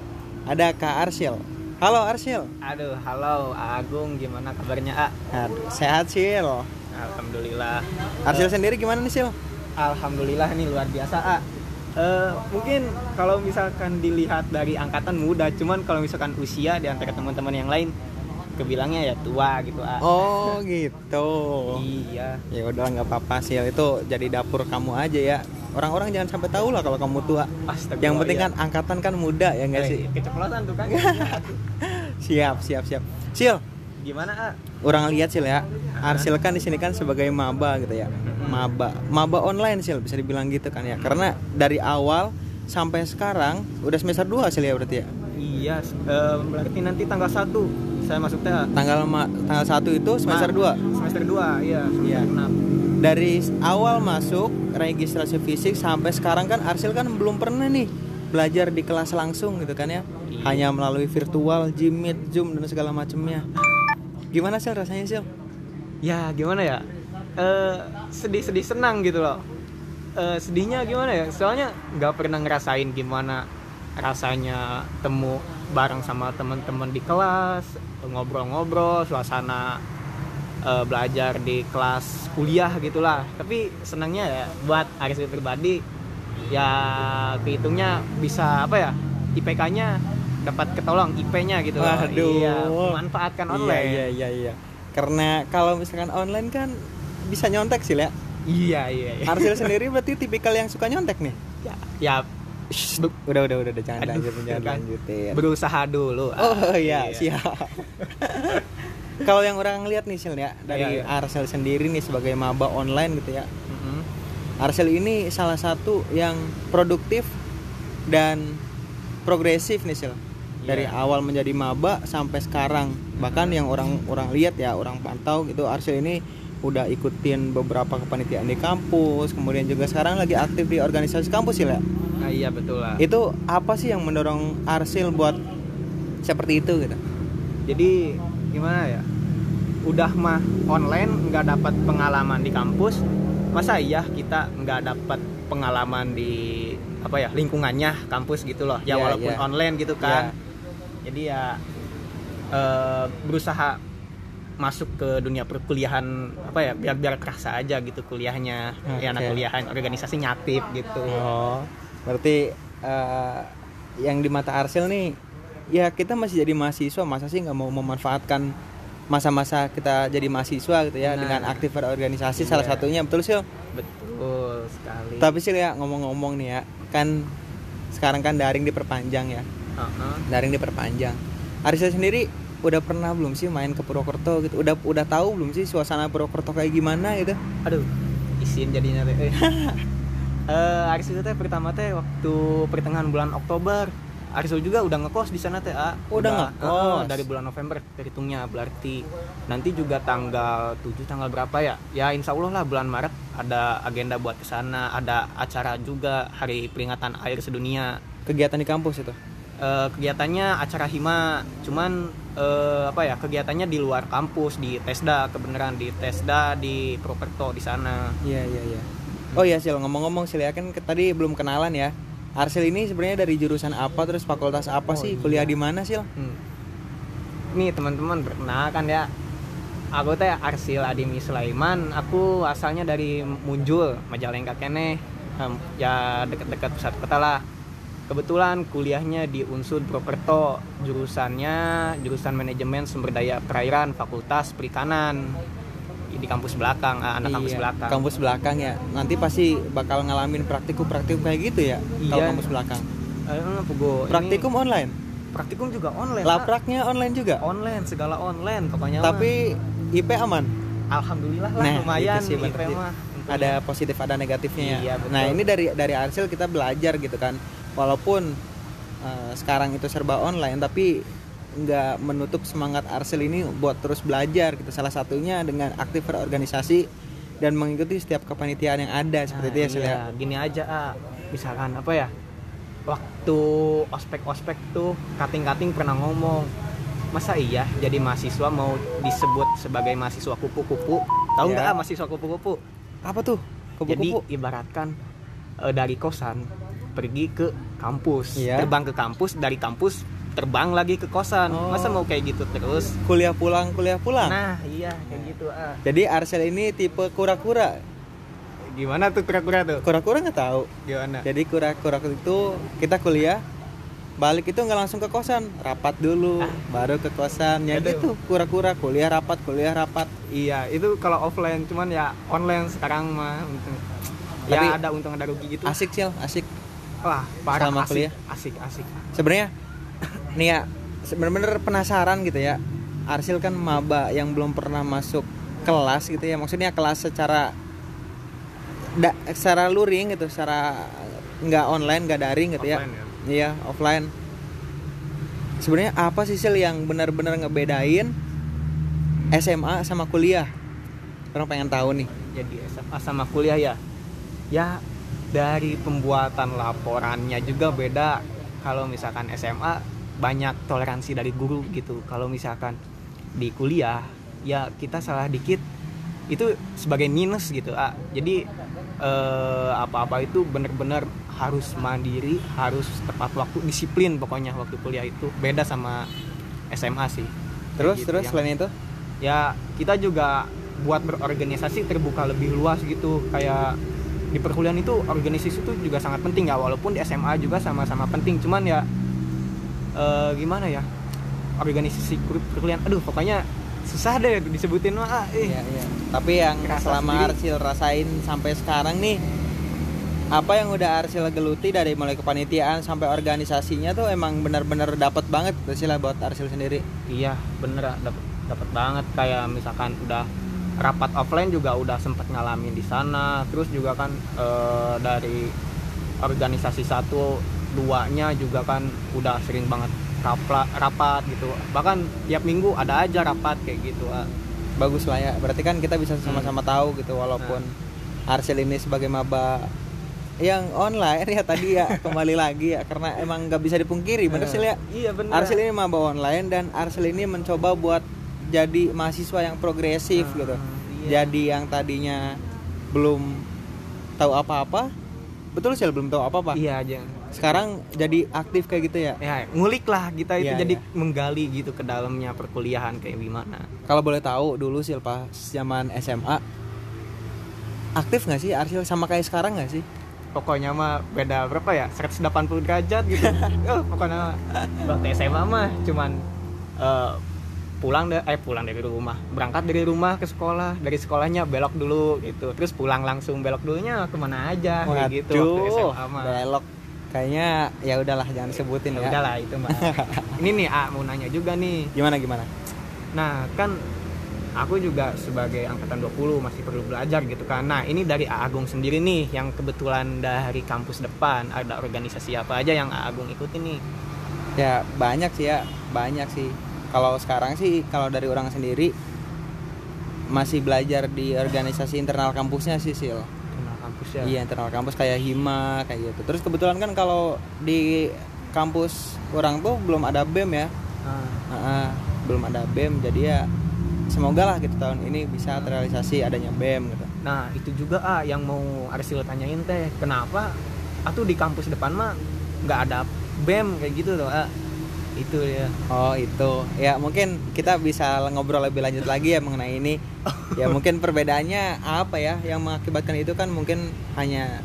ada Kak Arsil. Halo Arsil. Aduh, halo Agung, gimana kabarnya A? Aduh, sehat Sil. Alhamdulillah. Arsil sendiri gimana nih Sil? Alhamdulillah nih luar biasa A. Eh, mungkin kalau misalkan dilihat dari angkatan muda, cuman kalau misalkan usia di antara teman-teman yang lain kebilangnya ya tua gitu A. Oh gitu. Iya. Ya udah nggak apa-apa Sil. Itu jadi dapur kamu aja ya. orang-orang jangan sampai tahu lah kalau kamu tua. Astagfirullah, yang penting iya. kan angkatan kan muda ya enggak Eh, sih? keceplosan tuh kan. (laughs) Siap siap siap. Sil. Gimana ah? Orang lihat sil ya. Arsil kan di sini kan sebagai maba gitu ya. Maba. Maba online sil bisa dibilang gitu kan ya. Karena dari awal sampai sekarang udah semester 2 sil ya berarti ya? Iya eh, berarti nanti tanggal 1 saya masuk TA tanggal ma- tanggal 1 itu semester 2 semester 2 iya Iya. semester 6 dari awal masuk registrasi fisik sampai sekarang kan Arsil kan belum pernah nih belajar di kelas langsung gitu kan ya. Hanya melalui virtual, Jimit, Zoom dan segala macamnya gimana sih rasanya sih ya gimana ya? Sedih-sedih senang gitu loh. Eh, sedihnya gimana ya? Soalnya nggak pernah ngerasain gimana rasanya temu bareng sama teman-teman di kelas ngobrol-ngobrol suasana eh, belajar di kelas kuliah gitulah tapi senangnya ya buat Aris pribadi ya kehitungnya bisa apa ya IPK-nya dapat ketolong IP-nya gitu loh. Waduh. iya memanfaatkan online Iya iya iya. Karena kalau misalkan online kan bisa nyontek sih ya. iya iya, iya. Arsil (laughs) sendiri berarti tipikal yang suka nyontek nih. ya, ya Udah udah udah, udah jangan Aduh, lanjutin jangan kan. lanjutin. berusaha dulu Oh Ah, iya, siap. (laughs) kalau yang orang lihat nih Sil ya dari Iya, iya. Arsil sendiri nih sebagai maba online gitu ya. Mm-mm. Arsil ini salah satu yang produktif dan progresif nih Sil. Dari Iya. awal menjadi maba sampai sekarang. Bahkan yang orang-orang lihat ya, orang pantau gitu Arsil ini udah ikutin beberapa kepanitiaan di kampus, kemudian juga sekarang lagi aktif di organisasi kampus Sil ya. Nah, iya betul lah Itu apa sih yang mendorong Arsil buat seperti itu gitu? jadi gimana ya udah mah online nggak dapat pengalaman di kampus masa iya kita nggak dapat pengalaman di apa ya lingkungannya kampus gitu loh ya Iya, walaupun iya. online gitu kan jadi ya eh, berusaha masuk ke dunia perkuliahan apa ya biar biar kerasa aja gitu kuliahnya ya anak kuliahan organisasi nyatip gitu Oh, berarti eh, yang di mata Arsil nih, ya kita masih jadi mahasiswa, masa sih nggak mau memanfaatkan masa-masa kita jadi mahasiswa gitu ya Nah. dengan aktif organisasi Iya. salah satunya betul sih. betul sekali Tapi sih ya ngomong-ngomong nih ya, kan sekarang kan daring diperpanjang ya, Heeh. daring diperpanjang. Arsil sendiri udah pernah belum sih main ke Purwokerto gitu? Udah udah tahu belum sih suasana Purwokerto kayak gimana gitu? aduh isin jadinya teh (laughs) eh Arisul teh pertama teh waktu pertengahan bulan Oktober Arisul juga udah ngekos di sana teh ah. Oh, udah ngekos. eh, dari bulan November terhitungnya berarti nanti juga tanggal 7 tanggal berapa ya ya insya Allah lah bulan Maret ada agenda buat ke sana ada acara juga hari peringatan air sedunia Kegiatan di kampus itu? Eh, kegiatannya acara hima cuman eh, apa ya kegiatannya di luar kampus di Tesda kebenaran di Tesda di Purwokerto di sana Iya iya iya. Oh iya Sil ngomong-ngomong Sil ya kan tadi belum kenalan ya. Arsil ini sebenarnya dari jurusan apa terus fakultas apa Oh, sih? iya. Kuliah di mana Sil? Hmm. Nih teman-teman perkenalkan ya. Aku teh Arsil Adimi Sulaiman. Aku asalnya dari Munjul, Majalengka kene. Ya dekat-dekat pusat kota lah. Kebetulan kuliahnya di Unsud Purwokerto, jurusannya jurusan manajemen sumber daya perairan, Fakultas Perikanan di kampus belakang, ah, anak kampus Iya, belakang. Kampus belakang ya. Nanti pasti bakal ngalamin praktikum-praktikum kayak gitu ya kalau Iya. kampus belakang. Eh, Pugo, ini Praktikum online. praktikum juga online. Lapraknya online juga. online, segala online pokoknya. mah. Tapi IP aman. alhamdulillah lah Nah, lumayan sih IP mah. Ada positif ada negatifnya ya. Iya, betul. Nah, ini dari dari Arsil kita belajar gitu kan. Walaupun eh, sekarang itu serba online tapi nggak menutup semangat Arsil ini buat terus belajar gitu. Salah satunya dengan aktif berorganisasi dan mengikuti setiap kepanitiaan yang ada seperti itu ya, Sil, ya. iya, gini aja ah. misalkan apa ya waktu ospek-ospek tuh kating-kating pernah ngomong masa iya jadi mahasiswa mau disebut sebagai mahasiswa kupu-kupu tahu nggak ah mahasiswa kupu-kupu Apa tuh? jadi Kupu-kupu. ibaratkan eh, dari kosan pergi ke kampus Iya. terbang ke kampus dari kampus terbang lagi ke kosan Oh. masa mau kayak gitu terus Kuliah pulang, kuliah pulang. nah iya kayak gitu ah Jadi Arsil ini tipe kura-kura. gimana tuh kura-kura tuh Kura-kura nggak tahu. gimana Jadi kura-kura itu kita kuliah balik itu nggak langsung ke kosan, rapat dulu, baru ke kosan. Ya gitu, kura-kura kuliah rapat, kuliah rapat. Iya, itu kalau offline cuman ya online sekarang mah. ya Tapi- ada untung ada rugi gitu asik sih asik wah parah Selama asik, kuliah? asik asik. Sebenarnya nih ya bener-bener penasaran gitu ya. Arsil kan maba yang belum pernah masuk kelas gitu ya. Maksudnya kelas secara da, secara luring gitu secara nggak online nggak daring gitu Offline ya? Iya offline. Sebenarnya apa sih Sil yang benar-benar ngebedain SMA sama kuliah? Orang pengen tahu nih. Jadi SMA sama kuliah ya? Ya dari pembuatan laporannya juga beda. Kalau misalkan SMA banyak toleransi dari guru gitu. Kalau misalkan di kuliah ya kita salah dikit itu sebagai minus gitu ah jadi eh, apa-apa itu bener-bener harus mandiri harus tepat waktu disiplin pokoknya waktu kuliah itu. Beda sama SMA sih. Terus gitu. terus Yang- selain itu? Ya kita juga buat berorganisasi terbuka lebih luas gitu. Kayak di perkuliahan itu organisasi itu juga sangat penting ya walaupun di SMA juga sama-sama penting cuman ya eh, gimana ya organisasi per- perkuliahan aduh pokoknya susah deh disebutin mah ah, ih. Iya, iya. Tapi yang Ngerasa selama sendiri. Arsil rasain sampai sekarang nih apa yang udah Arsil geluti dari mulai kepanitiaan sampai organisasinya tuh emang benar-benar dapat banget sih lah buat Arsil sendiri. iya bener dapat dapat banget kayak misalkan udah rapat offline juga udah sempat ngalamin di sana. Terus juga kan eh, dari organisasi satu duanya juga kan udah sering banget rapla, rapat gitu. Bahkan tiap minggu ada aja rapat kayak gitu ah. Bagus lah ya. Berarti kan kita bisa sama-sama tahu gitu walaupun Arsil ini sebagai maba yang online (laughs) ya tadi ya kembali lagi ya. Karena emang nggak bisa dipungkiri bener sih ya. iya bener. Arsil ini maba online dan Arsil ini mencoba buat jadi mahasiswa yang progresif gitu. iya. Jadi yang tadinya belum tahu apa-apa, betul sih belum tahu apa-apa. iya aja Sekarang jadi aktif kayak gitu ya. ya ngulik lah kita itu Iya, jadi iya. menggali gitu ke dalamnya perkuliahan kayak gimana Kalau boleh tahu dulu sih pas zaman SMA aktif nggak sih Arsil sama kayak sekarang nggak sih? pokoknya mah beda berapa ya 180 derajat gitu (laughs) oh, pokoknya waktu SMA mah cuman eh, pulang da- eh pulang dari rumah berangkat dari rumah ke sekolah dari sekolahnya belok dulu gitu terus pulang langsung belok dulunya ke mana aja kayak gitu waktu Waduh, SMA mah belok. Kayaknya ya udahlah jangan sebutin ya ya. udahlah itu mah (laughs) ini nih ah mau nanya juga nih Gimana gimana? Nah, kan aku juga sebagai angkatan 20 masih perlu belajar gitu kan. Nah, ini dari A Agung sendiri nih yang kebetulan dari kampus depan ada organisasi apa aja yang A Agung ikutin nih. Ya banyak sih ya, banyak sih. Kalau sekarang sih kalau dari orang sendiri masih belajar di organisasi internal kampusnya sih Sil. Kenal kampus ya. Iya internal kampus kayak hima kayak gitu. Terus kebetulan kan kalau di kampus orang tuh belum ada bem ya. Ah, Heeh, belum ada bem jadi ya semoga lah gitu tahun ini bisa terrealisasi adanya bem gitu. Nah, itu juga ah yang mau Arsil tanyain teh. Kenapa atuh di kampus depan mah nggak ada BEM kayak gitu tuh, ah. Itu ya. Oh itu ya mungkin kita bisa ngobrol lebih lanjut lagi ya mengenai ini. Ya (laughs) mungkin perbedaannya apa ya yang mengakibatkan itu kan mungkin hanya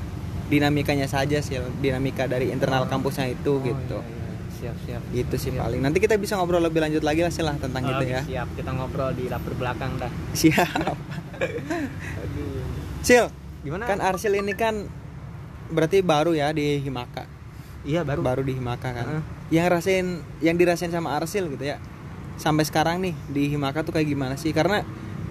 dinamikanya saja sih dinamika dari internal kampusnya itu gitu. iya, iya. Siap, siap. Gitu sih paling. Nanti kita bisa ngobrol lebih lanjut lagi lah sih lah tentang itu Oke, ya. Siap, kita ngobrol di dapur belakang dah. (laughs) Siap. Sil, Gimana? kan Arsil ini kan berarti baru ya di Himaka. Iya baru. Baru di Himaka kan. Heeh. Yang rasain yang dirasain sama Arsil gitu ya. Sampai sekarang nih di Himaka tuh kayak gimana sih? Karena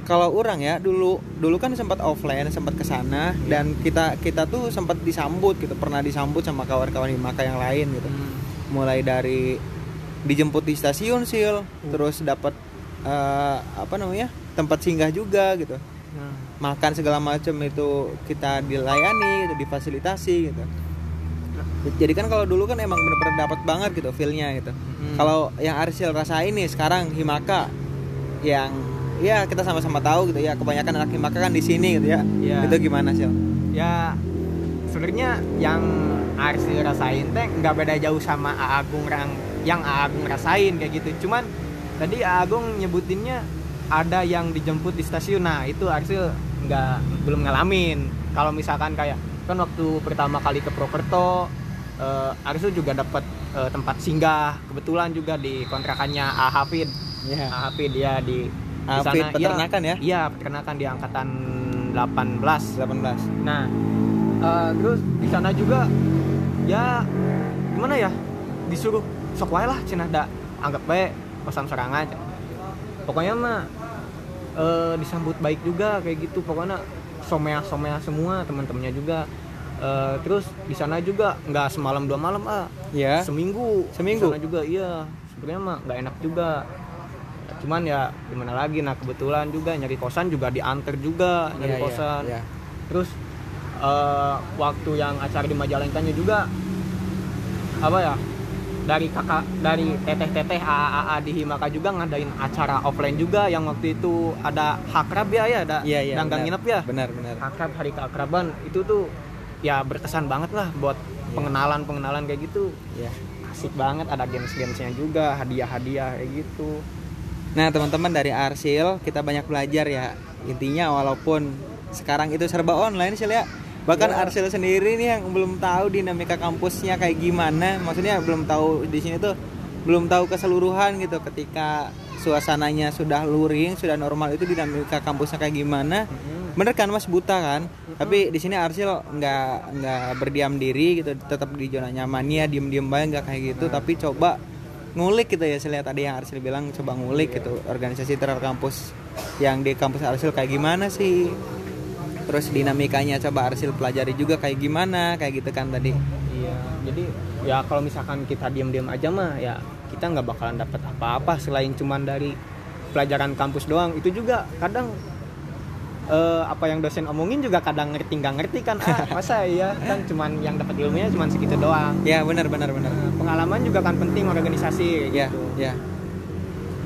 kalau orang ya dulu dulu kan sempat offline sempat ke sana dan kita kita tuh sempat disambut gitu pernah disambut sama kawan-kawan Himaka yang lain gitu Hmm. mulai dari dijemput di stasiun sil terus dapat eh, apa namanya tempat singgah juga gitu Nah, makan segala macam itu kita dilayani gitu difasilitasi gitu jadi kan kalau dulu kan emang bener-bener dapat banget gitu feelnya gitu Hmm. kalau yang Arsil rasain nih sekarang Himaka yang ya kita sama-sama tahu gitu ya kebanyakan anak Himaka kan di sini gitu ya Iya. itu gimana Sil? ya sebenarnya yang Arsil rasain teh nggak beda jauh sama A Agung yang yang A Agung rasain kayak gitu cuman tadi A Agung nyebutinnya ada yang dijemput di stasiun nah itu Arsil nggak belum ngalamin kalau misalkan kayak kan waktu pertama kali ke Prokerto eh, Arsil juga dapat eh, tempat singgah kebetulan juga di kontrakannya A Hafid Iya. A Hafid ya di di Hafid sana. Iya, peternakan ya? Iya, peternakan di angkatan 18. 18 Nah, Eh, terus di sana juga ya gimana ya disuruh sok wae lah cenah da anggap baik pesan serangan pokoknya mah eh, disambut baik juga kayak gitu pokoknya somea somea semua teman-temannya juga. Eh, terus di sana juga nggak semalam dua malam ah. Ya. seminggu. Seminggu? Di sana juga iya. Sebenarnya mah nggak enak juga. Cuman ya gimana lagi? Nah kebetulan juga nyari kosan juga diantar juga nyari Iya, iya, kosan. iya. terus eh, waktu yang acara di Majalengkanya juga apa ya dari kakak dari teteh-teteh AA di Himaka juga ngadain acara offline juga yang waktu itu ada hakrab ya ya ada Iya, iya, ganggang benar. nginep ya? Benar, benar. akrab hari keakraban itu tuh ya berkesan banget lah buat pengenalan pengenalan kayak gitu. Ya asik banget ada games gamesnya juga hadiah hadiah kayak gitu. Nah teman-teman dari Arsil kita banyak belajar ya. Intinya walaupun sekarang itu serba online sih ya bahkan Ya. Arsil sendiri nih yang belum tahu dinamika kampusnya kayak gimana. Maksudnya belum tahu di sini tuh belum tahu keseluruhan gitu. Ketika suasananya sudah luring sudah normal itu dinamika kampusnya kayak gimana? Bener kan mas? Buta kan? Tapi di sini Arsil nggak nggak berdiam diri gitu. Tetap di zona nyamannya diem diem banget nggak kayak gitu. Tapi coba ngulik gitu ya. Saya lihat tadi yang Arsil bilang coba ngulik gitu. Organisasi terhadap kampus yang di kampus Arsil kayak gimana sih terus dinamikanya coba Arsil pelajari juga kayak gimana kayak gitu kan tadi. Iya jadi ya kalau misalkan kita diam-diam aja mah ya kita nggak bakalan dapat apa-apa selain cuman dari pelajaran kampus doang. Itu juga kadang eh, apa yang dosen omongin juga kadang ngerti nggak ngerti kan. Ah (laughs) masa ya kan cuman yang dapat ilmunya cuman segitu doang. Ya benar benar benar. Pengalaman juga kan penting organisasi ya gitu. ya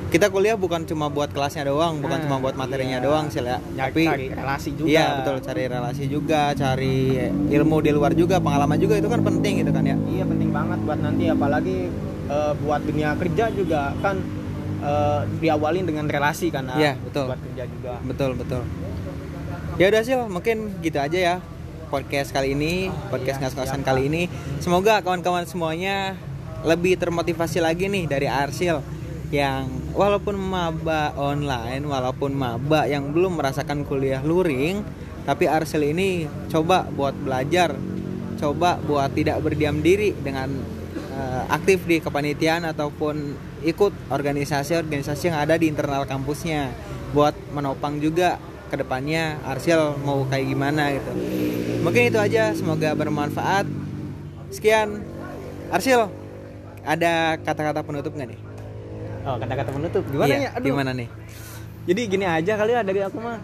kita kuliah bukan cuma buat kelasnya doang bukan Nah, cuma buat materinya iya. doang sih ya tapi cari relasi juga. iya betul cari relasi juga cari ilmu di luar juga pengalaman juga itu kan penting gitu kan ya. Iya penting banget buat nanti apalagi eh, buat dunia kerja juga kan eh, diawalin dengan relasi kan Iya, betul. buat kerja juga. Betul betul. Ya udah sih mungkin gitu aja ya podcast kali ini podcast iya, ngas-ngasan siap, kali ini. Semoga kawan-kawan semuanya lebih termotivasi lagi nih dari Arsil yang walaupun maba online walaupun maba yang belum merasakan kuliah luring tapi Arsil ini coba buat belajar coba buat tidak berdiam diri dengan eh, aktif di kepanitiaan ataupun ikut organisasi-organisasi yang ada di internal kampusnya buat menopang juga ke depannya Arsil mau kayak gimana gitu. Mungkin itu aja semoga bermanfaat. Sekian. Arsil ada kata-kata penutup nggak nih oh kata-kata penutup. Gimana Iya, ya aduh. gimana nih? Jadi gini aja kali ya dari aku mah.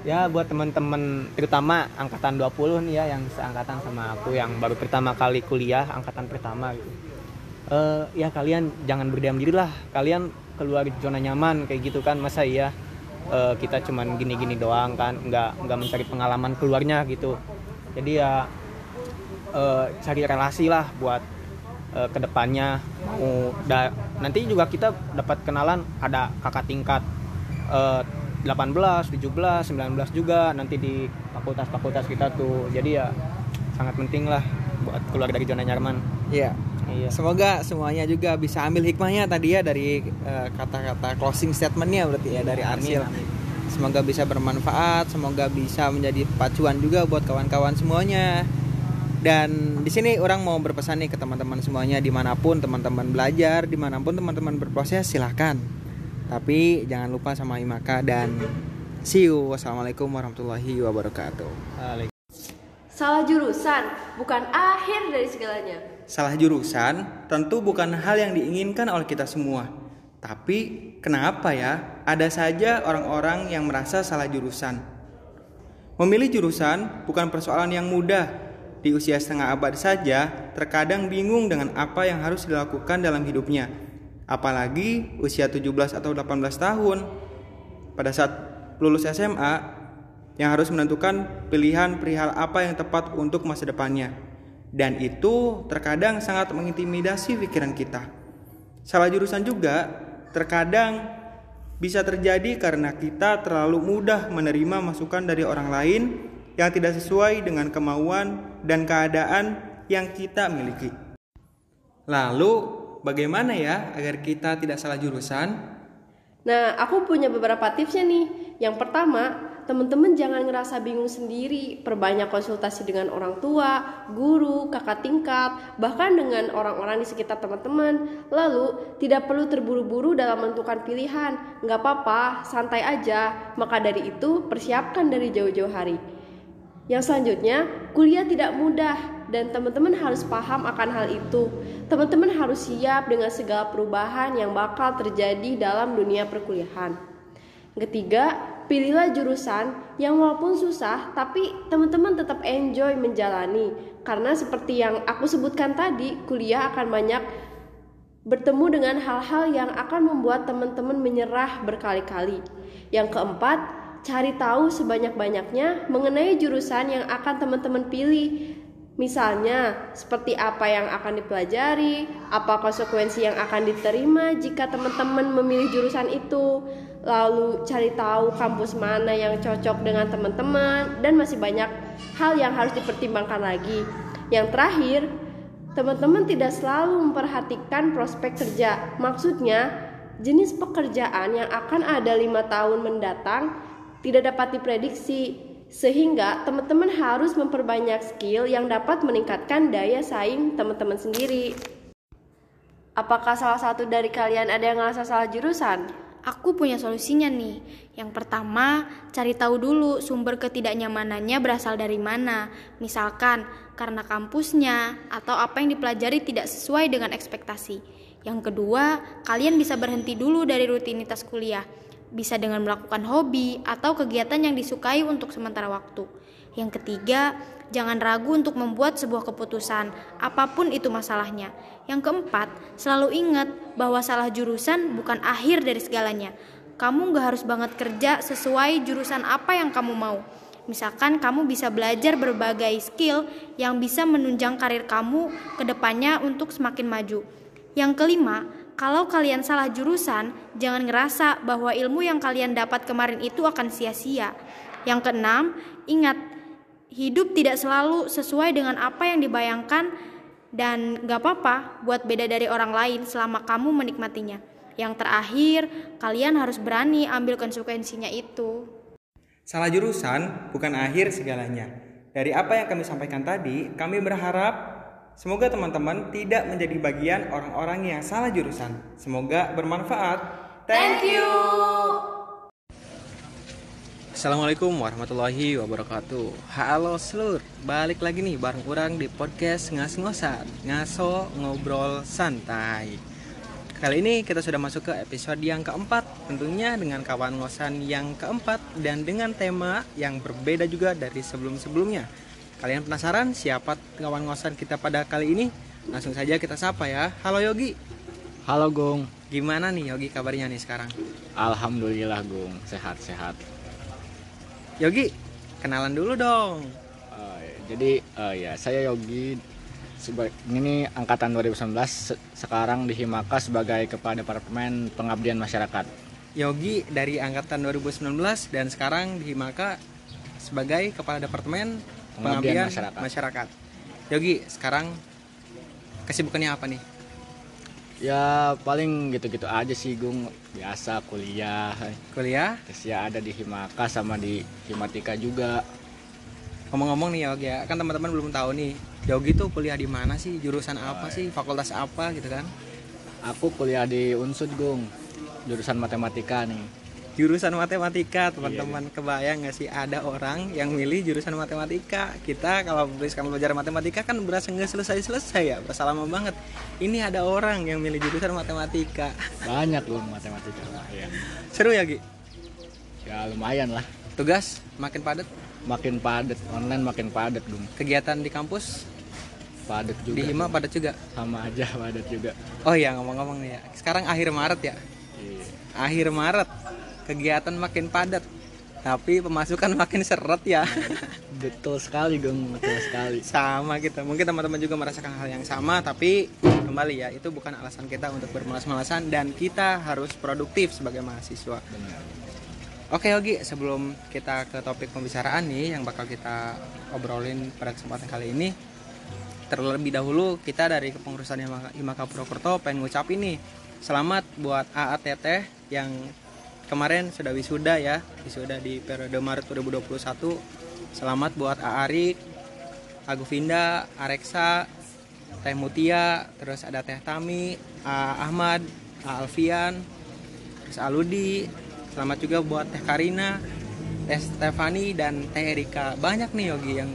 Ya buat teman-teman terutama angkatan 20 nih ya yang seangkatan sama aku yang baru pertama kali kuliah angkatan pertama gitu. Eh, ya kalian jangan berdiam diri lah. Kalian keluar zona nyaman kayak gitu kan. Masa iya eh, kita cuman gini-gini doang kan? Nggak nggak mencari pengalaman keluarnya gitu. Jadi ya eh, cari relasi lah buat eh, ke depannya mau da- nanti juga kita dapat kenalan ada kakak tingkat eh, 18, 17, 19 juga nanti di fakultas-fakultas kita tuh jadi ya sangat penting lah buat keluar dari zona nyaman Iya. Iya. Semoga semuanya juga bisa ambil hikmahnya tadi ya dari eh, kata-kata closing statementnya berarti ya dari Arsil. Semoga bisa bermanfaat, semoga bisa menjadi pacuan juga buat kawan-kawan semuanya. Dan di sini orang mau berpesan nih ke teman-teman semuanya di mana pun teman-teman belajar, di mana pun teman-teman berproses silahkan. Tapi jangan lupa sama Imaka dan see you. Wassalamualaikum warahmatullahi wabarakatuh. Salah jurusan bukan akhir dari segalanya. Salah jurusan tentu bukan hal yang diinginkan oleh kita semua. Tapi kenapa ya ada saja orang-orang yang merasa salah jurusan? Memilih jurusan bukan persoalan yang mudah. Di usia setengah abad saja, terkadang bingung dengan apa yang harus dilakukan dalam hidupnya. Apalagi usia 17 atau 18 tahun. Pada saat lulus SMA, yang harus menentukan pilihan perihal apa yang tepat untuk masa depannya. Dan itu terkadang sangat mengintimidasi pikiran kita. Salah jurusan juga terkadang bisa terjadi karena kita terlalu mudah menerima masukan dari orang lain yang tidak sesuai dengan kemauan dan keadaan yang kita miliki. Lalu, bagaimana ya agar kita tidak salah jurusan? Nah, aku punya beberapa tipsnya nih. Yang pertama, teman-teman jangan ngerasa bingung sendiri. Perbanyak konsultasi dengan orang tua, guru, kakak tingkat, bahkan dengan orang-orang di sekitar teman-teman. Lalu, tidak perlu terburu-buru dalam menentukan pilihan. Nggak apa-apa, santai aja. Maka dari itu, persiapkan dari jauh-jauh hari. Yang selanjutnya, kuliah tidak mudah dan teman-teman harus paham akan hal itu. Teman-teman harus siap dengan segala perubahan yang bakal terjadi dalam dunia perkuliahan. Ketiga, pilihlah jurusan yang walaupun susah tapi teman-teman tetap enjoy menjalani. Karena seperti yang aku sebutkan tadi, kuliah akan banyak bertemu dengan hal-hal yang akan membuat teman-teman menyerah berkali-kali. Yang keempat, cari tahu sebanyak-banyaknya mengenai jurusan yang akan teman-teman pilih. Misalnya, seperti apa yang akan dipelajari, apa konsekuensi yang akan diterima jika teman-teman memilih jurusan itu, lalu cari tahu kampus mana yang cocok dengan teman-teman, dan masih banyak hal yang harus dipertimbangkan lagi. Yang terakhir, teman-teman tidak selalu memperhatikan prospek kerja. Maksudnya, jenis pekerjaan yang akan ada lima tahun mendatang tidak dapat diprediksi sehingga teman-teman harus memperbanyak skill yang dapat meningkatkan daya saing teman-teman sendiri. Apakah salah satu dari kalian ada yang ngerasa salah jurusan? Aku punya solusinya nih. Yang pertama, cari tahu dulu sumber ketidaknyamanannya berasal dari mana. Misalkan karena kampusnya atau apa yang dipelajari tidak sesuai dengan ekspektasi. Yang kedua, kalian bisa berhenti dulu dari rutinitas kuliah bisa dengan melakukan hobi atau kegiatan yang disukai untuk sementara waktu. Yang ketiga, jangan ragu untuk membuat sebuah keputusan, apa pun itu masalahnya. Yang keempat, selalu ingat bahwa salah jurusan bukan akhir dari segalanya. Kamu gak harus banget kerja sesuai jurusan apa yang kamu mau. Misalkan kamu bisa belajar berbagai skill yang bisa menunjang karir kamu ke depannya untuk semakin maju. Yang kelima, kalau kalian salah jurusan, jangan ngerasa bahwa ilmu yang kalian dapat kemarin itu akan sia-sia. Yang keenam, ingat, hidup tidak selalu sesuai dengan apa yang dibayangkan dan gak apa-apa buat beda dari orang lain selama kamu menikmatinya. Yang terakhir, kalian harus berani ambil konsekuensinya itu. Salah jurusan bukan akhir segalanya. Dari apa yang kami sampaikan tadi, kami berharap Semoga teman-teman tidak menjadi bagian orang-orang yang salah jurusan. Semoga bermanfaat. Thank you. Assalamualaikum warahmatullahi wabarakatuh. Halo seluruh, balik lagi nih bareng kurang di podcast ngas-ngosan, ngaso ngobrol santai. Kali ini kita sudah masuk ke episode yang keempat, tentunya dengan kawan ngosan yang keempat dan dengan tema yang berbeda juga dari sebelum-sebelumnya Kalian penasaran siapa kawan ngosan kita pada kali ini? Langsung saja kita sapa ya. Halo Yogi. Halo Gung. Gimana nih Yogi kabarnya nih sekarang? Alhamdulillah Gung, sehat-sehat. Yogi, kenalan dulu dong. Uh, jadi uh, ya saya Yogi ini angkatan 2019 sekarang di Himaka sebagai kepala departemen pengabdian masyarakat. Yogi dari angkatan 2019 dan sekarang di Himaka sebagai kepala departemen pengabdian masyarakat. masyarakat. Yogi, sekarang kesibukannya apa nih? Ya paling gitu-gitu aja sih Gung Biasa kuliah Kuliah? Terus ya ada di Himaka sama di Himatika juga Ngomong-ngomong nih Yogi ya Kan teman-teman belum tahu nih Yogi tuh kuliah di mana sih? Jurusan apa sih? Fakultas apa gitu kan? Aku kuliah di Unsud Gung Jurusan matematika nih jurusan matematika teman-teman iya. kebayang nggak sih ada orang yang milih jurusan matematika? Kita kalau belajar belajar matematika kan berasa nggak selesai selesai ya berasa lama banget. Ini ada orang yang milih jurusan matematika. Banyak loh matematika. Ya. seru ya Gi? Ya lumayan lah. Tugas? Makin padat? Makin padat. Online makin padat dong kegiatan di kampus? Padat juga. Di Hima padat juga? Sama aja padat juga. Oh ya ngomong-ngomong nih ya. Sekarang akhir Maret ya? Iya. akhir Maret kegiatan makin padat tapi pemasukan makin seret ya. Betul sekali dong betul sekali. Sama kita. Mungkin teman-teman juga merasakan hal yang sama tapi kembali ya itu bukan alasan kita untuk bermalas-malasan dan kita harus produktif sebagai mahasiswa. Benar. Oke Yogi, sebelum kita ke topik pembicaraan nih yang bakal kita obrolin pada kesempatan kali ini Terlebih dahulu kita dari kepengurusan Himaka Purwokerto pengen ngucap ini Selamat buat AATT yang kemarin sudah wisuda ya wisuda di periode Maret 2021 selamat buat Aarik Agufinda Areksa Teh Mutia terus ada Teh Tami A Ahmad A Alfian terus Aludi. Selamat juga buat Teh Karina Teh Stefani dan Teh Erika. Banyak nih Yogi yang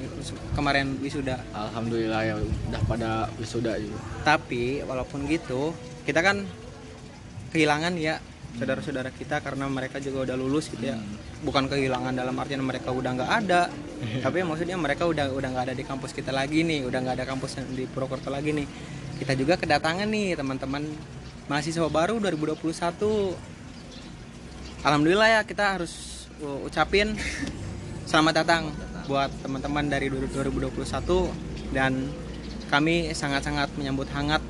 kemarin wisuda. Alhamdulillah ya udah pada wisuda juga. tapi walaupun gitu kita kan kehilangan ya saudara-saudara kita karena mereka juga udah lulus gitu ya. Bukan kehilangan dalam artian mereka udah nggak ada (laughs) tapi maksudnya mereka udah udah nggak ada di kampus kita lagi nih udah nggak ada kampus di Purwokerto lagi nih. Kita juga kedatangan nih teman-teman mahasiswa baru 2021 alhamdulillah ya kita harus uh, ucapin (laughs) selamat datang buat teman-teman dari 2021 dan kami sangat-sangat menyambut hangat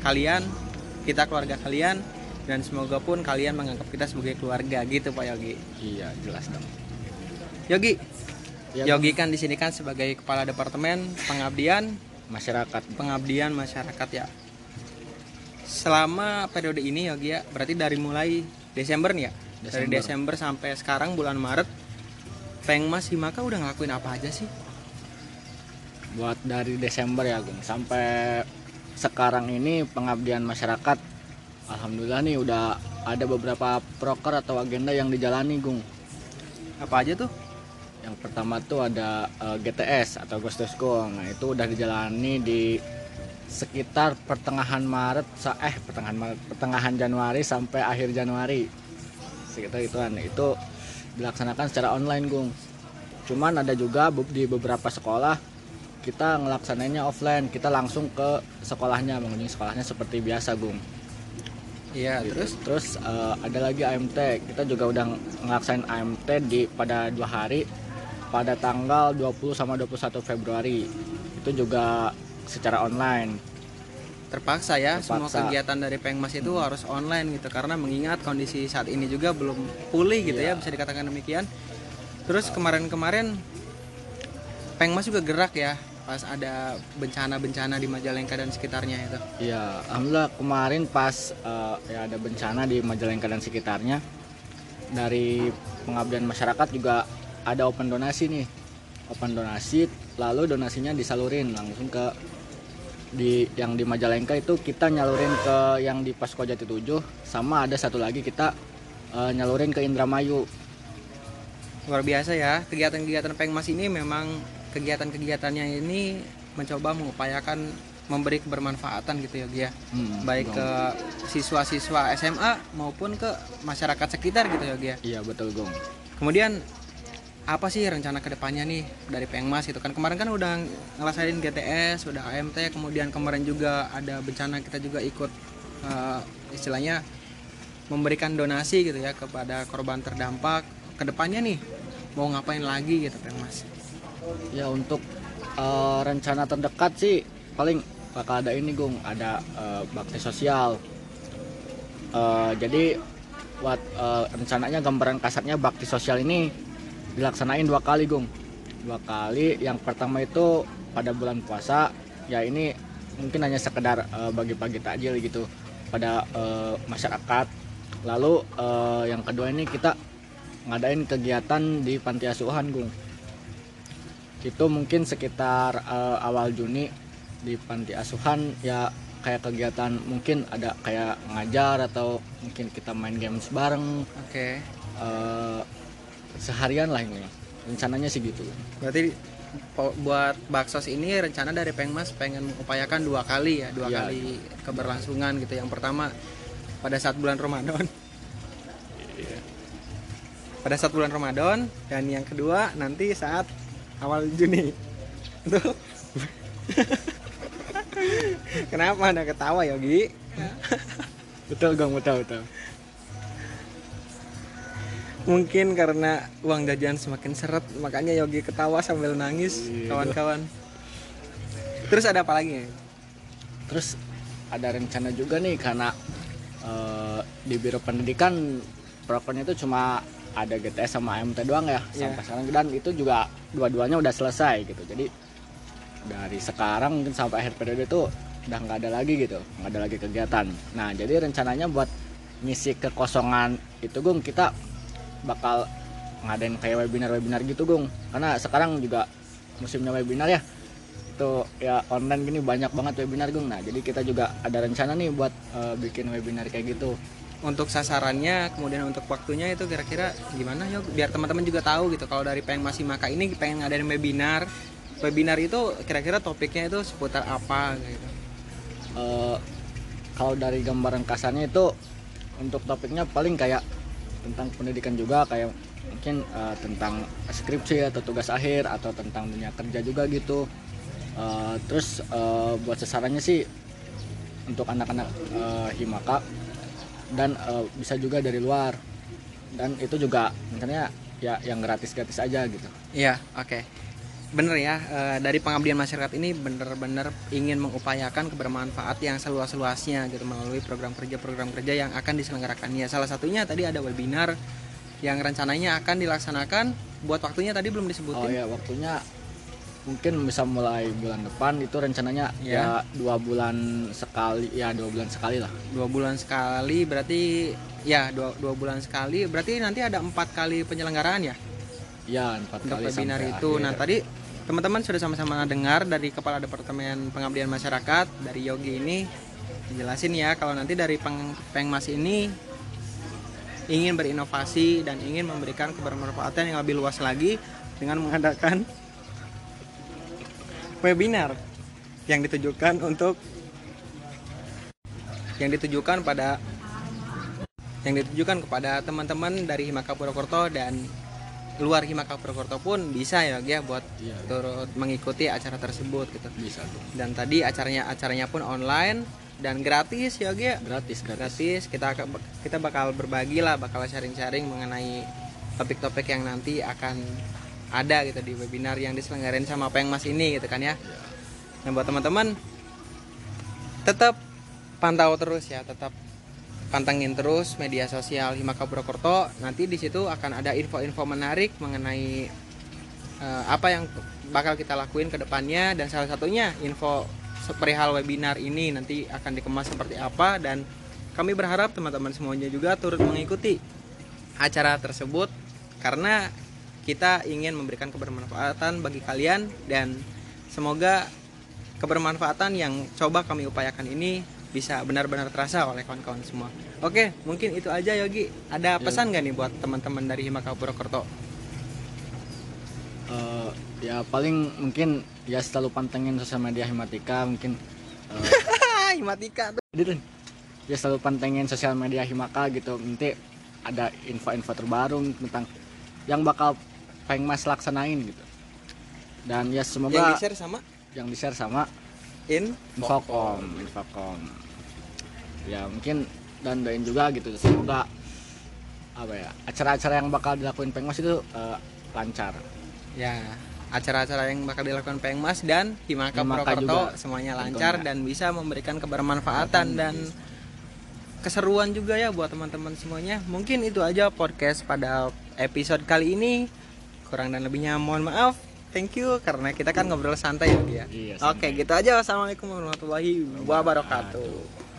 kalian kita keluarga kalian dan semoga pun kalian menganggap kita sebagai keluarga gitu Pak Yogi. Iya, jelas dong. Yogi. Ya, Yogi kan di sini kan sebagai kepala departemen pengabdian masyarakat. Pengabdian masyarakat ya. Selama periode ini Yogi ya, berarti dari mulai Desember nih ya. Dari Desember. Desember sampai sekarang bulan Maret Pengmas Himaka udah ngelakuin apa aja sih? Buat dari Desember ya, Gung, sampai sekarang ini pengabdian masyarakat Alhamdulillah nih udah ada beberapa proker atau agenda yang dijalani, Gung. Apa aja tuh? Yang pertama tuh ada eh, GTS atau Ghost to School. Nah, itu udah dijalani di sekitar pertengahan Maret eh pertengahan Maret, pertengahan Januari sampai akhir Januari. Sekitar ituan. Itu dilaksanakan secara online, Gung. Cuman ada juga di beberapa sekolah kita ngelaksanainnya offline. Kita langsung ke sekolahnya, mengunjungi sekolahnya seperti biasa, Gung. Iya, Gitu. terus terus eh, ada lagi AMT. Kita juga udah ngelaksain AMT di pada dua hari pada tanggal 20 sama 21 Februari. Itu juga secara online. terpaksa ya semua Terpaksa. kegiatan dari Pengmas itu harus online gitu karena mengingat kondisi saat ini juga belum pulih gitu ya Iya. bisa dikatakan demikian. Terus kemarin-kemarin Pengmas juga gerak ya pas ada bencana-bencana di Majalengka dan sekitarnya itu. Iya, alhamdulillah kemarin pas eh, ya ada bencana di Majalengka dan sekitarnya dari pengabdian masyarakat juga ada open donasi nih. Open donasi lalu donasinya disalurin langsung ke di yang di Majalengka itu kita nyalurin ke yang di Pasko Jati 7 sama ada satu lagi kita eh, nyalurin ke Indramayu. Luar biasa ya kegiatan-kegiatan Pengmas ini memang kegiatan-kegiatannya ini mencoba mengupayakan memberi kebermanfaatan gitu ya Gia. Hmm, Baik dong. ke siswa-siswa SMA maupun ke masyarakat sekitar gitu ya Gia. Iya betul Gong. Kemudian apa sih rencana ke depannya nih dari Pengmas itu kan kemarin kan udah ngelasain GTS, udah AMT, kemudian kemarin juga ada bencana kita juga ikut eh, istilahnya memberikan donasi gitu ya kepada korban terdampak. Ke depannya nih mau ngapain lagi gitu Pengmas? Ya untuk eh, rencana terdekat sih paling bakal ada ini Gung, ada eh, bakti sosial. Eh, jadi buat eh, rencananya gambaran kasarnya bakti sosial ini dilaksanain dua kali Gung. Dua kali. Yang pertama itu pada bulan puasa. Ya ini mungkin hanya sekedar eh, bagi-bagi takjil gitu pada eh, masyarakat. Lalu eh, yang kedua ini kita ngadain kegiatan di panti asuhan Gung itu mungkin sekitar eh, awal Juni di panti asuhan ya kayak kegiatan mungkin ada kayak ngajar atau mungkin kita main games bareng Oke. eh, seharian lah ini rencananya sih gitu Berarti buat baksos ini rencana dari Pengmas pengen mengupayakan dua kali ya, dua Iya. kali keberlangsungan gitu. Yang pertama pada saat bulan Ramadan. Pada saat bulan Ramadan dan yang kedua nanti saat awal Juni. Itu Kenapa Anda ketawa Yogi? betul gong betul betul Mungkin karena uang jajan semakin seret makanya Yogi ketawa sambil nangis Iya. kawan-kawan. Terus ada apa lagi? terus ada rencana juga nih karena eh, di biro pendidikan prokernya itu cuma ada GTS sama AMT doang ya Iya. sampai sekarang. Dan itu juga dua-duanya udah selesai gitu. Jadi dari sekarang mungkin sampai akhir periode itu udah nggak ada lagi gitu nggak ada lagi kegiatan. Nah jadi rencananya buat ngisi kekosongan itu gung kita bakal ngadain kayak webinar-webinar gitu gung. Karena sekarang juga musimnya webinar ya. Itu ya online gini banyak banget webinar gung. Nah jadi kita juga ada rencana nih buat eh, bikin webinar kayak gitu untuk sasarannya kemudian untuk waktunya itu kira-kira gimana ya biar teman-teman juga tahu gitu kalau dari pengen masih maka ini pengen ngadain webinar. Webinar itu kira-kira topiknya itu seputar apa gitu? Eh, kalau dari gambaran kasarnya itu untuk topiknya paling kayak tentang pendidikan juga kayak mungkin eh, tentang skripsi atau tugas akhir atau tentang dunia kerja juga gitu. Eh, terus eh, buat sasarannya sih untuk anak-anak eh, himaka dan eh, bisa juga dari luar dan itu juga misalnya ya yang gratis-gratis aja gitu Iya, oke. Bener ya, eh, dari pengabdian masyarakat ini bener-bener ingin mengupayakan kebermanfaat yang seluas-luasnya gitu melalui program kerja-program kerja yang akan diselenggarakan. Ya, salah satunya tadi ada webinar yang rencananya akan dilaksanakan. Buat waktunya tadi belum disebutin. Oh ya waktunya mungkin bisa mulai bulan depan itu rencananya Ya. ya dua bulan sekali ya dua bulan sekali lah Dua bulan sekali berarti ya dua, dua bulan sekali berarti nanti ada empat kali penyelenggaraan ya ya empat untuk kali webinar itu. akhir. Nah tadi teman-teman sudah sama-sama dengar dari Kepala Departemen Pengabdian Masyarakat dari Yogi ini dijelasin ya kalau nanti dari Peng Pengmas ini ingin berinovasi dan ingin memberikan kebermanfaatan yang lebih luas lagi dengan mengadakan webinar yang ditujukan untuk yang ditujukan pada yang ditujukan kepada teman-teman dari Himaka Purwokerto dan luar Himaka Purwokerto pun bisa ya ya buat turut mengikuti acara tersebut gitu. Bisa tuh. Dan tadi acaranya acaranya pun online dan gratis ya Gia. Gratis, gratis. Kita ke- kita bakal berbagi lah, bakal sharing-sharing mengenai topik-topik yang nanti akan ada gitu di webinar yang diselenggarain sama Pengmas ini gitu kan ya. Nah buat teman-teman tetap pantau terus ya, tetap pantengin terus media sosial Himaka Purwokerto. Nanti di situ akan ada info-info menarik mengenai eh, apa yang bakal kita lakuin ke depannya dan salah satunya info perihal webinar ini nanti akan dikemas seperti apa dan kami berharap teman-teman semuanya juga turut mengikuti acara tersebut karena kita ingin memberikan kebermanfaatan bagi kalian dan semoga kebermanfaatan yang coba kami upayakan ini bisa benar-benar terasa oleh kawan-kawan semua. Oke, mungkin itu aja Yogi. Ada pesan nggak nih buat teman-teman dari Himaka Purwokerto? Eh, ya paling mungkin ya selalu pantengin sosial media Himatika mungkin eh, (laughs) Himatika tuh. ya selalu pantengin sosial media Himaka gitu nanti ada info-info terbaru tentang yang bakal Pengmas laksanain gitu. Dan ya semoga Yang di-share sama? Yang di share sama In Infocom Infocom. Ya mungkin dan doain juga gitu. Semoga apa ya acara-acara yang bakal dilakuin Pengmas itu eh, lancar. Ya, acara-acara yang bakal dilakukan Pengmas dan Himaka, juga. semuanya tentunya. lancar dan bisa memberikan kebermanfaatan dan keseruan juga ya buat teman-teman semuanya. Mungkin itu aja podcast pada episode kali ini. Kurang dan lebihnya mohon maaf. Thank you karena kita kan ngobrol santai ya dia. Iya, Oke, gitu aja. Wassalamualaikum warahmatullahi wabarakatuh.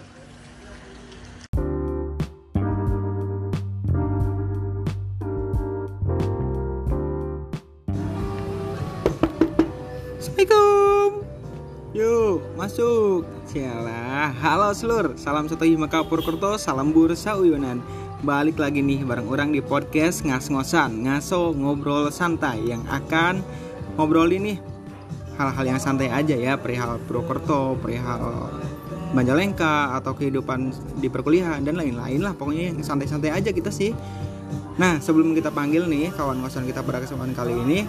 Assalamualaikum. Yuk, masuk. Sialah. Halo seluruh. Salam satu Himaka Purwokerto, salam bursa uyunan. Balik lagi nih bareng orang di podcast ngas-ngosan, ngaso ngobrol santai yang akan ngobrolin nih hal-hal yang santai aja ya, perihal Purwokerto, perihal Majalengka atau kehidupan di perkuliahan dan lain-lain lah. Pokoknya yang santai-santai aja kita sih. Nah, sebelum kita panggil nih kawan ngosan kita pada kesempatan kali ini,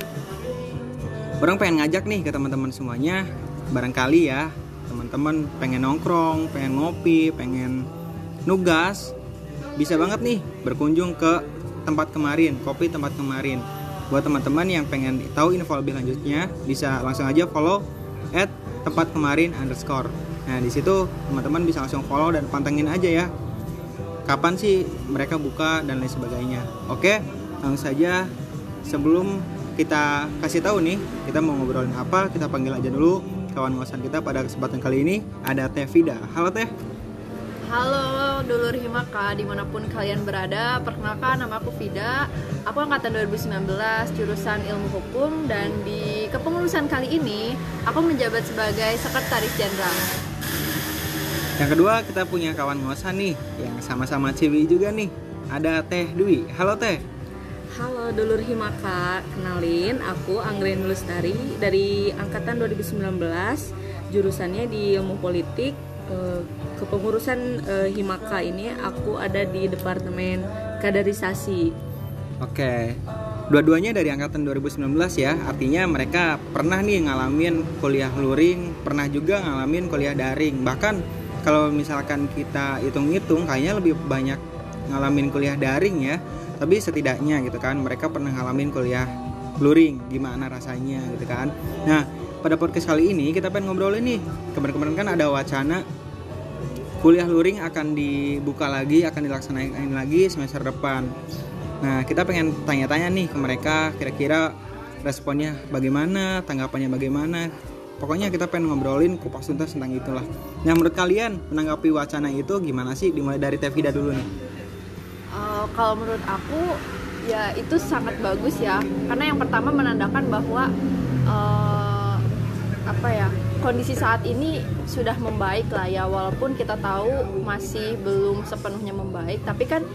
Orang pengen ngajak nih ke teman-teman semuanya, barangkali ya. Teman-teman pengen nongkrong, pengen ngopi, pengen nugas, bisa banget nih berkunjung ke tempat kemarin, kopi tempat kemarin. Buat teman-teman yang pengen tahu info lebih lanjutnya, bisa langsung aja follow at tempat kemarin underscore. Nah di situ teman-teman bisa langsung follow dan pantengin aja ya. Kapan sih mereka buka dan lain sebagainya. Oke, langsung saja sebelum kita kasih tahu nih kita mau ngobrolin apa kita panggil aja dulu kawan ngosan kita pada kesempatan kali ini ada Teh Vida halo Teh Halo dulur Himaka di mana pun kalian berada Perkenalkan nama aku Vida Aku angkatan 2019 jurusan ilmu hukum Dan di kepengurusan kali ini Aku menjabat sebagai sekretaris jenderal. Yang kedua kita punya kawan ngosan nih Yang sama-sama cewek juga nih. Ada Teh Dwi. Halo Teh. Halo dulur Himaka, kenalin aku Anggreni Lustari dari angkatan 2019 jurusannya di ilmu politik kepengurusan eh, Himaka ini aku ada di departemen kaderisasi. Oke. Dua-duanya dari angkatan 2019 ya. Artinya mereka pernah nih ngalamin kuliah luring Pernah juga ngalamin kuliah daring. Bahkan kalau misalkan kita hitung-hitung Kayaknya lebih banyak ngalamin kuliah daring ya. Tapi setidaknya gitu kan Mereka pernah ngalamin kuliah luring. Gimana rasanya gitu kan. Nah pada podcast kali ini kita pengen ngobrolin nih. Kemarin-kemarin kan ada wacana kuliah luring akan dibuka lagi akan dilaksanakan lagi semester depan. Nah kita pengen tanya-tanya nih ke mereka kira-kira responnya bagaimana tanggapannya bagaimana. Pokoknya kita pengen ngobrolin kupas tuntas tentang itulah. Nah menurut kalian menanggapi wacana itu gimana sih? Dimulai dari Tevida dulu nih. Eh, Kalau menurut aku ya itu sangat bagus ya. Karena yang pertama menandakan bahwa eh, Apa ya kondisi saat ini sudah membaik lah ya walaupun kita tahu masih belum sepenuhnya membaik. Tapi kan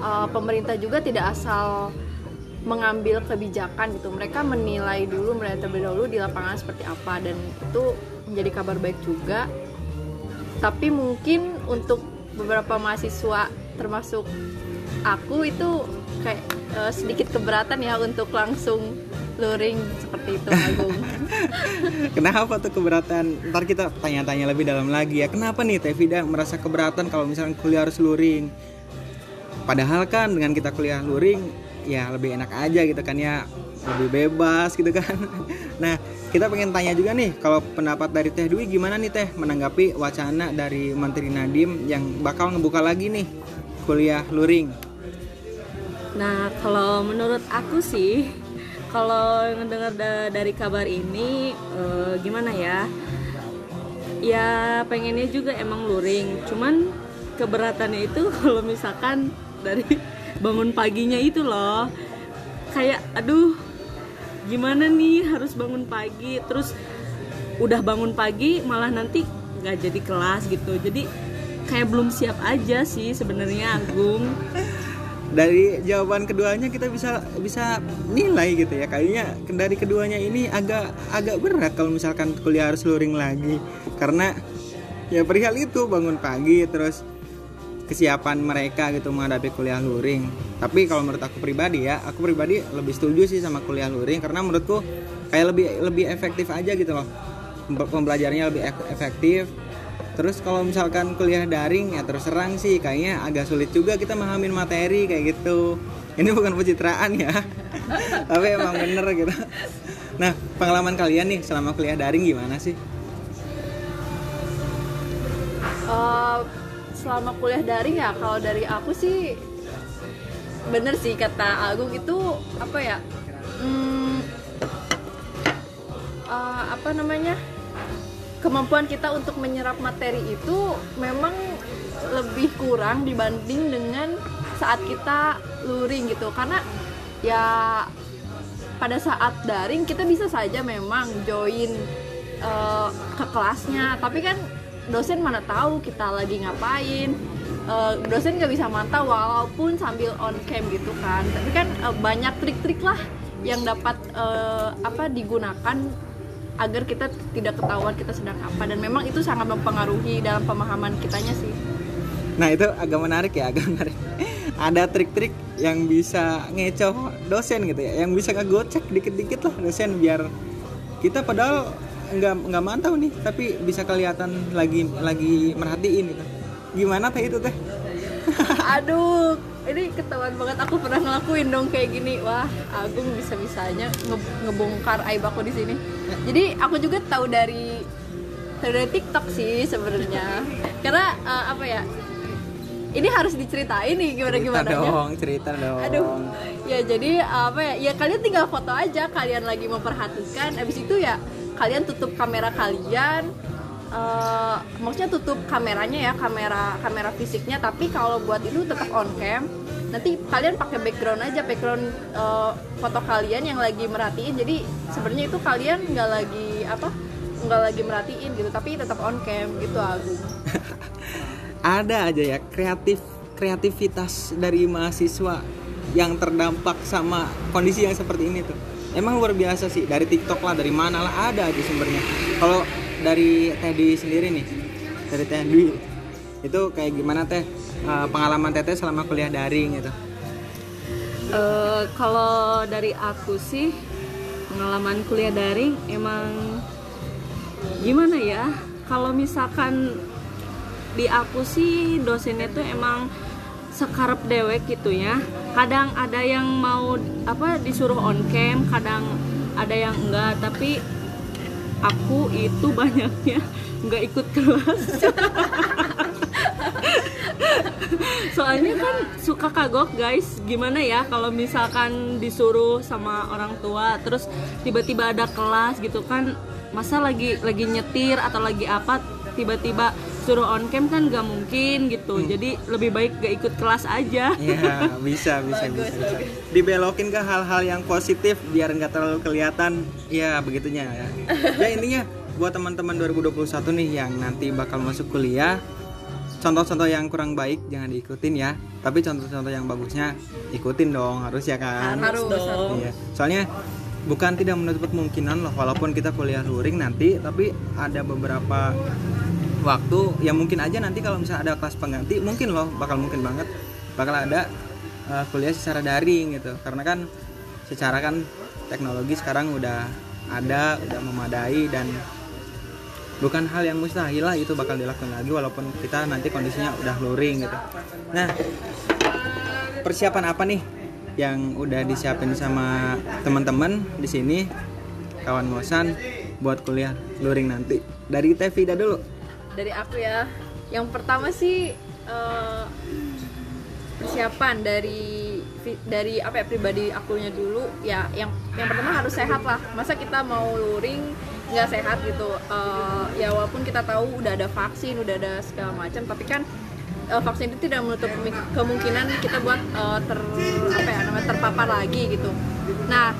uh, pemerintah juga tidak asal mengambil kebijakan gitu. Mereka menilai dulu melihat terlebih dahulu di lapangan seperti apa dan itu menjadi kabar baik juga. Tapi mungkin untuk beberapa mahasiswa termasuk aku itu kayak uh, sedikit keberatan ya untuk langsung luring seperti itu (laughs) Agung Kenapa tuh keberatan? Ntar kita tanya-tanya lebih dalam lagi ya. Kenapa nih Tevida merasa keberatan kalau misalnya kuliah harus luring? Padahal kan dengan kita kuliah luring ya lebih enak aja gitu kan ya lebih bebas gitu kan. (laughs) Nah kita pengen tanya juga nih kalau pendapat dari Teh Dwi gimana nih Teh menanggapi wacana dari Menteri Nadiem yang bakal ngebuka lagi nih kuliah luring. Nah, kalau menurut aku sih, kalau ngedengar da- dari kabar ini, eh, gimana ya? Ya pengennya juga emang luring, cuman keberatannya itu (laughs) kalau misalkan dari bangun paginya itu loh, kayak aduh, gimana nih harus bangun pagi, terus udah bangun pagi malah nanti nggak jadi kelas gitu, jadi kayak belum siap aja sih sebenarnya Agung. Dari jawaban keduanya kita bisa bisa nilai gitu ya. Kayaknya dari keduanya ini agak agak berat kalau misalkan kuliah harus luring lagi. Karena ya perihal itu bangun pagi terus kesiapan mereka gitu menghadapi kuliah luring. Tapi kalau menurut aku pribadi ya aku pribadi lebih setuju sih sama kuliah luring karena menurutku kayak lebih lebih efektif aja gitu loh. Pembelajarannya lebih ef- efektif Terus kalau misalkan kuliah daring ya terus terang sih kayaknya agak sulit juga kita memahami materi kayak gitu. Ini bukan pencitraan ya. (laughs) Tapi emang bener gitu. Nah, pengalaman kalian nih selama kuliah daring gimana sih? Eh, selama kuliah daring ya kalau dari aku sih bener sih kata Agung itu apa ya hmm, eh, apa namanya kemampuan kita untuk menyerap materi itu memang lebih kurang dibanding dengan saat kita luring gitu. Karena ya pada saat daring kita bisa saja memang join eh, ke kelasnya. Tapi kan dosen mana tahu kita lagi ngapain. Eh, dosen nggak bisa mantau walaupun sambil on cam gitu kan. Tapi kan eh, banyak trik-trik lah yang dapat eh, apa digunakan agar kita tidak ketahuan kita sedang apa dan memang itu sangat mempengaruhi dalam pemahaman kitanya sih Nah, itu agak menarik ya, agak menarik. Ada trik-trik yang bisa ngecoh dosen gitu ya, yang bisa ngegocek dikit-dikit lah dosen biar kita padahal nggak nggak mantau nih, tapi bisa kelihatan lagi lagi merhatiin gitu. Gimana teh itu teh? aduh ini ketahuan banget aku pernah ngelakuin dong kayak gini wah Agung bisa bisanya nge- ngebongkar aib aku di sini jadi aku juga tahu dari tahu dari TikTok sih sebenarnya karena eh, apa ya ini harus diceritain nih gimana gimana Cerita dong, cerita dong. Aduh, ya jadi apa ya? Ya kalian tinggal foto aja. Kalian lagi memperhatikan. Abis itu ya kalian tutup kamera kalian. Eh, maksudnya tutup kameranya ya kamera kamera fisiknya. Tapi kalau buat itu tetap on cam. Nanti kalian pakai background aja background eh, foto kalian yang lagi merhatiin. Jadi sebenarnya itu kalian nggak lagi apa nggak lagi merhatiin gitu. Tapi tetap on cam gitu Agung (laughs) ada aja ya kreatif kreativitas dari mahasiswa yang terdampak sama kondisi yang seperti ini tuh. Emang luar biasa sih dari TikTok lah dari mana lah ada aja sumbernya. Kalau dari Teh Dwi sendiri nih. Dari Teh Dwi itu kayak gimana Teh? Eh, pengalaman Teteh selama kuliah daring gitu. Eh, kalau dari aku sih pengalaman kuliah daring emang gimana ya? Kalau misalkan di aku sih dosennya tuh emang sekarep dewek gitu ya. Kadang ada yang mau apa disuruh on cam kadang ada yang enggak. Tapi aku itu banyaknya nggak ikut kelas. Soalnya kan suka kagok guys. Gimana ya kalau misalkan disuruh sama orang tua terus tiba-tiba ada kelas gitu kan masa lagi lagi nyetir atau lagi apa tiba-tiba suruh on cam kan gak mungkin gitu. Jadi lebih baik gak ikut kelas aja. Iya bisa bisa bisa, bisa. dibelokin ke hal-hal yang positif biar nggak terlalu kelihatan. Ya begitunya ya. Ya intinya buat teman-teman 2021 nih yang nanti bakal masuk kuliah contoh-contoh yang kurang baik jangan diikutin ya. Tapi contoh-contoh yang bagusnya ikutin dong harus ya kan? Harus dong. Iya. soalnya bukan tidak menutup kemungkinan loh walaupun kita kuliah luring nanti tapi ada beberapa waktu yang mungkin aja nanti kalau misalnya ada kelas pengganti mungkin loh bakal mungkin banget. Bakal ada uh, kuliah secara daring gitu. Karena kan secara kan teknologi sekarang udah ada udah memadai dan bukan hal yang mustahil lah itu bakal dilakukan lagi walaupun kita nanti kondisinya udah luring gitu. Nah persiapan apa nih yang udah disiapin sama teman-teman di sini kawan ngosan buat kuliah luring nanti? Dari Teh Vida dulu dari aku ya. Yang pertama sih eh, persiapan dari dari apa ya pribadi akunya dulu. Ya yang yang pertama harus sehat lah. Masa kita mau luring nggak sehat gitu. Eh, ya walaupun kita tahu udah ada vaksin udah ada segala macam tapi kan eh, vaksin itu tidak menutup kemungkinan kita buat eh, ter apa ya namanya terpapar lagi gitu. Nah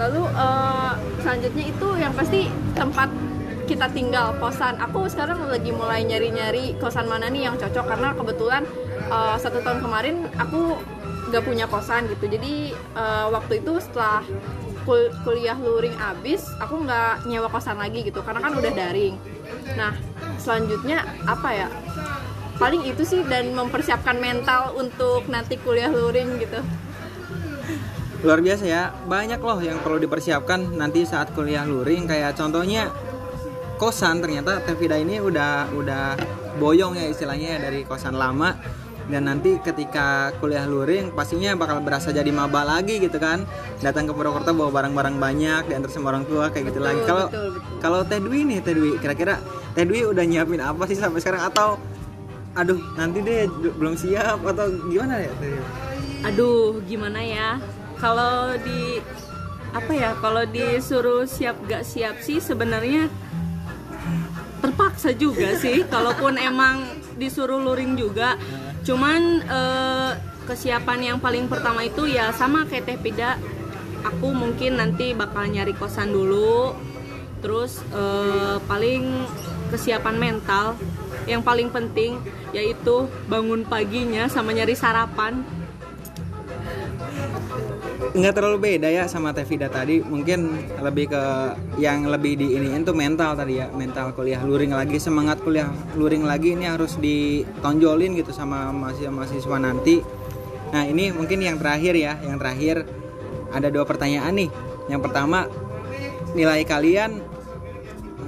lalu eh, selanjutnya itu yang pasti tempat kita tinggal kosan. Aku sekarang lagi mulai nyari-nyari kosan mana nih yang cocok karena kebetulan eh, satu tahun kemarin aku nggak punya kosan gitu. Jadi eh, waktu itu setelah kul- kuliah luring abis aku nggak nyewa kosan lagi gitu karena kan udah daring. Nah selanjutnya apa ya? Paling itu sih dan mempersiapkan mental untuk nanti kuliah luring gitu. Luar biasa ya. Banyak loh yang perlu dipersiapkan nanti saat kuliah luring. Kayak contohnya kosan ternyata Tevida ini udah udah boyong ya istilahnya ya dari kosan lama. Dan nanti ketika kuliah luring pastinya bakal berasa jadi maba lagi gitu kan. Datang ke Purwokerto bawa barang-barang banyak diantar sama orang tua kayak gitu lagi. Kalau kalau Teh Dwi nih Teh Dwi kira-kira Teh Dwi udah nyiapin apa sih sampai sekarang? Atau aduh nanti deh belum siap atau gimana ya Teh Dwi? aduh gimana ya? Kalau di apa ya kalau disuruh siap gak siap sih sebenarnya terpaksa juga (laughs) sih kalaupun emang disuruh luring juga. Cuman eh, kesiapan yang paling pertama itu ya sama kayak Teh Pida. Aku mungkin nanti bakal nyari kosan dulu. Terus eh, paling kesiapan mental yang paling penting yaitu bangun paginya sama nyari sarapan nggak terlalu beda ya sama Tevida tadi. Mungkin lebih ke yang lebih di iniin tuh mental tadi ya. Mental kuliah luring lagi semangat kuliah luring lagi ini harus ditonjolin gitu sama mahasiswa mahasiswa nanti. Nah ini mungkin yang terakhir ya yang terakhir. Ada dua pertanyaan nih. Yang pertama nilai kalian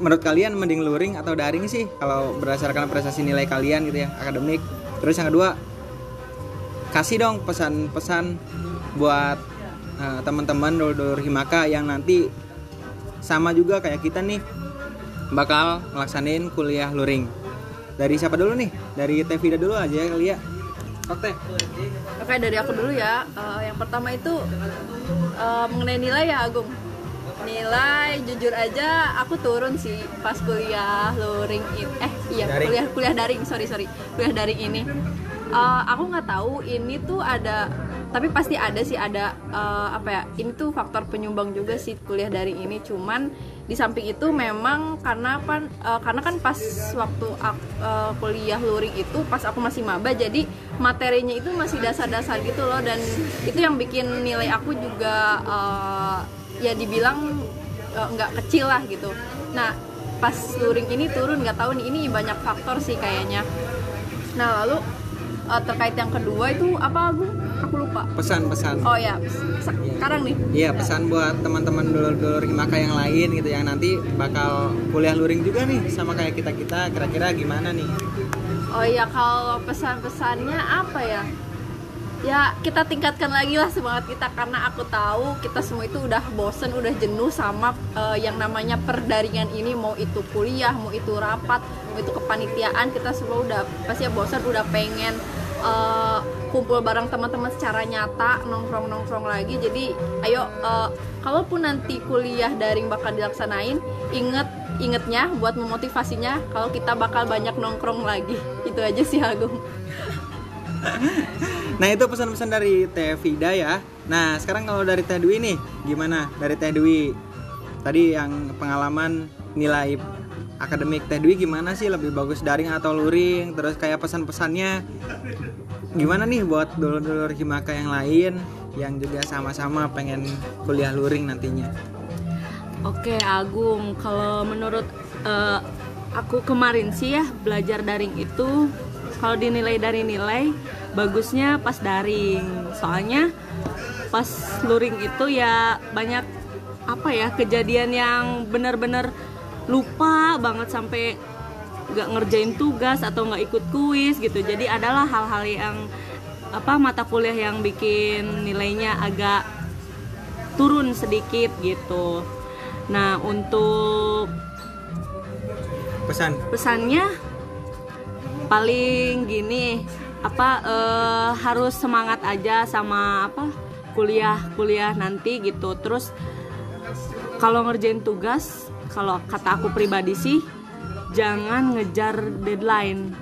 menurut kalian mending luring atau daring sih? Kalau berdasarkan prestasi nilai kalian gitu ya akademik. Terus yang kedua kasih dong pesan-pesan buat uh, teman-teman dulur himaka yang nanti sama juga kayak kita nih bakal melaksanain kuliah luring. Dari siapa dulu nih? Dari Tevida dulu aja kali ya oke. Oke dari aku dulu ya. Eh, yang pertama itu eh, mengenai nilai ya Agung. nilai jujur aja aku turun sih pas kuliah luring eh iya Daring. kuliah kuliah daring. Sorry sorry. Kuliah daring ini. Eh, aku nggak tahu ini tuh ada tapi pasti ada sih ada eh, apa ya ini tuh faktor penyumbang juga sih kuliah daring ini. Cuman di samping itu memang karena kan eh, karena kan pas waktu aku, eh, kuliah luring itu pas aku masih maba jadi materinya itu masih dasar-dasar gitu loh. Dan itu yang bikin nilai aku juga eh, ya dibilang eh, nggak kecil lah gitu. Nah pas luring ini turun nggak tahu nih ini banyak faktor sih kayaknya. Nah lalu eh, terkait yang kedua itu apa Agung? Aku lupa. Pesan-pesan oh ya. Sekarang nih. Iya pesan buat teman-teman dulur-dulur himaka yang lain gitu yang nanti bakal kuliah luring juga nih sama kayak kita kita kira-kira gimana nih? Oh iya. Kalau pesan-pesannya apa ya? Ya kita tingkatkan lagi lah semangat kita. Karena aku tahu kita semua itu udah bosen, udah jenuh sama eh, yang namanya perdaringan ini. Mau itu kuliah, mau itu rapat, itu kepanitiaan kita semua udah pasti bosan, udah pengen eh, kumpul bareng teman-teman secara nyata, nongkrong-nongkrong lagi. Jadi ayo eh, kalaupun nanti kuliah daring bakal dilaksanain, inget ingetnya buat memotivasinya kalau kita bakal banyak nongkrong lagi. Itu aja sih Agung. (laughs) Nah itu pesan-pesan dari Teh Vida ya. Nah sekarang kalau dari Teh Dwi nih gimana? Dari Teh Dwi tadi yang pengalaman nilai akademik Teh Dwi gimana sih lebih bagus daring atau luring? Terus kayak pesan-pesannya gimana nih buat dulur-dulur himaka yang lain yang juga sama-sama pengen kuliah luring nantinya? Oke Agung, kalau menurut eh, aku kemarin sih ya belajar daring itu kalau dinilai dari nilai bagusnya pas daring. Soalnya pas luring itu ya banyak apa ya kejadian yang benar-benar lupa banget sampai nggak ngerjain tugas atau nggak ikut kuis gitu. Jadi adalah hal-hal yang apa mata kuliah yang bikin nilainya agak turun sedikit gitu. Nah, untuk Pesan pesannya paling gini, apa eh, harus semangat aja sama apa kuliah-kuliah nanti gitu. Terus kalau ngerjain tugas, kalau kata aku pribadi sih jangan ngejar deadline.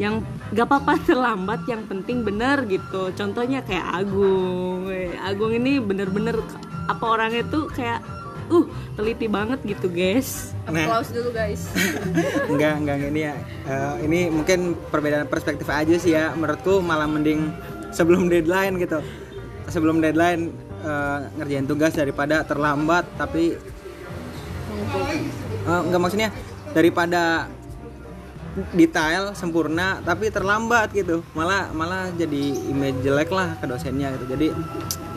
Yang gak apa-apa (laughs) terlambat yang penting bener gitu. Contohnya kayak Agung. Eh, Agung ini bener-bener apa orangnya tuh kayak uh teliti banget gitu guys. Nah. Applause dulu guys. (laughs) enggak enggak. Ini ya Eh, ini mungkin perbedaan perspektif aja sih ya. Menurutku malah mending sebelum deadline gitu. Sebelum deadline eh, ngerjain tugas daripada terlambat tapi Eh, enggak maksudnya daripada detail sempurna tapi terlambat gitu. Malah malah jadi image jelek lah ke dosennya gitu. Jadi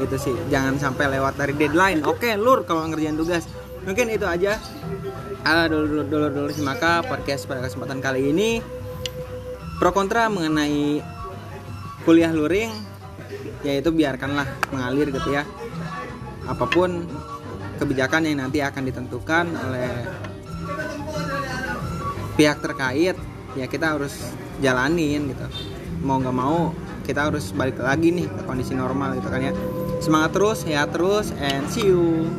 itu sih. Jangan sampai lewat dari deadline. Oke lur kalau ngerjain tugas. Mungkin itu aja. Ala dulu dulu dulu maka podcast pada kesempatan kali ini. Pro kontra mengenai kuliah luring yaitu biarkanlah mengalir gitu ya. Apa pun kebijakan yang nanti akan ditentukan oleh pihak terkait ya kita harus jalanin gitu. Mau nggak mau kita harus balik lagi nih ke kondisi normal gitu kan ya. Semangat terus ya terus and see you